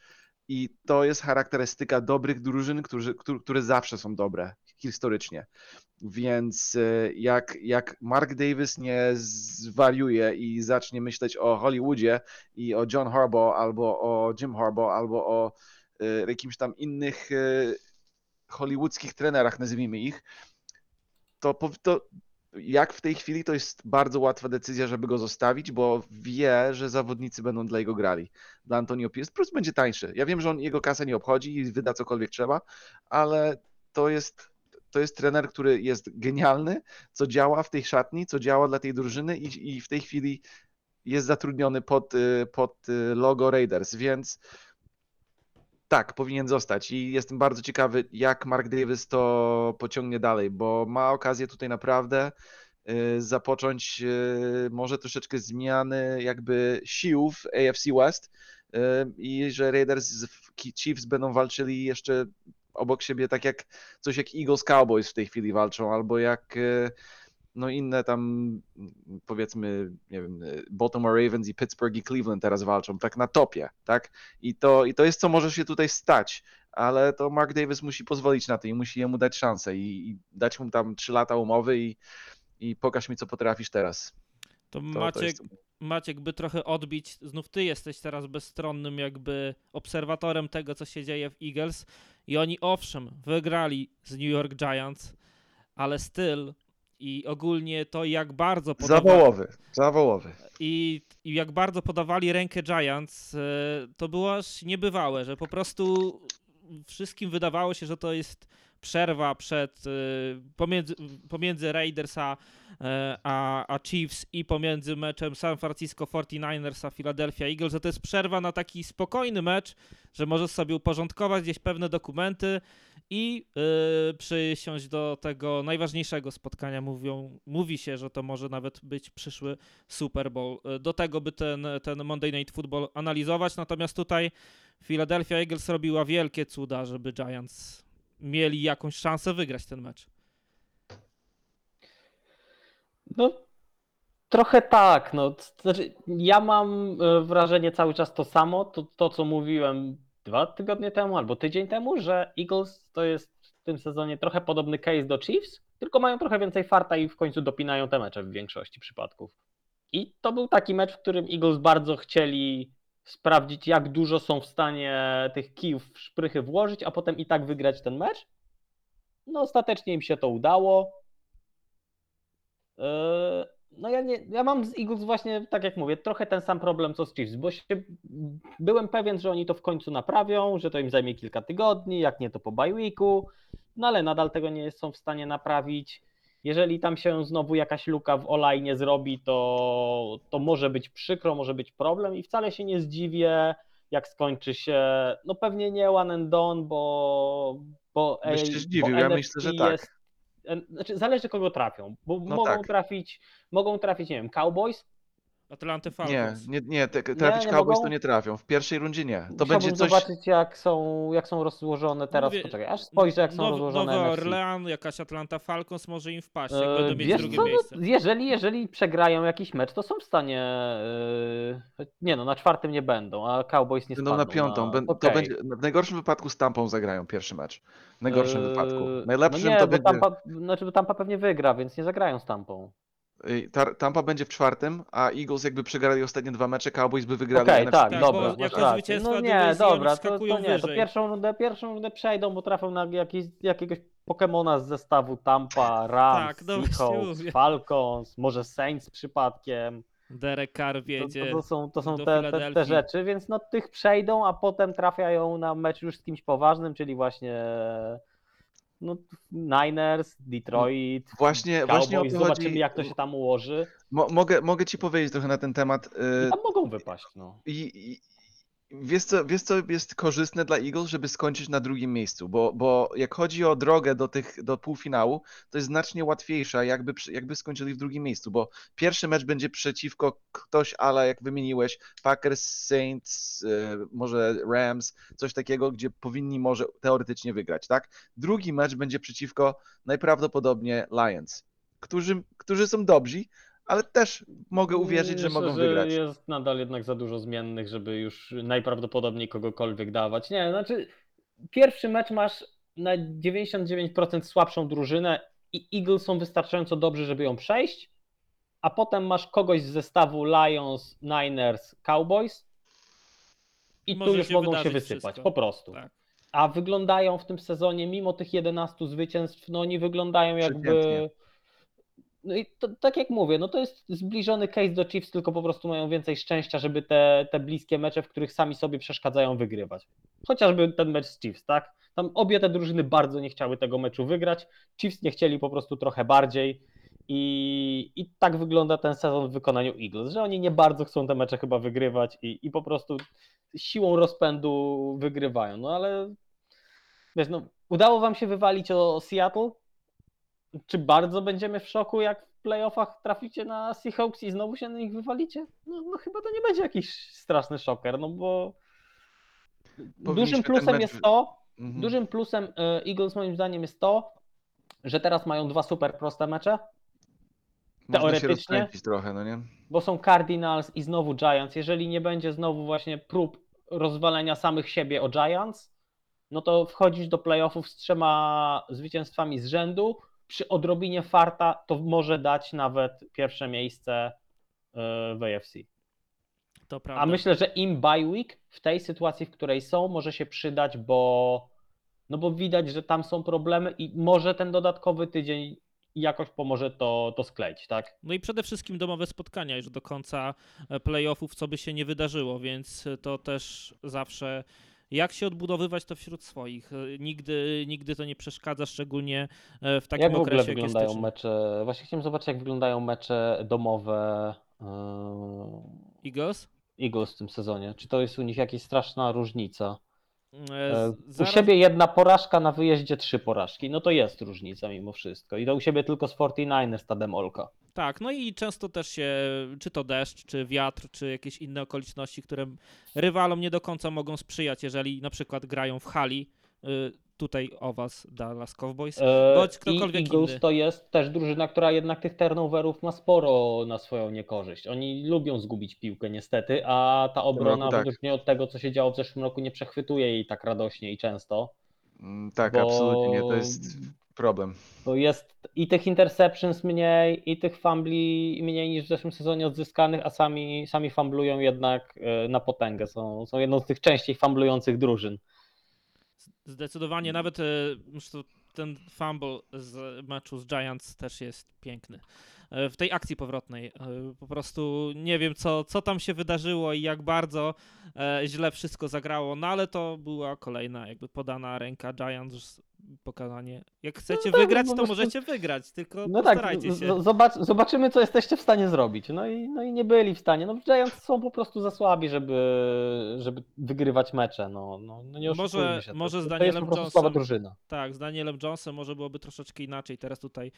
i to jest charakterystyka dobrych drużyn, którzy, które zawsze są dobre historycznie. Więc y, jak, jak Mark Davis nie zwariuje i zacznie myśleć o Hollywoodzie, i o John Harbaugh, albo o Jim Harbaugh, albo o y, jakimś tam innych y, hollywoodzkich trenerach, nazwijmy ich, to, to jak w tej chwili to jest bardzo łatwa decyzja, żeby go zostawić, bo wie, że zawodnicy będą dla jego grali. Dla Antonio Pierce plus będzie tańszy. Ja wiem, że on jego kasę nie obchodzi i wyda cokolwiek trzeba, ale to jest, to jest trener, który jest genialny, co działa w tej szatni, co działa dla tej drużyny i, i w tej chwili jest zatrudniony pod, y, pod y, logo Raiders, więc tak, powinien zostać i jestem bardzo ciekawy, jak Mark Davis to pociągnie dalej, bo ma okazję tutaj naprawdę y, zapocząć y, może troszeczkę zmiany jakby sił w AFC West y, i że Raiders z Chiefs będą walczyli jeszcze obok siebie tak jak coś jak Eagles Cowboys w tej chwili walczą, albo jak no inne tam powiedzmy, nie wiem, y, Baltimore Ravens i Pittsburgh i Cleveland teraz walczą, tak na topie, tak? I to, i to jest co może się tutaj stać, ale to Mark Davis musi pozwolić na to i musi jemu dać szansę i, i dać mu tam 3 lata umowy i, i pokaż mi, co potrafisz teraz. To To, Maciek, to jest... Maciek, by trochę odbić, znów ty jesteś teraz bezstronnym jakby obserwatorem tego, co się dzieje w Eagles i oni owszem, wygrali z New York Giants, ale styl i ogólnie to jak bardzo podawali, Zawołowy, zawołowy. i, i jak bardzo podawali rękę Giants, e, to było aż niebywałe, że po prostu wszystkim wydawało się, że to jest przerwa przed, e, pomiędzy, pomiędzy Raiders a, e, a, a Chiefs i pomiędzy meczem San Francisco 49ers a Philadelphia Eagles, że to jest przerwa na taki spokojny mecz, że możesz sobie uporządkować gdzieś pewne dokumenty i yy, przysiąść do tego najważniejszego spotkania. Mówią, mówi się, że to może nawet być przyszły Super Bowl. Y, Do tego, by ten, ten Monday Night Football analizować. Natomiast tutaj Philadelphia Eagles robiła wielkie cuda, żeby Giants mieli jakąś szansę wygrać ten mecz. No, trochę tak. No, znaczy, ja mam e, wrażenie cały czas to samo, to, to co mówiłem dwa tygodnie temu albo tydzień temu, że Eagles to jest w tym sezonie trochę podobny case do Chiefs, tylko mają trochę więcej farta i w końcu dopinają te mecze w większości przypadków. I to był taki mecz, w którym Eagles bardzo chcieli sprawdzić, jak dużo są w stanie tych kijów w szprychy włożyć, a potem i tak wygrać ten mecz. No, ostatecznie im się to udało. Eee, No ja, nie, ja mam z Eagles właśnie, tak jak mówię, trochę ten sam problem co z Chiefs, bo się, byłem pewien, że oni to w końcu naprawią, że to im zajmie kilka tygodni, jak nie to po bye weeku, no ale nadal tego nie są w stanie naprawić. Jeżeli tam się znowu jakaś luka w olajnie zrobi, to, to może być przykro, może być problem i wcale się nie zdziwię, jak skończy się, no pewnie nie one and done, bo, bo, Byś się zdziwił, bo ja myślę, że tak. jest, znaczy zależy kogo trafią, bo No mogą tak. trafić, mogą trafić, nie wiem, Cowboys, Atlanta Nie, Falcons. nie, nie, te, trafić nie Cowboys mogą? to nie trafią. W pierwszej rundzie nie. To Chciałbym będzie coś... zobaczyć, jak są, jak są rozłożone teraz. Mówię, Poczekaj, aż spojrzę, jak są Nowy, rozłożone Nowy NFC. Orlean, jakaś Atlanta Falcons może im wpaść, jak E, będą mieć wiesz drugie co, no, miejsce. jeżeli, jeżeli przegrają jakiś mecz, to są w stanie. e, nie no, na czwartym nie będą, a Cowboys nie Będą spadną. na piątą. Bę- okej. To będzie, w najgorszym wypadku z Tampą zagrają pierwszy mecz. W najgorszym Eee, wypadku. Najlepszym no nie, to bo będzie... Tampa, znaczy, bo Tampa pewnie wygra, więc nie zagrają z Tampą. Y, Tampa będzie w czwartym, a Eagles jakby przegrali ostatnie dwa mecze, Cowboys by wygrali Okej, NFC. tak, Tak, dobra. bo jako zwycięstwa No nie, dobra, to, to nie, to pierwszą rundę, pierwszą rundę przejdą, bo trafią na jakiś, jakiegoś Pokemona z zestawu Tampa, Rams, Tak, no właśnie Seahawks. Falcons, może Saints przypadkiem. Derek Carr To, wiedzie. to, to są, to są te, te, te rzeczy, więc no tych przejdą, a potem trafiają na mecz już z kimś poważnym, czyli właśnie no, Niners, Detroit, Właśnie, właśnie o Cowboys, to zobaczymy chodzi. jak to się tam ułoży. Mo- mogę, mogę ci powiedzieć trochę na ten temat. y, Tam mogą wypaść, no. I, i wiesz, co, wiesz, co jest korzystne dla Eagles, żeby skończyć na drugim miejscu, bo, bo jak chodzi o drogę do, tych, do półfinału, to jest znacznie łatwiejsza, jakby, jakby skończyli w drugim miejscu, bo pierwszy mecz będzie przeciwko ktoś, ale jak wymieniłeś, Packers, Saints, y, może Rams, coś takiego, gdzie powinni może teoretycznie wygrać, tak? Drugi mecz będzie przeciwko najprawdopodobniej Lions, którzy, którzy są dobrzy, ale też mogę uwierzyć, że Myślę, mogą że wygrać. jest nadal jednak za dużo zmiennych, żeby już najprawdopodobniej kogokolwiek dawać. Nie, znaczy pierwszy mecz masz na 99% słabszą drużynę i Eagles są wystarczająco dobrzy, żeby ją przejść, a potem masz kogoś z zestawu Lions, Niners, Cowboys i Może tu już się mogą się wydarzyć wysypać, wszystko. po prostu. Tak. A wyglądają w tym sezonie, mimo tych 11 zwycięstw, no oni wyglądają jakby. Przeciętnie. No i to, tak jak mówię, no to jest zbliżony case do Chiefs, tylko po prostu mają więcej szczęścia, żeby te, te bliskie mecze, w których sami sobie przeszkadzają, wygrywać. Chociażby ten mecz z Chiefs, tak? Tam obie te drużyny bardzo nie chciały tego meczu wygrać. Chiefs nie chcieli po prostu trochę bardziej. I, I tak wygląda ten sezon w wykonaniu Eagles, że oni nie bardzo chcą te mecze chyba wygrywać i, i po prostu siłą rozpędu wygrywają. No ale wiesz, no, udało wam się wywalić o Seattle? Czy bardzo będziemy w szoku, jak w playoffach traficie na Seahawks i znowu się na nich wywalicie? No, no chyba to nie będzie jakiś straszny szoker, no bo Powinniśmy dużym plusem jest to, Mhm. dużym plusem e, Eagles moim zdaniem jest to, że teraz mają dwa super proste mecze, Można teoretycznie- trochę, no nie? bo są Cardinals i znowu Giants. Jeżeli nie będzie znowu właśnie prób rozwalenia samych siebie o Giants, no to wchodzisz do playoffów z trzema zwycięstwami z rzędu. Przy odrobinie farta to może dać nawet pierwsze miejsce e, w AFC. To prawda. A myślę, że im bye week w tej sytuacji, w której są, może się przydać, bo no bo widać, że tam są problemy i może ten dodatkowy tydzień jakoś pomoże to, to skleić, tak? No i przede wszystkim domowe spotkania już do końca e, playoffów, co by się nie wydarzyło, więc to też zawsze jak się odbudowywać to wśród swoich. E, Nigdy, nigdy to nie przeszkadza, szczególnie e, w takim jak w ogóle okresie, jak jest wyglądają styczeń. mecze? Właśnie chciałem zobaczyć, jak wyglądają mecze domowe yy, Eagles? Eagles w tym sezonie. Czy to jest u nich jakaś straszna różnica? E, E, z- U siebie jedna porażka, na wyjeździe trzy porażki. No to jest różnica mimo wszystko. I to u siebie tylko z 49ers ta demolka. Tak, no i często też się, czy to deszcz, czy wiatr, czy jakieś inne okoliczności, które rywalom nie do końca mogą sprzyjać, jeżeli na przykład grają w hali, y, tutaj o was Dallas Cowboys, E, bądź I ktokolwiek Eagles inny. to jest też drużyna, która jednak tych turnoverów ma sporo na swoją niekorzyść. Oni lubią zgubić piłkę niestety, a ta obrona tak. od tego, co się działo w zeszłym roku, nie przechwytuje jej tak radośnie i często. Mm, Tak, Bo- absolutnie nie, to jest problem. Bo jest i tych interceptions mniej, i tych fumbli mniej niż w zeszłym sezonie odzyskanych, a sami, sami fumblują jednak e, na potęgę. Są, są jedną z tych częściej fumblujących drużyn. Zdecydowanie, nawet e, ten fumble z meczu z Giants też jest piękny. E, W tej akcji powrotnej. e, Po prostu nie wiem, co, co tam się wydarzyło i jak bardzo e, źle wszystko zagrało, no ale to była kolejna jakby podana ręka Giants pokazanie. Jak chcecie tak, wygrać, to możecie wygrać, tylko No tak, postarajcie z- się. zobacz, zobaczymy, co jesteście w stanie zrobić. No i, no i nie byli w stanie. No Giants są po prostu za słabi, żeby, żeby wygrywać mecze. No, no, no nie Może- się. może to, z to jest Danielem po prostu słaba Jonesem- drużyna. Tak, z Danielem Jonesem może byłoby troszeczkę inaczej. Teraz tutaj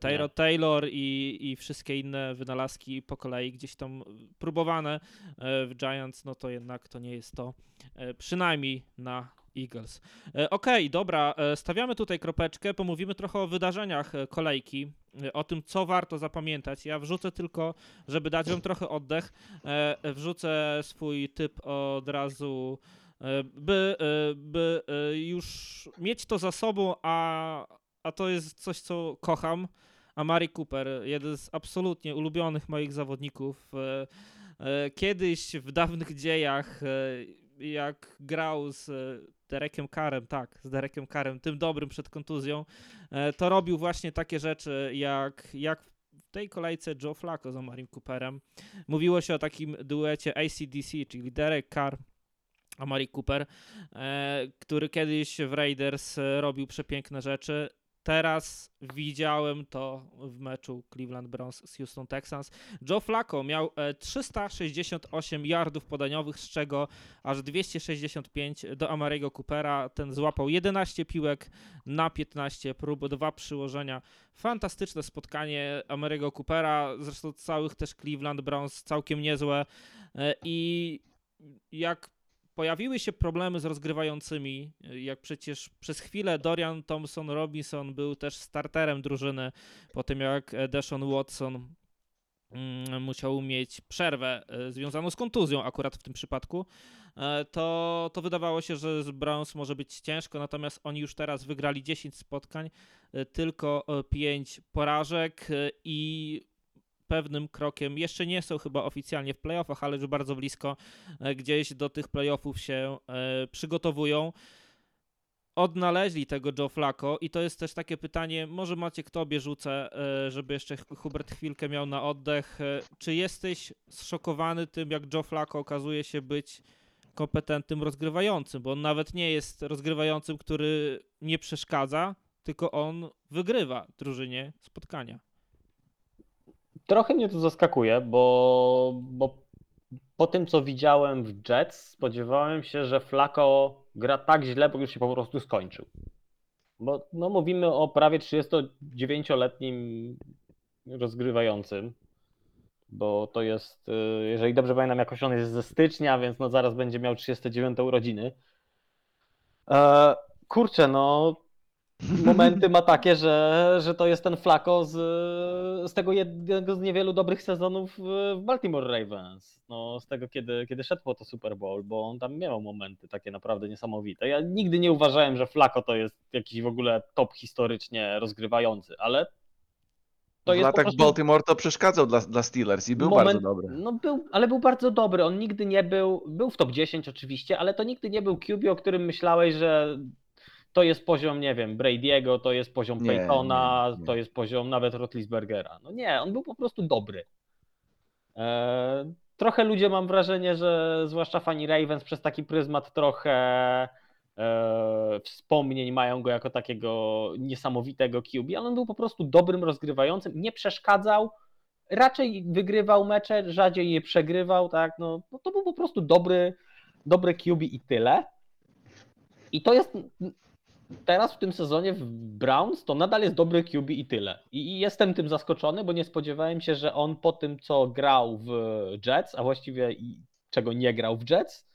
Tyro Nie. Taylor i, i wszystkie inne wynalazki po kolei gdzieś tam próbowane e, w Giants, no to jednak to nie jest to, e, przynajmniej na Eagles. E, Okej, dobra, e, stawiamy tutaj kropeczkę, pomówimy trochę o wydarzeniach e, kolejki, e, o tym, co warto zapamiętać. Ja wrzucę tylko, żeby dać wam trochę oddech, e, wrzucę swój typ od razu e, by, e, by e, już mieć to za sobą, a, a to jest coś, co kocham. A Mari Cooper, jeden z absolutnie ulubionych moich zawodników. e, e, Kiedyś w dawnych dziejach, e, jak grał z Derekiem Karem, tak, z Derekiem Karem, tym dobrym przed kontuzją, to robił właśnie takie rzeczy, jak, jak w tej kolejce Joe Flacco z Amarim Cooperem. Mówiło się o takim duecie ACDC, czyli Derek Carr a Mari Cooper, który kiedyś w Raiders robił przepiękne rzeczy. Teraz widziałem to w meczu Cleveland Browns z Houston Texans. Joe Flacco miał e, 368 yardów podaniowych, z czego aż 265 do Amariego Coopera. Ten złapał 11 piłek na 15 prób, dwa przyłożenia. Fantastyczne spotkanie Amariego Coopera, zresztą całych też Cleveland Browns całkiem niezłe. E, I jak pojawiły się problemy z rozgrywającymi, jak przecież przez chwilę Dorian Thompson Robinson był też starterem drużyny, po tym jak Deshaun Watson mm, musiał mieć przerwę e, związaną z kontuzją akurat w tym przypadku, e, to, to wydawało się, że z Browns może być ciężko, natomiast oni już teraz wygrali 10 spotkań, e, tylko 5 porażek e, i pewnym krokiem, jeszcze nie są chyba oficjalnie w playoffach, ale już bardzo blisko, e, gdzieś do tych playoffów się e, przygotowują. Odnaleźli tego Joe Flacco i to jest też takie pytanie, może macie k tobie rzucę, e, żeby jeszcze Hubert chwilkę miał na oddech. Czy jesteś zszokowany tym, jak Joe Flacco okazuje się być kompetentnym rozgrywającym, bo on nawet nie jest rozgrywającym, który nie przeszkadza, tylko on wygrywa drużynie spotkania. Trochę mnie to zaskakuje, bo, bo po tym, co widziałem w Jets, spodziewałem się, że Flacco gra tak źle, bo już się po prostu skończył. Bo no, mówimy o prawie 39-letnim rozgrywającym, bo to jest, y, jeżeli dobrze pamiętam, jakoś on jest ze stycznia, więc no zaraz będzie miał 39 urodziny. E, kurczę, no momenty ma takie, że, że to jest ten Flacco z, z tego jednego z niewielu dobrych sezonów w Baltimore Ravens. No, z tego, kiedy, kiedy szedł po to Super Bowl, bo on tam miał momenty takie naprawdę niesamowite. Ja nigdy nie uważałem, że Flacco to jest jakiś w ogóle top historycznie rozgrywający, ale to w latach w prostu Baltimore to przeszkadzał dla, dla Steelers i był moment- bardzo dobry. No był, ale był bardzo dobry. On nigdy nie był, był w top 10 oczywiście, ale to nigdy nie był QB, o którym myślałeś, że to jest poziom, nie wiem, Brady'ego, to jest poziom Nie, Peytona, nie, nie. to jest poziom nawet Rotlisbergera. No nie, on był po prostu dobry. E, trochę ludzie mam wrażenie, że zwłaszcza fani Ravens przez taki pryzmat trochę e, wspomnień mają go jako takiego niesamowitego QB, ale on był po prostu dobrym rozgrywającym, nie przeszkadzał, raczej wygrywał mecze, rzadziej je przegrywał, tak, no, no to był po prostu dobry, dobry QB i tyle. I to jest teraz w tym sezonie w Browns to nadal jest dobry QB i tyle. I jestem tym zaskoczony, bo nie spodziewałem się, że on po tym, co grał w Jets, a właściwie czego nie grał w Jets,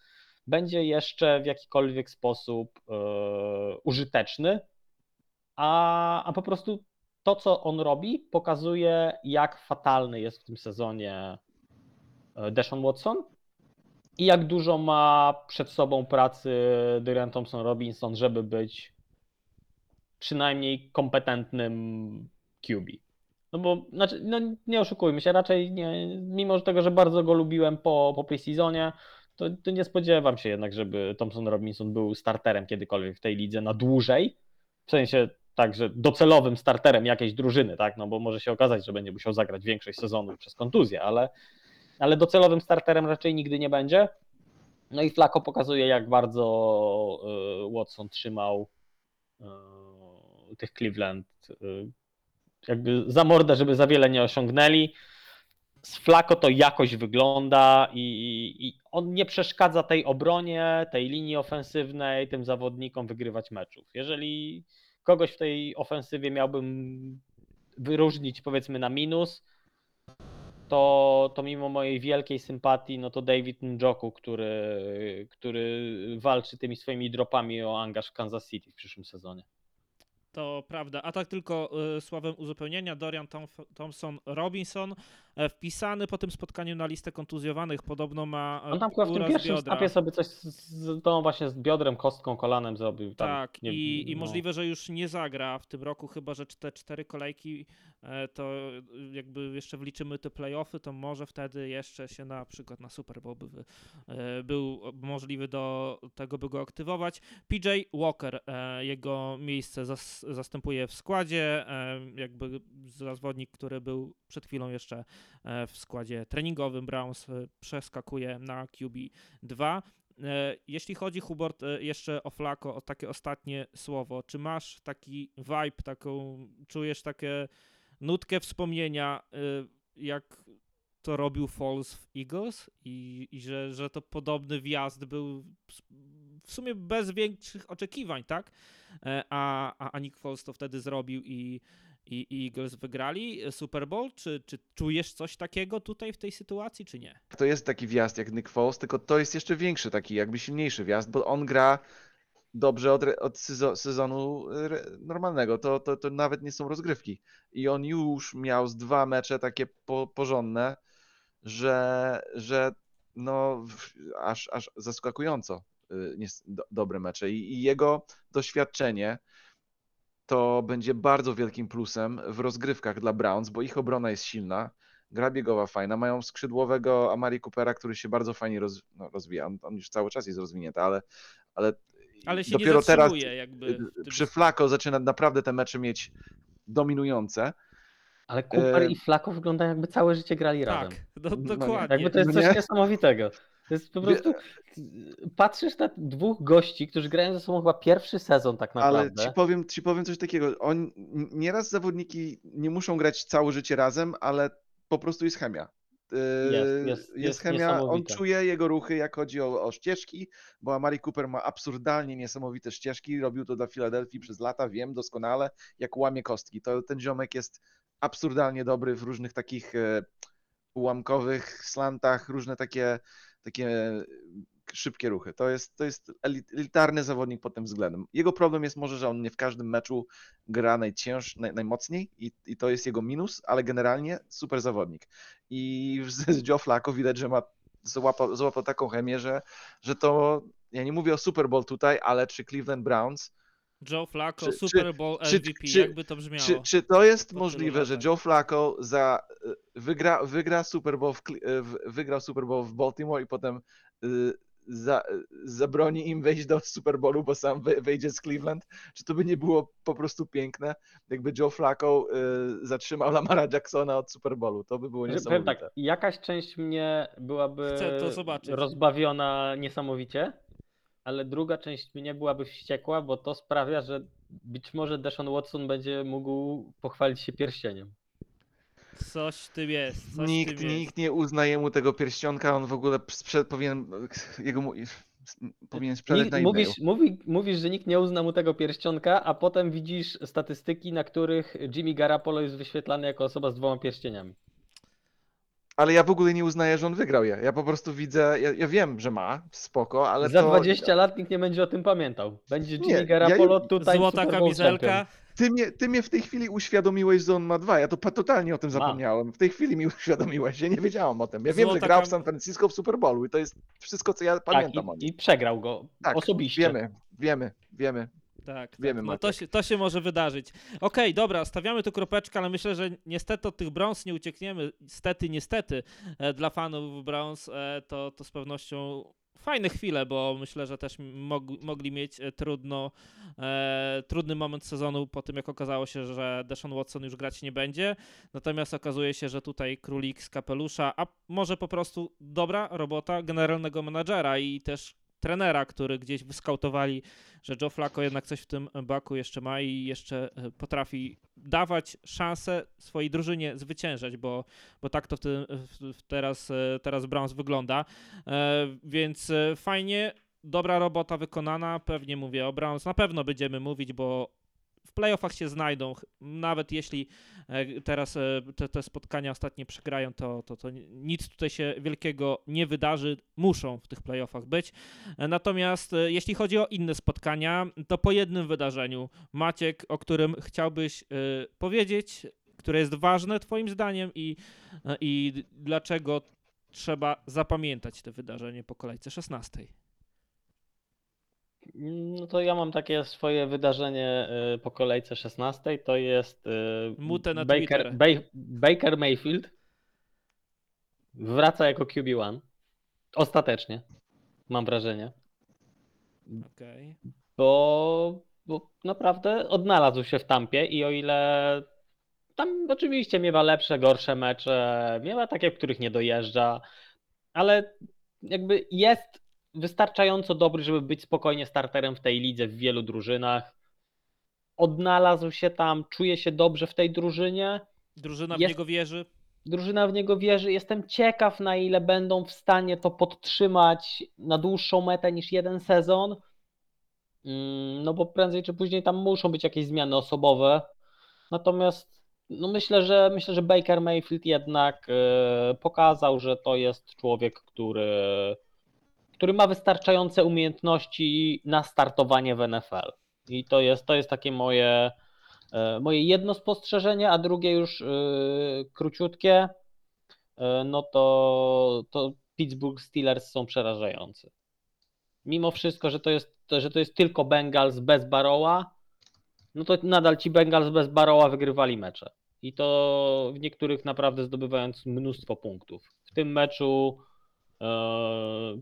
będzie jeszcze w jakikolwiek sposób e, użyteczny, a, a po prostu to, co on robi, pokazuje, jak fatalny jest w tym sezonie e, Deshaun Watson i jak dużo ma przed sobą pracy Dorian Thompson-Robinson, żeby być przynajmniej kompetentnym QB. No bo, znaczy, no nie oszukujmy się, raczej nie, mimo tego, że bardzo go lubiłem po, po preseasonie, to, to nie spodziewam się jednak, żeby Thompson Robinson był starterem kiedykolwiek w tej lidze na dłużej. W sensie tak, że docelowym starterem jakiejś drużyny, tak? No bo może się okazać, że będzie musiał zagrać większość sezonu przez kontuzję, ale, ale docelowym starterem raczej nigdy nie będzie. No i Flacco pokazuje, jak bardzo y, Watson trzymał y, tych Cleveland y, jakby za mordę, żeby za wiele nie osiągnęli. Z Flako to jakoś wygląda i, i, on nie przeszkadza tej obronie, tej linii ofensywnej, tym zawodnikom wygrywać meczów. Jeżeli kogoś w tej ofensywie miałbym wyróżnić powiedzmy na minus, to, to mimo mojej wielkiej sympatii, no to David Njoku, który, który walczy tymi swoimi dropami o angaż w Kansas City w przyszłym sezonie. To prawda. A tak tylko y, słowem uzupełnienia, Dorian Tomf- Thompson Robinson wpisany po tym spotkaniu na listę kontuzjowanych podobno ma e, On tam chyba w tym pierwszym snapie sobie coś z, tą właśnie z biodrem, kostką, kolanem zrobił. Tam, Tak, nie- i, i no. możliwe, że już nie zagra w tym roku, chyba że te cztery kolejki e, to jakby jeszcze wliczymy te playoffy, to może wtedy jeszcze się na przykład na Super Bowl by, e, był możliwy do tego, by go aktywować. PJ Walker, e, jego miejsce zas, zastępuje w składzie, e, jakby zawodnik, który był przed chwilą jeszcze e, w składzie treningowym Browns, e, przeskakuje na QB2. E, Jeśli chodzi, Hubert, e, jeszcze o Flako, o takie ostatnie słowo. Czy masz taki vibe, taką, czujesz takie nutkę wspomnienia, e, jak to robił Falls w Eagles i, i że, że to podobny wjazd był w sumie bez większych oczekiwań, tak? E, A, a, a Nick Foles to wtedy zrobił i, i, Eagles wygrali Super Bowl. Czy, czy czujesz coś takiego tutaj w tej sytuacji, czy nie? To jest taki wjazd jak Nick Foles, tylko to jest jeszcze większy, taki jakby silniejszy wjazd, bo on gra dobrze od, od sezo- sezonu re- normalnego. To, to, to nawet nie są rozgrywki. I on już miał z dwa mecze takie po, porządne, że, że no aż, aż zaskakująco do, dobre mecze. I, I jego doświadczenie to będzie bardzo wielkim plusem w rozgrywkach dla Browns, bo ich obrona jest silna, gra biegowa fajna, mają skrzydłowego Amari Coopera, który się bardzo fajnie roz, no, rozwija, on, on już cały czas jest rozwinięty, ale, ale, Ale się dopiero nie teraz jakby. w tym- przy Flako zaczyna naprawdę te mecze mieć dominujące. Ale Cooper E, i Flako wyglądają jakby całe życie grali razem. Tak, do, No nie. dokładnie. Jakby to jest No coś nie? niesamowitego. To jest po prostu. Patrzysz na dwóch gości, którzy grają ze sobą chyba pierwszy sezon tak Ale naprawdę. ci powiem, ci powiem coś takiego. On, nieraz zawodniki nie muszą grać całe życie razem, ale po prostu jest chemia. Yy, Jest, jest- jest chemia, on czuje jego ruchy, jak chodzi o, o ścieżki, bo Amari Cooper ma absurdalnie niesamowite ścieżki. Robił to dla Filadelfii przez lata, wiem doskonale, jak łamie kostki. To ten ziomek jest absurdalnie dobry w różnych takich e, ułamkowych slantach, różne takie, takie szybkie ruchy. To jest, to jest elit- elitarny zawodnik pod tym względem. Jego problem jest może, że on nie w każdym meczu gra najcięż, naj, najmocniej i, i to jest jego minus, ale generalnie super zawodnik. I <laughs> z, z Joe Flacco widać, że ma złapał, złapał taką chemię, że, że to, ja nie mówię o Super Bowl tutaj, ale czy Cleveland Browns, Joe Flacco, Czy- Super Bowl czy- MVP, czy- jakby to brzmiało. czy, czy to jest możliwe, że. Joe Flacco za, y, wygra, wygra Super Bowl w, y, w, wygrał Super Bowl w Baltimore i potem y, za, zabroni im wejść do Super Bowlu, bo sam wejdzie z Cleveland? Czy to by nie było po prostu piękne, jakby Joe Flacco y, zatrzymał Lamara Jacksona od Super Bowlu? To by było Że Powiem niesamowite. tak, jakaś część mnie byłaby rozbawiona niesamowicie, ale druga część mnie byłaby wściekła, bo to sprawia, że być może Deshaun Watson będzie mógł pochwalić się pierścieniem. Coś w tym jest. Coś Nikt, jest. nikt nie uznaje mu tego pierścionka, on w ogóle sprze- powinien, jego, mu- powinien sprzedać Nikt, na mówisz, mówi, mówisz, że nikt nie uzna mu tego pierścionka, a potem widzisz statystyki, na których Jimmy Garapolo jest wyświetlany jako osoba z dwoma pierścieniami. Ale ja w ogóle nie uznaję, że on wygrał je. Ja po prostu widzę, ja, ja wiem, że ma, spoko, ale Za to... 20 lat nikt nie będzie o tym pamiętał. Będzie Nie, Jimmy ja Garapolo nie- tutaj Złota Super Bowl kamizelka. champion. Ty mnie, ty mnie w tej chwili uświadomiłeś, że on ma dwa. Ja to pa- totalnie o tym zapomniałem. W tej chwili mi <laughs> uświadomiłeś, ja nie wiedziałem o tym. Ja wiem, że Złota grał kam- w San Francisco w Super Bowlu i to jest wszystko, co ja Tak, pamiętam o i, nim. i przegrał go Tak, osobiście. Wiemy, wiemy, wiemy. Tak, Wiemy, tak. No to, się, to się może wydarzyć. Okej, dobra, stawiamy tu kropeczkę, ale myślę, że niestety od tych Browns nie uciekniemy. Niestety, niestety dla fanów Browns e, to, to z pewnością fajne chwile, bo myślę, że też mog, mogli mieć e, trudno, e, trudny moment sezonu po tym, jak okazało się, że Deshaun Watson już grać nie będzie. Natomiast okazuje się, że tutaj królik z kapelusza, a może po prostu dobra robota generalnego menadżera i też trenera, który gdzieś wyskautowali, że Joe Flacco jednak coś w tym baku jeszcze ma i jeszcze e, potrafi dawać szansę swojej drużynie zwyciężać, bo, bo tak to w tym, w, teraz, e, teraz Browns wygląda. E, więc fajnie, dobra robota wykonana. Pewnie mówię o Browns, na pewno będziemy mówić, bo w playoffach się znajdą. Nawet jeśli e, teraz e, te, te spotkania ostatnie przegrają, to, to, to nic tutaj się wielkiego nie wydarzy. Muszą w tych playoffach być. E, Natomiast jeśli chodzi o inne spotkania, to po jednym wydarzeniu, Maciek, o którym chciałbyś powiedzieć, które jest ważne Twoim zdaniem i, i dlaczego trzeba zapamiętać to wydarzenie po kolejce 16. No to ja mam takie swoje wydarzenie y, po kolejce 16. To jest y, Mutę na Baker, Twitter. Baker Mayfield wraca jako QB1. Ostatecznie, mam wrażenie. Okej. Bo, bo naprawdę odnalazł się w tampie i o ile tam oczywiście miewa lepsze, gorsze mecze, miewa takie, w których nie dojeżdża, ale jakby jest wystarczająco dobry, żeby być spokojnie starterem w tej lidze w wielu drużynach. Odnalazł się tam, czuje się dobrze w tej drużynie. Drużyna w Jest- niego wierzy. Drużyna w niego wierzy. Jestem ciekaw, na ile będą w stanie to podtrzymać na dłuższą metę niż jeden sezon. Mm, No bo prędzej czy później tam muszą być jakieś zmiany osobowe. Natomiast no myślę, że myślę, że Baker Mayfield jednak e, pokazał, że to jest człowiek, który, który ma wystarczające umiejętności na startowanie w NFL. I to jest, to jest takie moje, e, moje jedno spostrzeżenie, a drugie już e, króciutkie. E, No to, to Pittsburgh Steelers są przerażający. Mimo wszystko, że to jest, że to jest tylko Bengals bez Baroła, no to nadal ci Bengals bez Baroła wygrywali mecze. I to w niektórych naprawdę zdobywając mnóstwo punktów. W tym meczu,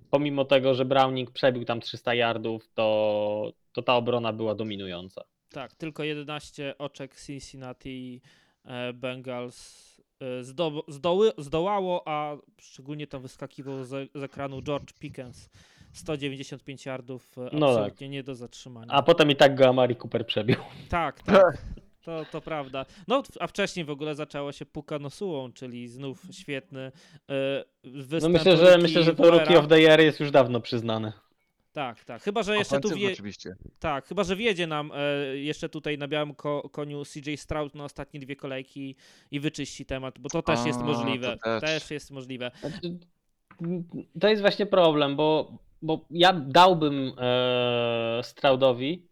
pomimo tego, że Browning przebił tam 300 yardów, to, to ta obrona była dominująca. Tak, tylko 11 oczek Cincinnati e, Bengals e, zdo, zdoły, zdołało, a szczególnie tam wyskakiwał z, z ekranu George Pickens. 195 yardów, e, No absolutnie nie do zatrzymania. A potem i tak go Amari Cooper przebił. Tak, tak. <laughs> To, to prawda. No, a wcześniej w ogóle zaczęło się Puka Nosułą, czyli znów świetny No występ myślę, że myślę, że to Boera. Rookie of the Year jest już dawno przyznany. Tak, tak. Chyba, że jeszcze tu wie... oczywiście. Tak, chyba, że wjedzie nam e, jeszcze tutaj na białym ko koniu CJ Stroud na ostatnie dwie kolejki i wyczyści temat, bo to też jest A, możliwe. to też. też. jest możliwe. Znaczy, To jest właśnie problem, bo, bo ja dałbym e, Straudowi,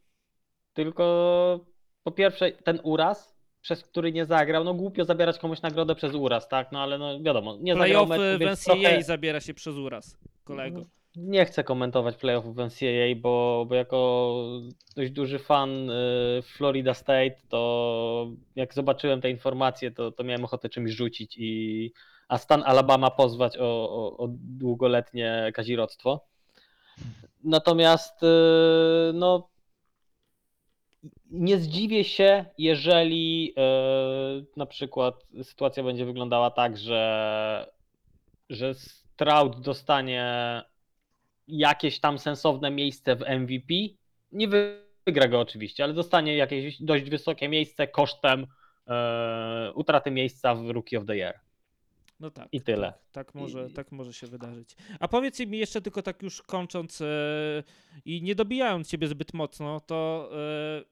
tylko po pierwsze ten uraz, przez który nie zagrał, no głupio zabierać komuś nagrodę przez uraz, tak? No ale no wiadomo, nie zagrał Playoffy meczu, w więc NCAA trochę zabiera się przez uraz, kolego. nie chcę komentować playoffów w NCAA, bo, bo jako dość duży fan y, Florida State, to jak zobaczyłem te informacje, to, to miałem ochotę czymś rzucić i a stan Alabama pozwać o, o, o długoletnie kazirodztwo. Natomiast y, no nie zdziwię się, jeżeli y, na przykład sytuacja będzie wyglądała tak, że, że Stroud dostanie jakieś tam sensowne miejsce w MVP. Nie wy- wygra go oczywiście, ale dostanie jakieś dość wysokie miejsce kosztem e, utraty miejsca w Rookie of the Year. No tak. I tyle. Tak, tak, może, tak może się wydarzyć. A powiedz mi jeszcze tylko tak już kończąc e, i nie dobijając ciebie zbyt mocno, to e,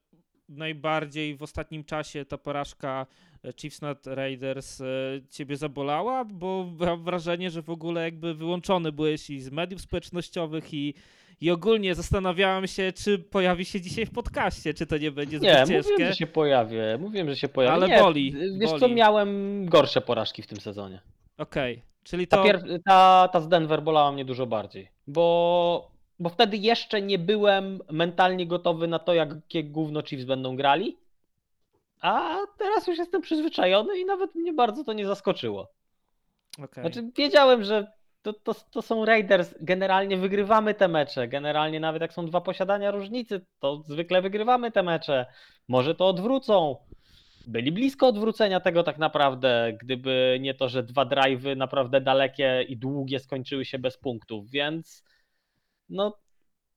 najbardziej w ostatnim czasie ta porażka e, Chiefs nad Raiders ciebie zabolała, bo mam wrażenie, że w ogóle jakby wyłączony byłeś i z mediów społecznościowych i i ogólnie zastanawiałem się, czy pojawi się dzisiaj w podcaście, czy to nie będzie zbyt Nie, ciężkie. mówiłem, że się pojawię. Mówiłem, że się pojawię. Ale nie, boli, Wiesz co, boli. miałem gorsze porażki w tym sezonie. Okej, czyli Ta, to... pier- ta, ta z Denver bolała mnie dużo bardziej, bo, bo wtedy jeszcze nie byłem mentalnie gotowy na to, jakie gówno Chiefs będą grali, a teraz już jestem przyzwyczajony i nawet mnie bardzo to nie zaskoczyło. okej. Znaczy wiedziałem, że to, to, to są Raiders, generalnie wygrywamy te mecze, generalnie nawet jak są dwa posiadania różnicy, to zwykle wygrywamy te mecze, może to odwrócą. Byli blisko odwrócenia tego tak naprawdę, gdyby nie to, że dwa drive'y naprawdę dalekie i długie skończyły się bez punktów, więc no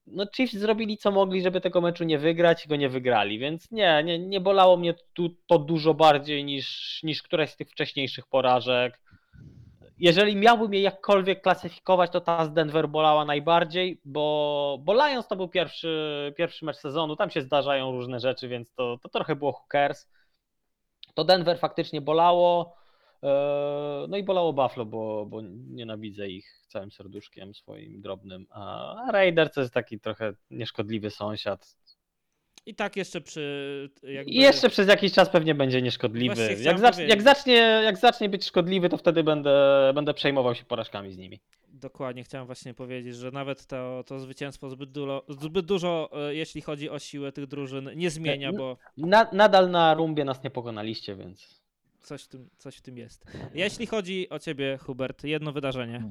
no Chiefs zrobili co mogli, żeby tego meczu nie wygrać i go nie wygrali, więc nie, nie, nie bolało mnie tu to dużo bardziej niż, niż któraś z tych wcześniejszych porażek. Jeżeli miałbym je jakkolwiek klasyfikować, to ta z Denver bolała najbardziej, bo, bo Lions to był pierwszy, pierwszy mecz sezonu, tam się zdarzają różne rzeczy, więc to, to trochę było hookers. To Denver faktycznie bolało, e, no i bolało Buffalo, bo, bo nienawidzę ich całym serduszkiem swoim drobnym, a Raiders to jest taki trochę nieszkodliwy sąsiad. I tak jeszcze przy. Jakby... I jeszcze przez jakiś czas pewnie będzie nieszkodliwy. Jak, powiedzieć. jak, zacznie, jak zacznie być szkodliwy, to wtedy będę, będę przejmował się porażkami z nimi. Dokładnie, chciałem właśnie powiedzieć, że nawet to, to zwycięstwo zbyt dużo, zbyt dużo, e, jeśli chodzi o siłę tych drużyn, nie zmienia, n- bo Na, nadal na rumbie nas nie pokonaliście, więc. coś w, tym, coś w tym jest. Jeśli chodzi o ciebie, Hubert, jedno wydarzenie.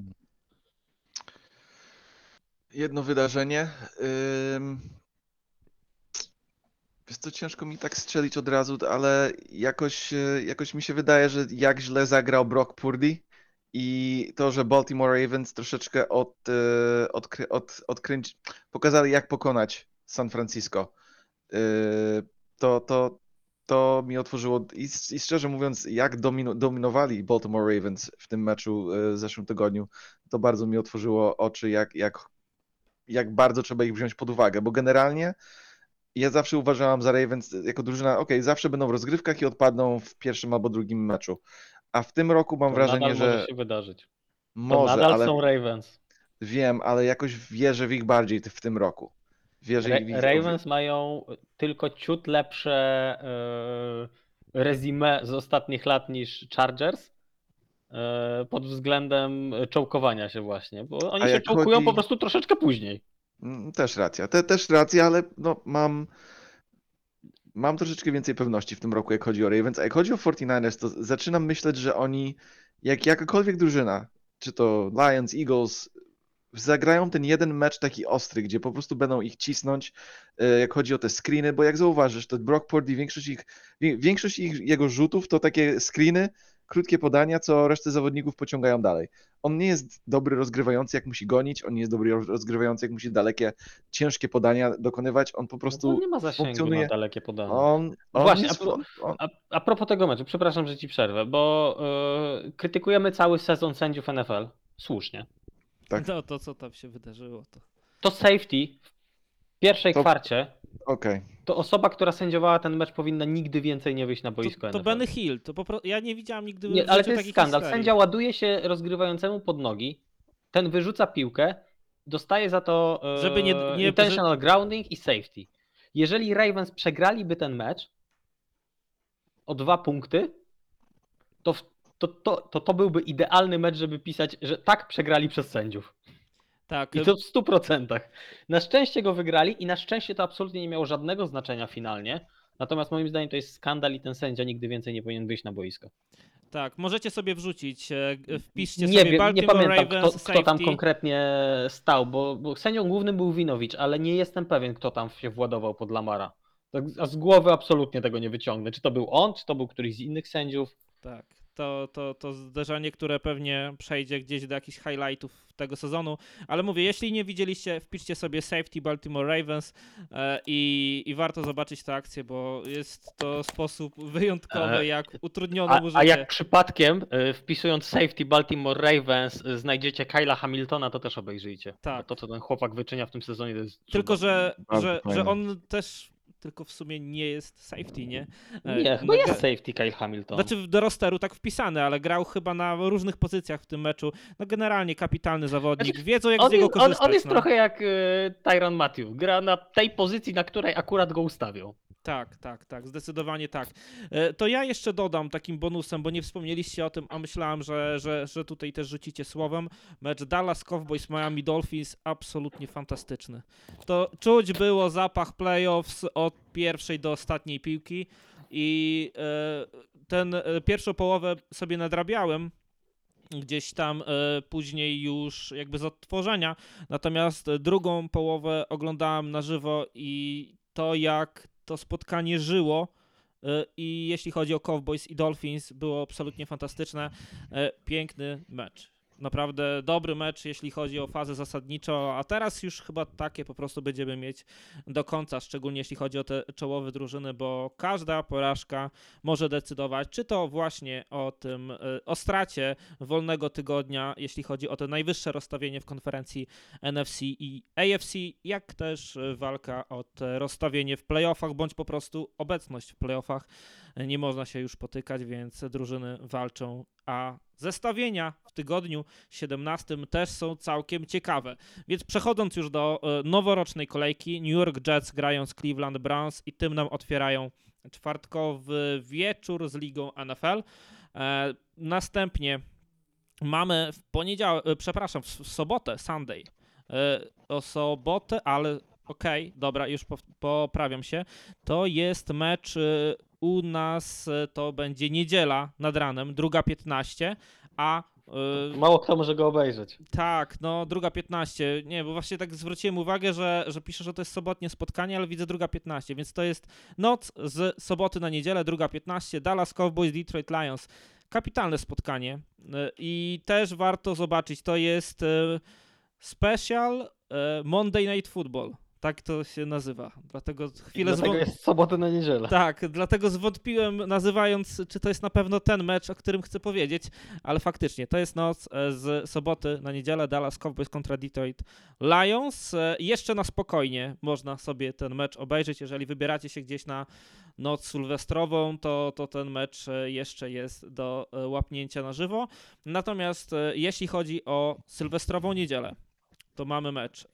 Jedno wydarzenie. Ym... Wiesz co, ciężko mi tak strzelić od razu, ale jakoś, e, jakoś mi się wydaje, że jak źle zagrał Brock Purdy i to, że Baltimore Ravens troszeczkę od, e, od, odkręci, pokazali jak pokonać San Francisco. Yy, To, to, to mi otworzyło i, i szczerze mówiąc, jak domino, dominowali Baltimore Ravens w tym meczu e, w zeszłym tygodniu, to bardzo mi otworzyło oczy, jak, jak jak bardzo trzeba ich wziąć pod uwagę, bo generalnie ja zawsze uważałam za Ravens jako drużyna, ok, zawsze będą w rozgrywkach i odpadną w pierwszym albo drugim meczu. A w tym roku mam to wrażenie, nadal może że się wydarzyć. To może, nadal ale są Ravens. wiem, ale jakoś wierzę w ich bardziej w tym roku. Wierzę Ra- w ich Ravens mają tylko ciut lepsze e, resume z ostatnich lat niż Chargers. e, Pod względem czołkowania się właśnie, bo oni A się czołkują chodzi- po prostu troszeczkę później. Mm, Też racja, Te, też racja, ale no, mam, mam troszeczkę więcej pewności w tym roku, jak chodzi o Ravens. A jak chodzi o 49ers, to zaczynam myśleć, że oni, jak jakakolwiek drużyna, czy to Lions, Eagles, zagrają ten jeden mecz taki ostry, gdzie po prostu będą ich cisnąć, e, jak chodzi o te screeny, bo jak zauważysz, to Brock Purdy, większość, ich, większość ich, jego rzutów to takie screeny, krótkie podania, co resztę zawodników pociągają dalej. On nie jest dobry rozgrywający, jak musi gonić, on nie jest dobry roz- rozgrywający, jak musi dalekie, ciężkie podania dokonywać, on po No to prostu, nie ma zasięgu funkcjonuje- na dalekie podanie. on, on Właśnie, jest, a pro- on, on, A, a propos tego meczu, przepraszam, że ci przerwę, bo e, krytykujemy cały sezon sędziów NFL. Słusznie. Tak. No to co tam się wydarzyło, to. To safety w pierwszej To- kwarcie okej. To osoba, która sędziowała ten mecz powinna nigdy więcej nie wyjść na boisko To, to NFL. Benny Hill, to po prostu, ja nie widziałam nigdy w Nie, ale życiu to jest skandal. historii. Sędzia ładuje się rozgrywającemu pod nogi, ten wyrzuca piłkę, dostaje za to e, Żeby nie- nie- intentional grounding i safety. Jeżeli Ravens przegraliby ten mecz o dwa punkty, to, w- to, to, to, to byłby idealny mecz, żeby pisać, że tak przegrali przez sędziów. Tak, I to w 100%. Na szczęście go wygrali i na szczęście to absolutnie nie miało żadnego znaczenia finalnie. Natomiast moim zdaniem to jest skandal i ten sędzia nigdy więcej nie powinien wyjść na boisko. tak, możecie sobie wrzucić, e, wpiszcie Nie sobie wiem, nie Baltimore pamiętam Ravens kto, kto tam konkretnie stał, bo, bo sędzią głównym był Winowicz, ale nie jestem pewien kto tam się władował pod Lamara. Tak, a z głowy absolutnie tego nie wyciągnę. Czy to był on, czy to był któryś z innych sędziów. Tak, to, to, to zderzenie, które pewnie przejdzie gdzieś do jakichś highlightów tego sezonu, ale mówię, jeśli nie widzieliście, wpiszcie sobie Safety Baltimore Ravens e, i, i warto zobaczyć tę akcję, bo jest to sposób wyjątkowy, E, jak utrudniono A, mu a życie. jak przypadkiem y, wpisując safety Baltimore Ravens znajdziecie Kyla Hamiltona, to też obejrzyjcie. Tak. Bo To, co ten chłopak wyczynia w tym sezonie, to jest Tylko, że, że, że on też tylko w sumie nie jest safety, nie? E, Nie, chyba na- jest safety Kyle Hamilton. Znaczy do rosteru tak wpisany, ale grał chyba na różnych pozycjach w tym meczu. No generalnie kapitalny zawodnik. Znaczy, Wiedzą jak z niego jest, on, korzystać. on jest no. trochę jak y, Tyron Matthew. Gra na tej pozycji, na której akurat go ustawią. Tak, tak, tak, zdecydowanie tak. E, To ja jeszcze dodam takim bonusem, bo nie wspomnieliście o tym, a myślałem, że, że, że tutaj też rzucicie słowem. Mecz Dallas Cowboys Miami Dolphins absolutnie fantastyczny. To czuć było zapach playoffs od pierwszej do ostatniej piłki i e, ten e, pierwszą połowę sobie nadrabiałem gdzieś tam e, później już jakby z odtworzenia, natomiast drugą połowę oglądałem na żywo i to jak to spotkanie żyło i jeśli chodzi o Cowboys i Dolphins było absolutnie fantastyczne. Piękny mecz. Naprawdę dobry mecz, jeśli chodzi o fazę zasadniczą, a teraz już chyba takie po prostu będziemy mieć do końca, szczególnie jeśli chodzi o te czołowe drużyny, bo każda porażka może decydować, czy to właśnie o tym, e, o stracie wolnego tygodnia, jeśli chodzi o to najwyższe rozstawienie w konferencji NFC i AFC, jak też walka o te rozstawienie w playoffach, bądź po prostu obecność w playoffach. Nie można się już potykać, więc drużyny walczą, a zestawienia w tygodniu 17 też są całkiem ciekawe. Więc przechodząc już do e, noworocznej kolejki, New York Jets grają z Cleveland Browns i tym nam otwierają czwartkowy wieczór z ligą NFL. E, następnie mamy w poniedziałek, przepraszam, w, sobotę, Sunday. E, o sobotę, ale okej, dobra, już po, poprawiam się. To jest mecz u nas, e, to będzie niedziela nad ranem, druga 15, a e, Mało kto może go obejrzeć. tak, no druga 15. Nie, bo właśnie tak zwróciłem uwagę, że, że pisze, że to jest sobotnie spotkanie, ale widzę druga 15, więc to jest noc z soboty na niedzielę, druga 15. Dallas Cowboys, Detroit Lions. Kapitalne spotkanie y, i też warto zobaczyć. To jest special Monday Night Football. Tak to się nazywa. Dlatego chwilę Dlatego zwą- jest soboty na niedzielę. tak, dlatego zwątpiłem nazywając, czy to jest na pewno ten mecz, o którym chcę powiedzieć, ale faktycznie to jest noc e, z soboty na niedzielę Dallas Cowboys kontra Detroit Lions. E, Jeszcze na spokojnie można sobie ten mecz obejrzeć, jeżeli wybieracie się gdzieś na noc sylwestrową, to, to ten mecz e, jeszcze jest do łapnięcia na żywo. Natomiast jeśli chodzi o sylwestrową niedzielę, to mamy mecz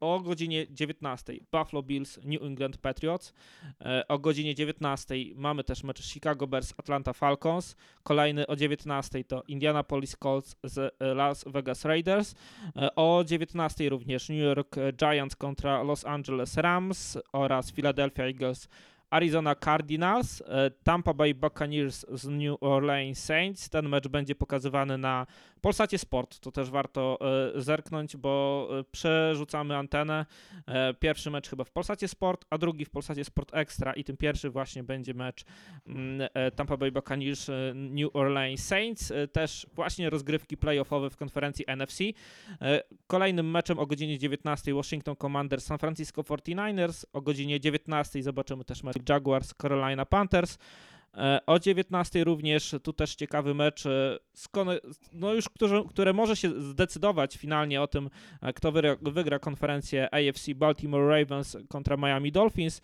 o godzinie 19 Buffalo Bills, New England Patriots. E, O godzinie 19 mamy też mecz Chicago Bears, Atlanta Falcons. Kolejny o 19 to Indianapolis Colts z e, Las Vegas Raiders. E, O 19 również New York Giants kontra Los Angeles Rams oraz Philadelphia Eagles. Arizona Cardinals, Tampa Bay Buccaneers z New Orleans Saints. Ten mecz będzie pokazywany na Polsacie Sport. To też warto e, zerknąć, bo e, przerzucamy antenę. E, Pierwszy mecz chyba w Polsacie Sport, a drugi w Polsacie Sport Extra i tym pierwszy właśnie będzie mecz mm, Tampa Bay Buccaneers New Orleans Saints. Też właśnie rozgrywki playoffowe w konferencji NFC. Kolejnym meczem o godzinie 19 Washington Commanders San Francisco 49ers. O godzinie 19 zobaczymy też mecz Jaguars Carolina Panthers. E, O 19 również tu też ciekawy mecz, e, no już które, które może się zdecydować finalnie o tym, e, kto wygra, wygra konferencję AFC Baltimore Ravens kontra Miami Dolphins.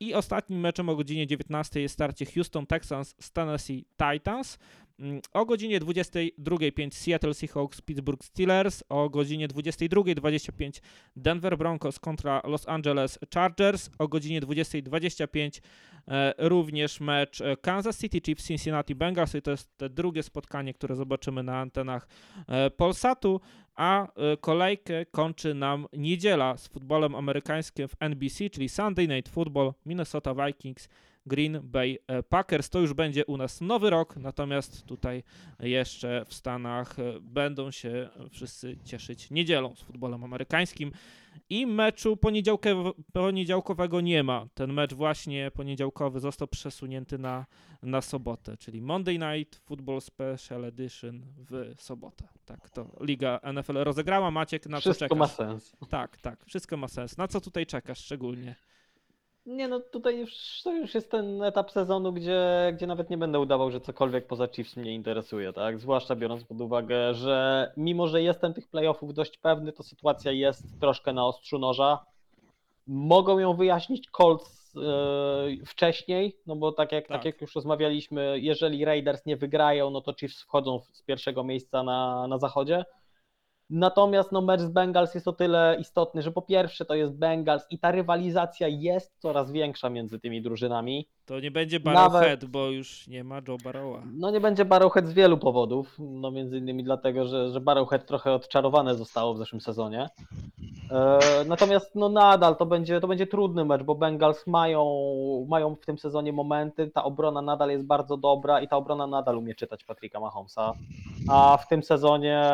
I ostatnim meczem o godzinie 19 jest starcie Houston Texans z Tennessee Titans. Mm, O godzinie 22.05 Seattle Seahawks Pittsburgh Steelers. O godzinie 22.25 Denver Broncos kontra Los Angeles Chargers. O godzinie 20.25 e, również mecz e, Kansas City Chiefs Cincinnati Bengals. I to jest te drugie spotkanie, które zobaczymy na antenach e, Polsatu. A kolejkę kończy nam niedziela z futbolem amerykańskim w NBC, czyli Sunday Night Football Minnesota Vikings Green Bay e, Packers. To już będzie u nas nowy rok, natomiast tutaj jeszcze w Stanach e, będą się wszyscy cieszyć niedzielą z futbolem amerykańskim. I meczu poniedziałkowe- poniedziałkowego nie ma. Ten mecz właśnie poniedziałkowy został przesunięty na, na sobotę, czyli Monday Night Football Special Edition w sobotę. Tak to Liga NFL rozegrała. Maciek, na co Wszystko czekasz? ma sens. Tak, tak, wszystko ma sens. Na co tutaj czekasz szczególnie? Nie no, tutaj już, to już jest ten etap sezonu, gdzie, gdzie nawet nie będę udawał, że cokolwiek poza Chiefs mnie interesuje, tak? Zwłaszcza biorąc pod uwagę, że mimo, że jestem tych playoffów dość pewny, to sytuacja jest troszkę na ostrzu noża. Mogą ją wyjaśnić Colts e, wcześniej, no bo tak jak, tak. Tak. jak już rozmawialiśmy, jeżeli Raiders nie wygrają, no to Chiefs wchodzą z pierwszego miejsca na, na zachodzie. Natomiast no, mecz z Bengals jest o tyle istotny, że po pierwsze to jest Bengals i ta rywalizacja jest coraz większa między tymi drużynami. To nie będzie Nawet- Barrowhead, bo już nie ma Joe Barrowa. No nie będzie Barrowhead z wielu powodów, no między innymi dlatego, że, że Barrowhead trochę odczarowane zostało w zeszłym sezonie. E, natomiast no nadal to będzie, to będzie trudny mecz, bo Bengals mają, mają w tym sezonie momenty, ta obrona nadal jest bardzo dobra i ta obrona nadal umie czytać Patricka Mahomesa, a w tym sezonie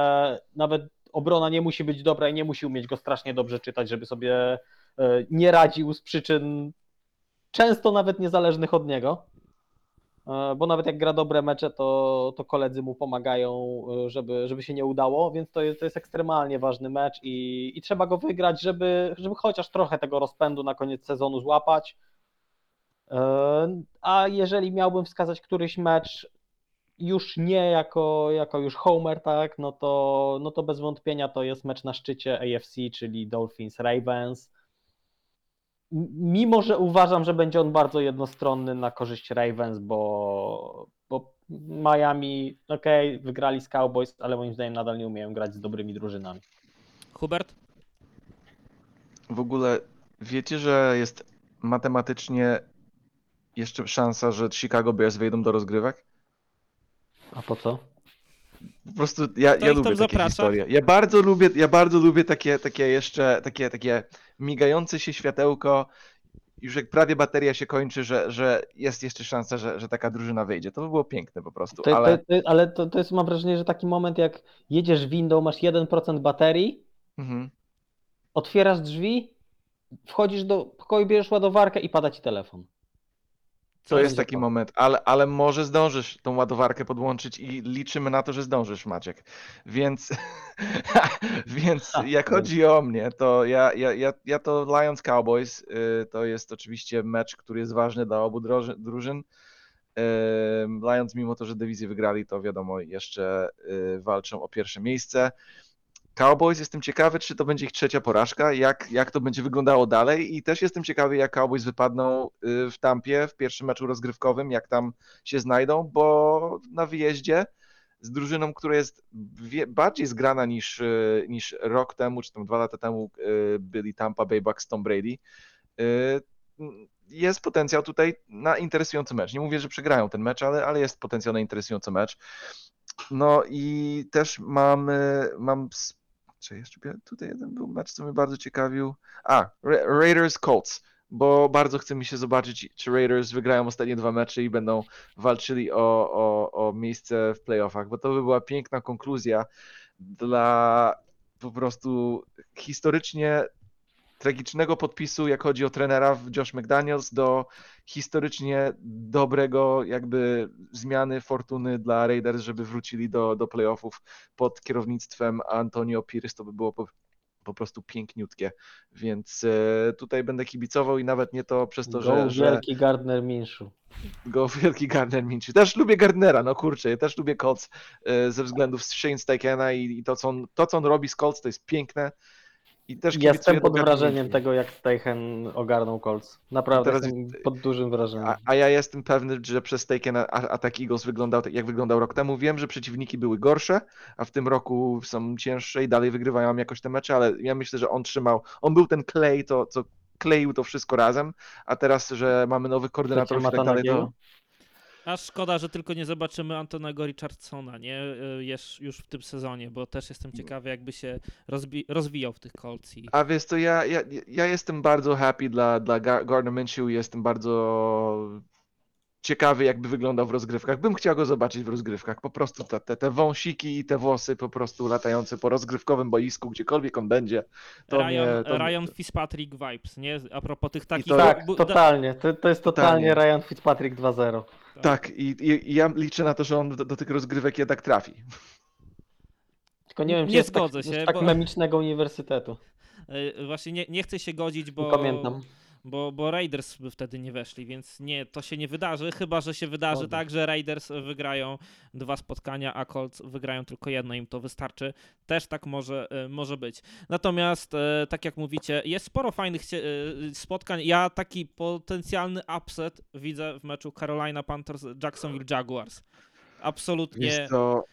nawet obrona nie musi być dobra i nie musi umieć go strasznie dobrze czytać, żeby sobie e, nie radził z przyczyn często nawet niezależnych od niego. e, bo nawet jak gra dobre mecze, to, to koledzy mu pomagają, e, żeby, żeby się nie udało, więc to jest, to jest ekstremalnie ważny mecz i, i trzeba go wygrać, żeby, żeby chociaż trochę tego rozpędu na koniec sezonu złapać. E, A jeżeli miałbym wskazać któryś mecz, już nie jako, jako już homer, tak, no to, no to bez wątpienia to jest mecz na szczycie AFC, czyli Dolphins Ravens. Mimo, że uważam, że będzie on bardzo jednostronny na korzyść Ravens, bo, bo Miami, okej, wygrali z Cowboys, ale moim zdaniem nadal nie umieją grać z dobrymi drużynami. Hubert? W ogóle wiecie, że jest matematycznie jeszcze szansa, że Chicago Bears wejdą do rozgrywek? A po co? Po prostu ja, Kto ja lubię takie zaprasza? historie. Ja bardzo lubię, ja bardzo lubię takie, takie jeszcze, takie, takie migające się światełko, już jak prawie bateria się kończy, że, że jest jeszcze szansa, że, że taka drużyna wyjdzie. To by było piękne po prostu, To, ale... to, to, ale to, to jest, mam wrażenie, że taki moment, jak jedziesz windą, masz 1% baterii, Mhm. otwierasz drzwi, wchodzisz do pokoju, bierzesz ładowarkę i pada ci telefon. To Co jest taki po- moment, ale, ale może zdążysz tą ładowarkę podłączyć i liczymy na to, że zdążysz, Maciek. Więc, <laughs> więc Ha, jak chodzi o mnie, to ja, ja, ja, ja to Lions Cowboys y, to jest oczywiście mecz, który jest ważny dla obu droży- drużyn. Lions, mimo to, że dywizję wygrali, to wiadomo, jeszcze y, walczą o pierwsze miejsce. Cowboys, jestem ciekawy, czy to będzie ich trzecia porażka, jak, jak to będzie wyglądało dalej i też jestem ciekawy, jak Cowboys wypadną y, w Tampie w pierwszym meczu rozgrywkowym, jak tam się znajdą, bo na wyjeździe z drużyną, która jest bardziej zgrana niż, y, niż rok temu, czy tam dwa lata temu y, byli Tampa Bay Bucks Tom Brady, jest potencjał tutaj na interesujący mecz. Nie mówię, że przegrają ten mecz, ale, ale jest potencjał na interesujący mecz. No i też mam, mam czy jeszcze tutaj jeden był mecz, co mnie bardzo ciekawił. A, Ra- Raiders Colts, bo bardzo chce mi się zobaczyć, czy Raiders wygrają ostatnie dwa mecze i będą walczyli o, o, o miejsce w playoffach, bo to by była piękna konkluzja dla po prostu historycznie tragicznego podpisu, jak chodzi o trenera w Josh McDaniels, do historycznie dobrego jakby zmiany fortuny dla Raiders, żeby wrócili do, do playoffów pod kierownictwem Antonio Pierce, to by było po, po prostu piękniutkie, więc e, tutaj będę kibicował i nawet nie to przez to, Go że, że wielki Gardner Minshew. go wielki Gardner Minshew. Też lubię Gardnera, no kurczę, ja też lubię Colts e, ze względów Shane Steikena i, i to, co on, to, co on robi z Colts, to jest piękne. I też kibicuję Jestem pod wrażeniem tego, jak Steichen ogarnął Colts. Naprawdę Teraz- jestem pod dużym wrażeniem. A, a ja jestem pewny, że przez a- atak Eagles wyglądał tak, jak wyglądał rok temu. Wiem, że przeciwniki były gorsze, a w tym roku są cięższe i dalej wygrywają jakoś te mecze, ale ja myślę, że on trzymał, on był ten klej, to, co kleił to wszystko razem, a teraz, że mamy nowych koordynatorów i tak dalej, to... Aż szkoda, że tylko nie zobaczymy Antonego Richardsona, nie? Y, Już, już w tym sezonie, bo też jestem ciekawy, jakby się rozbi- rozwijał w tych Colts. I... A wiesz to ja, ja, ja jestem bardzo happy dla, dla Gar- Gardner Minshew i jestem bardzo ciekawy, jakby wyglądał w rozgrywkach. Bym chciał go zobaczyć w rozgrywkach. Po prostu te, te, te wąsiki i te włosy po prostu latające po rozgrywkowym boisku, gdziekolwiek on będzie. To Ryan, mnie, to, Ryan Fitzpatrick vibes, nie? A propos tych takich... to- Tak, totalnie. To, to jest totalnie Totalnie. Ryan Fitzpatrick 2-0. Tak, i, i, i ja liczę na to, że on do, do tych rozgrywek jednak trafi. Tylko nie wiem, czy Nie jest zgodzę tak, się, z tak bo- memicznego uniwersytetu. Y, Właśnie nie, nie chcę się godzić, bo... Pamiętam. Bo, bo Raiders by wtedy nie weszli, więc nie, to się nie wydarzy, chyba że się wydarzy Zgoda. tak, że Raiders wygrają dwa spotkania, a Colts wygrają tylko jedno, im to wystarczy. Też tak może, e, może być. Natomiast, e, tak jak mówicie, jest sporo fajnych e, spotkań. Ja taki potencjalny upset widzę w meczu Carolina Panthers Jacksonville Jaguars. Absolutnie. O,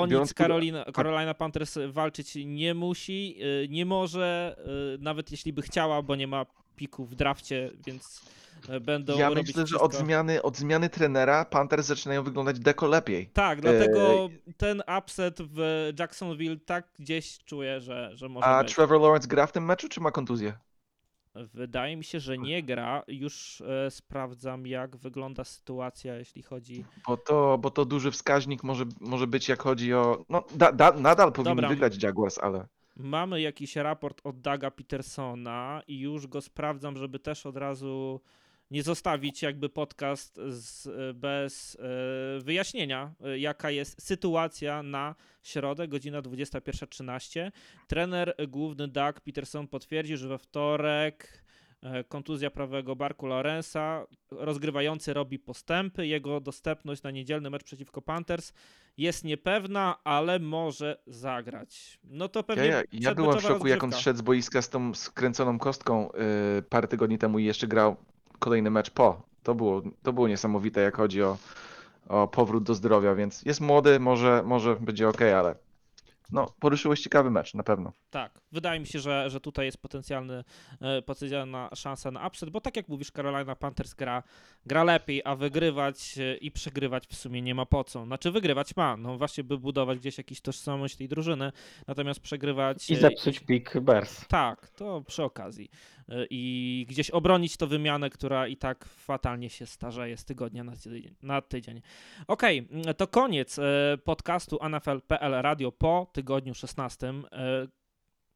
o nic Carolina, Carolina Panthers walczyć nie musi, nie może, nawet jeśli by chciała, bo nie ma piku w drafcie, więc y, będą ja robić myślę, że wszystko. od zmiany, od zmiany trenera Panthers zaczynają wyglądać deko lepiej. Tak, dlatego ten upset w Jacksonville tak gdzieś czuję, że, że może A być. Trevor Lawrence gra w tym meczu, czy ma kontuzję? Wydaje mi się, że nie gra. Już e, sprawdzam, jak wygląda sytuacja, jeśli chodzi... Bo to, bo to duży wskaźnik może, może być, jak chodzi o. No, da, da, nadal powinni Dobra. wygrać Jaguars, ale. Mamy jakiś raport od Daga Petersona i już go sprawdzam, żeby też od razu nie zostawić jakby podcast z, bez e, wyjaśnienia, e, jaka jest sytuacja na środę, godzina 21.13. Trener główny Doug Peterson potwierdził, że we wtorek kontuzja prawego barku Lorenza, rozgrywający robi postępy, jego dostępność na niedzielny mecz przeciwko Panthers jest niepewna, ale może zagrać. No to Ja, pewnie ja, ja byłem w przedmeczowa szoku, jak on rozgrzewka. szedł z boiska z tą skręconą kostką yy, parę tygodni temu i jeszcze grał kolejny mecz po. To było, to było niesamowite, jak chodzi o, o powrót do zdrowia, więc jest młody, może, może będzie ok, ale no, poruszyłeś ciekawy mecz, na pewno. Tak, wydaje mi się, że, że tutaj jest potencjalny, e, potencjalna szansa na upset, bo tak jak mówisz, Carolina Panthers gra, gra lepiej, a wygrywać e, i przegrywać w sumie nie ma po co. Znaczy wygrywać ma, no właśnie by budować gdzieś jakąś tożsamość tej drużyny, natomiast przegrywać... I e, zepsuć pik Bears. Tak, to przy okazji. Y, I gdzieś obronić to wymianę, która i tak fatalnie się starzeje z tygodnia na tydzień. Na tydzień. Okej, mm, to koniec y, podcastu NFL.pl Radio po tygodniu 16.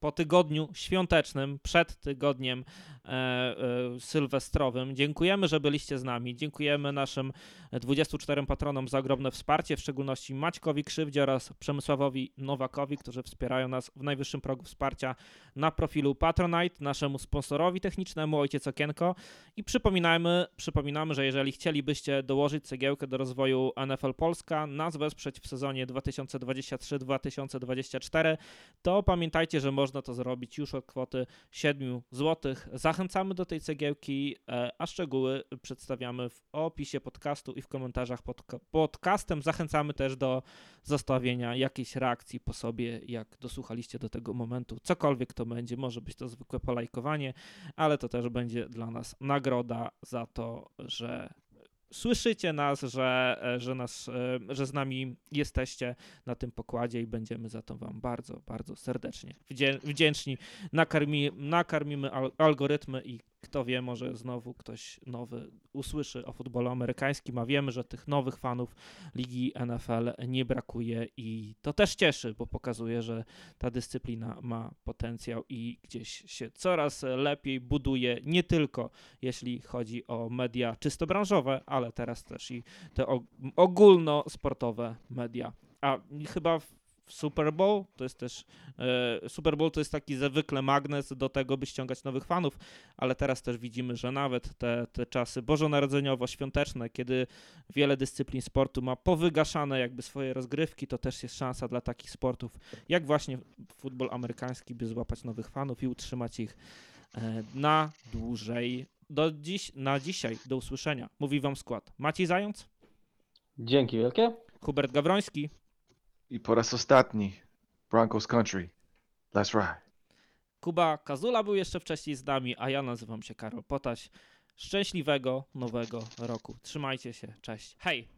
Po tygodniu świątecznym, przed tygodniem e, e, sylwestrowym. Dziękujemy, że byliście z nami. Dziękujemy naszym 24 patronom za ogromne wsparcie, w szczególności Maćkowi Krzywdzie oraz Przemysławowi Nowakowi, którzy wspierają nas w najwyższym progu wsparcia na profilu Patronite, naszemu sponsorowi technicznemu Ojciec Okienko i przypominamy, przypominamy, że jeżeli chcielibyście dołożyć cegiełkę do rozwoju NFL Polska, nas wesprzeć w sezonie 2023-2024, to pamiętajcie, że można to zrobić już od kwoty 7 zł. Zachęcamy do tej cegiełki, e, a szczegóły przedstawiamy w opisie podcastu i w komentarzach pod podcastem. Zachęcamy też do zostawienia jakiejś reakcji po sobie, jak dosłuchaliście do tego momentu. Cokolwiek to będzie, może być to zwykłe polajkowanie, ale to też będzie dla nas nagroda za to, że słyszycie nas, że, e, że, nas, e, że z nami jesteście na tym pokładzie i będziemy za to Wam bardzo, bardzo serdecznie wdzię- wdzięczni. Nakarmi, nakarmimy al- algorytmy i kto wie, może znowu ktoś nowy usłyszy o futbolu amerykańskim, a wiemy, że tych nowych fanów ligi NFL nie brakuje i to też cieszy, bo pokazuje, że ta dyscyplina ma potencjał i gdzieś się coraz lepiej buduje, nie tylko jeśli chodzi o media czysto branżowe, ale teraz też i te og- ogólnosportowe media. A chyba w Super Bowl to jest też e, Super Bowl to jest taki zwykle magnes do tego, by ściągać nowych fanów, ale teraz też widzimy, że nawet te, te czasy bożonarodzeniowo-świąteczne, kiedy wiele dyscyplin sportu ma powygaszane jakby swoje rozgrywki, to też jest szansa dla takich sportów, jak właśnie futbol amerykański, by złapać nowych fanów i utrzymać ich e, na dłużej. Do dziś, na dzisiaj, do usłyszenia. Mówi wam skład. Maciej Zając, Dzięki wielkie. Hubert Gawroński, I po raz ostatni, Broncos Country, let's ride. Kuba Kazula był jeszcze wcześniej z nami, a ja nazywam się Karol Potaś. Szczęśliwego nowego roku. Trzymajcie się. Cześć. Hej!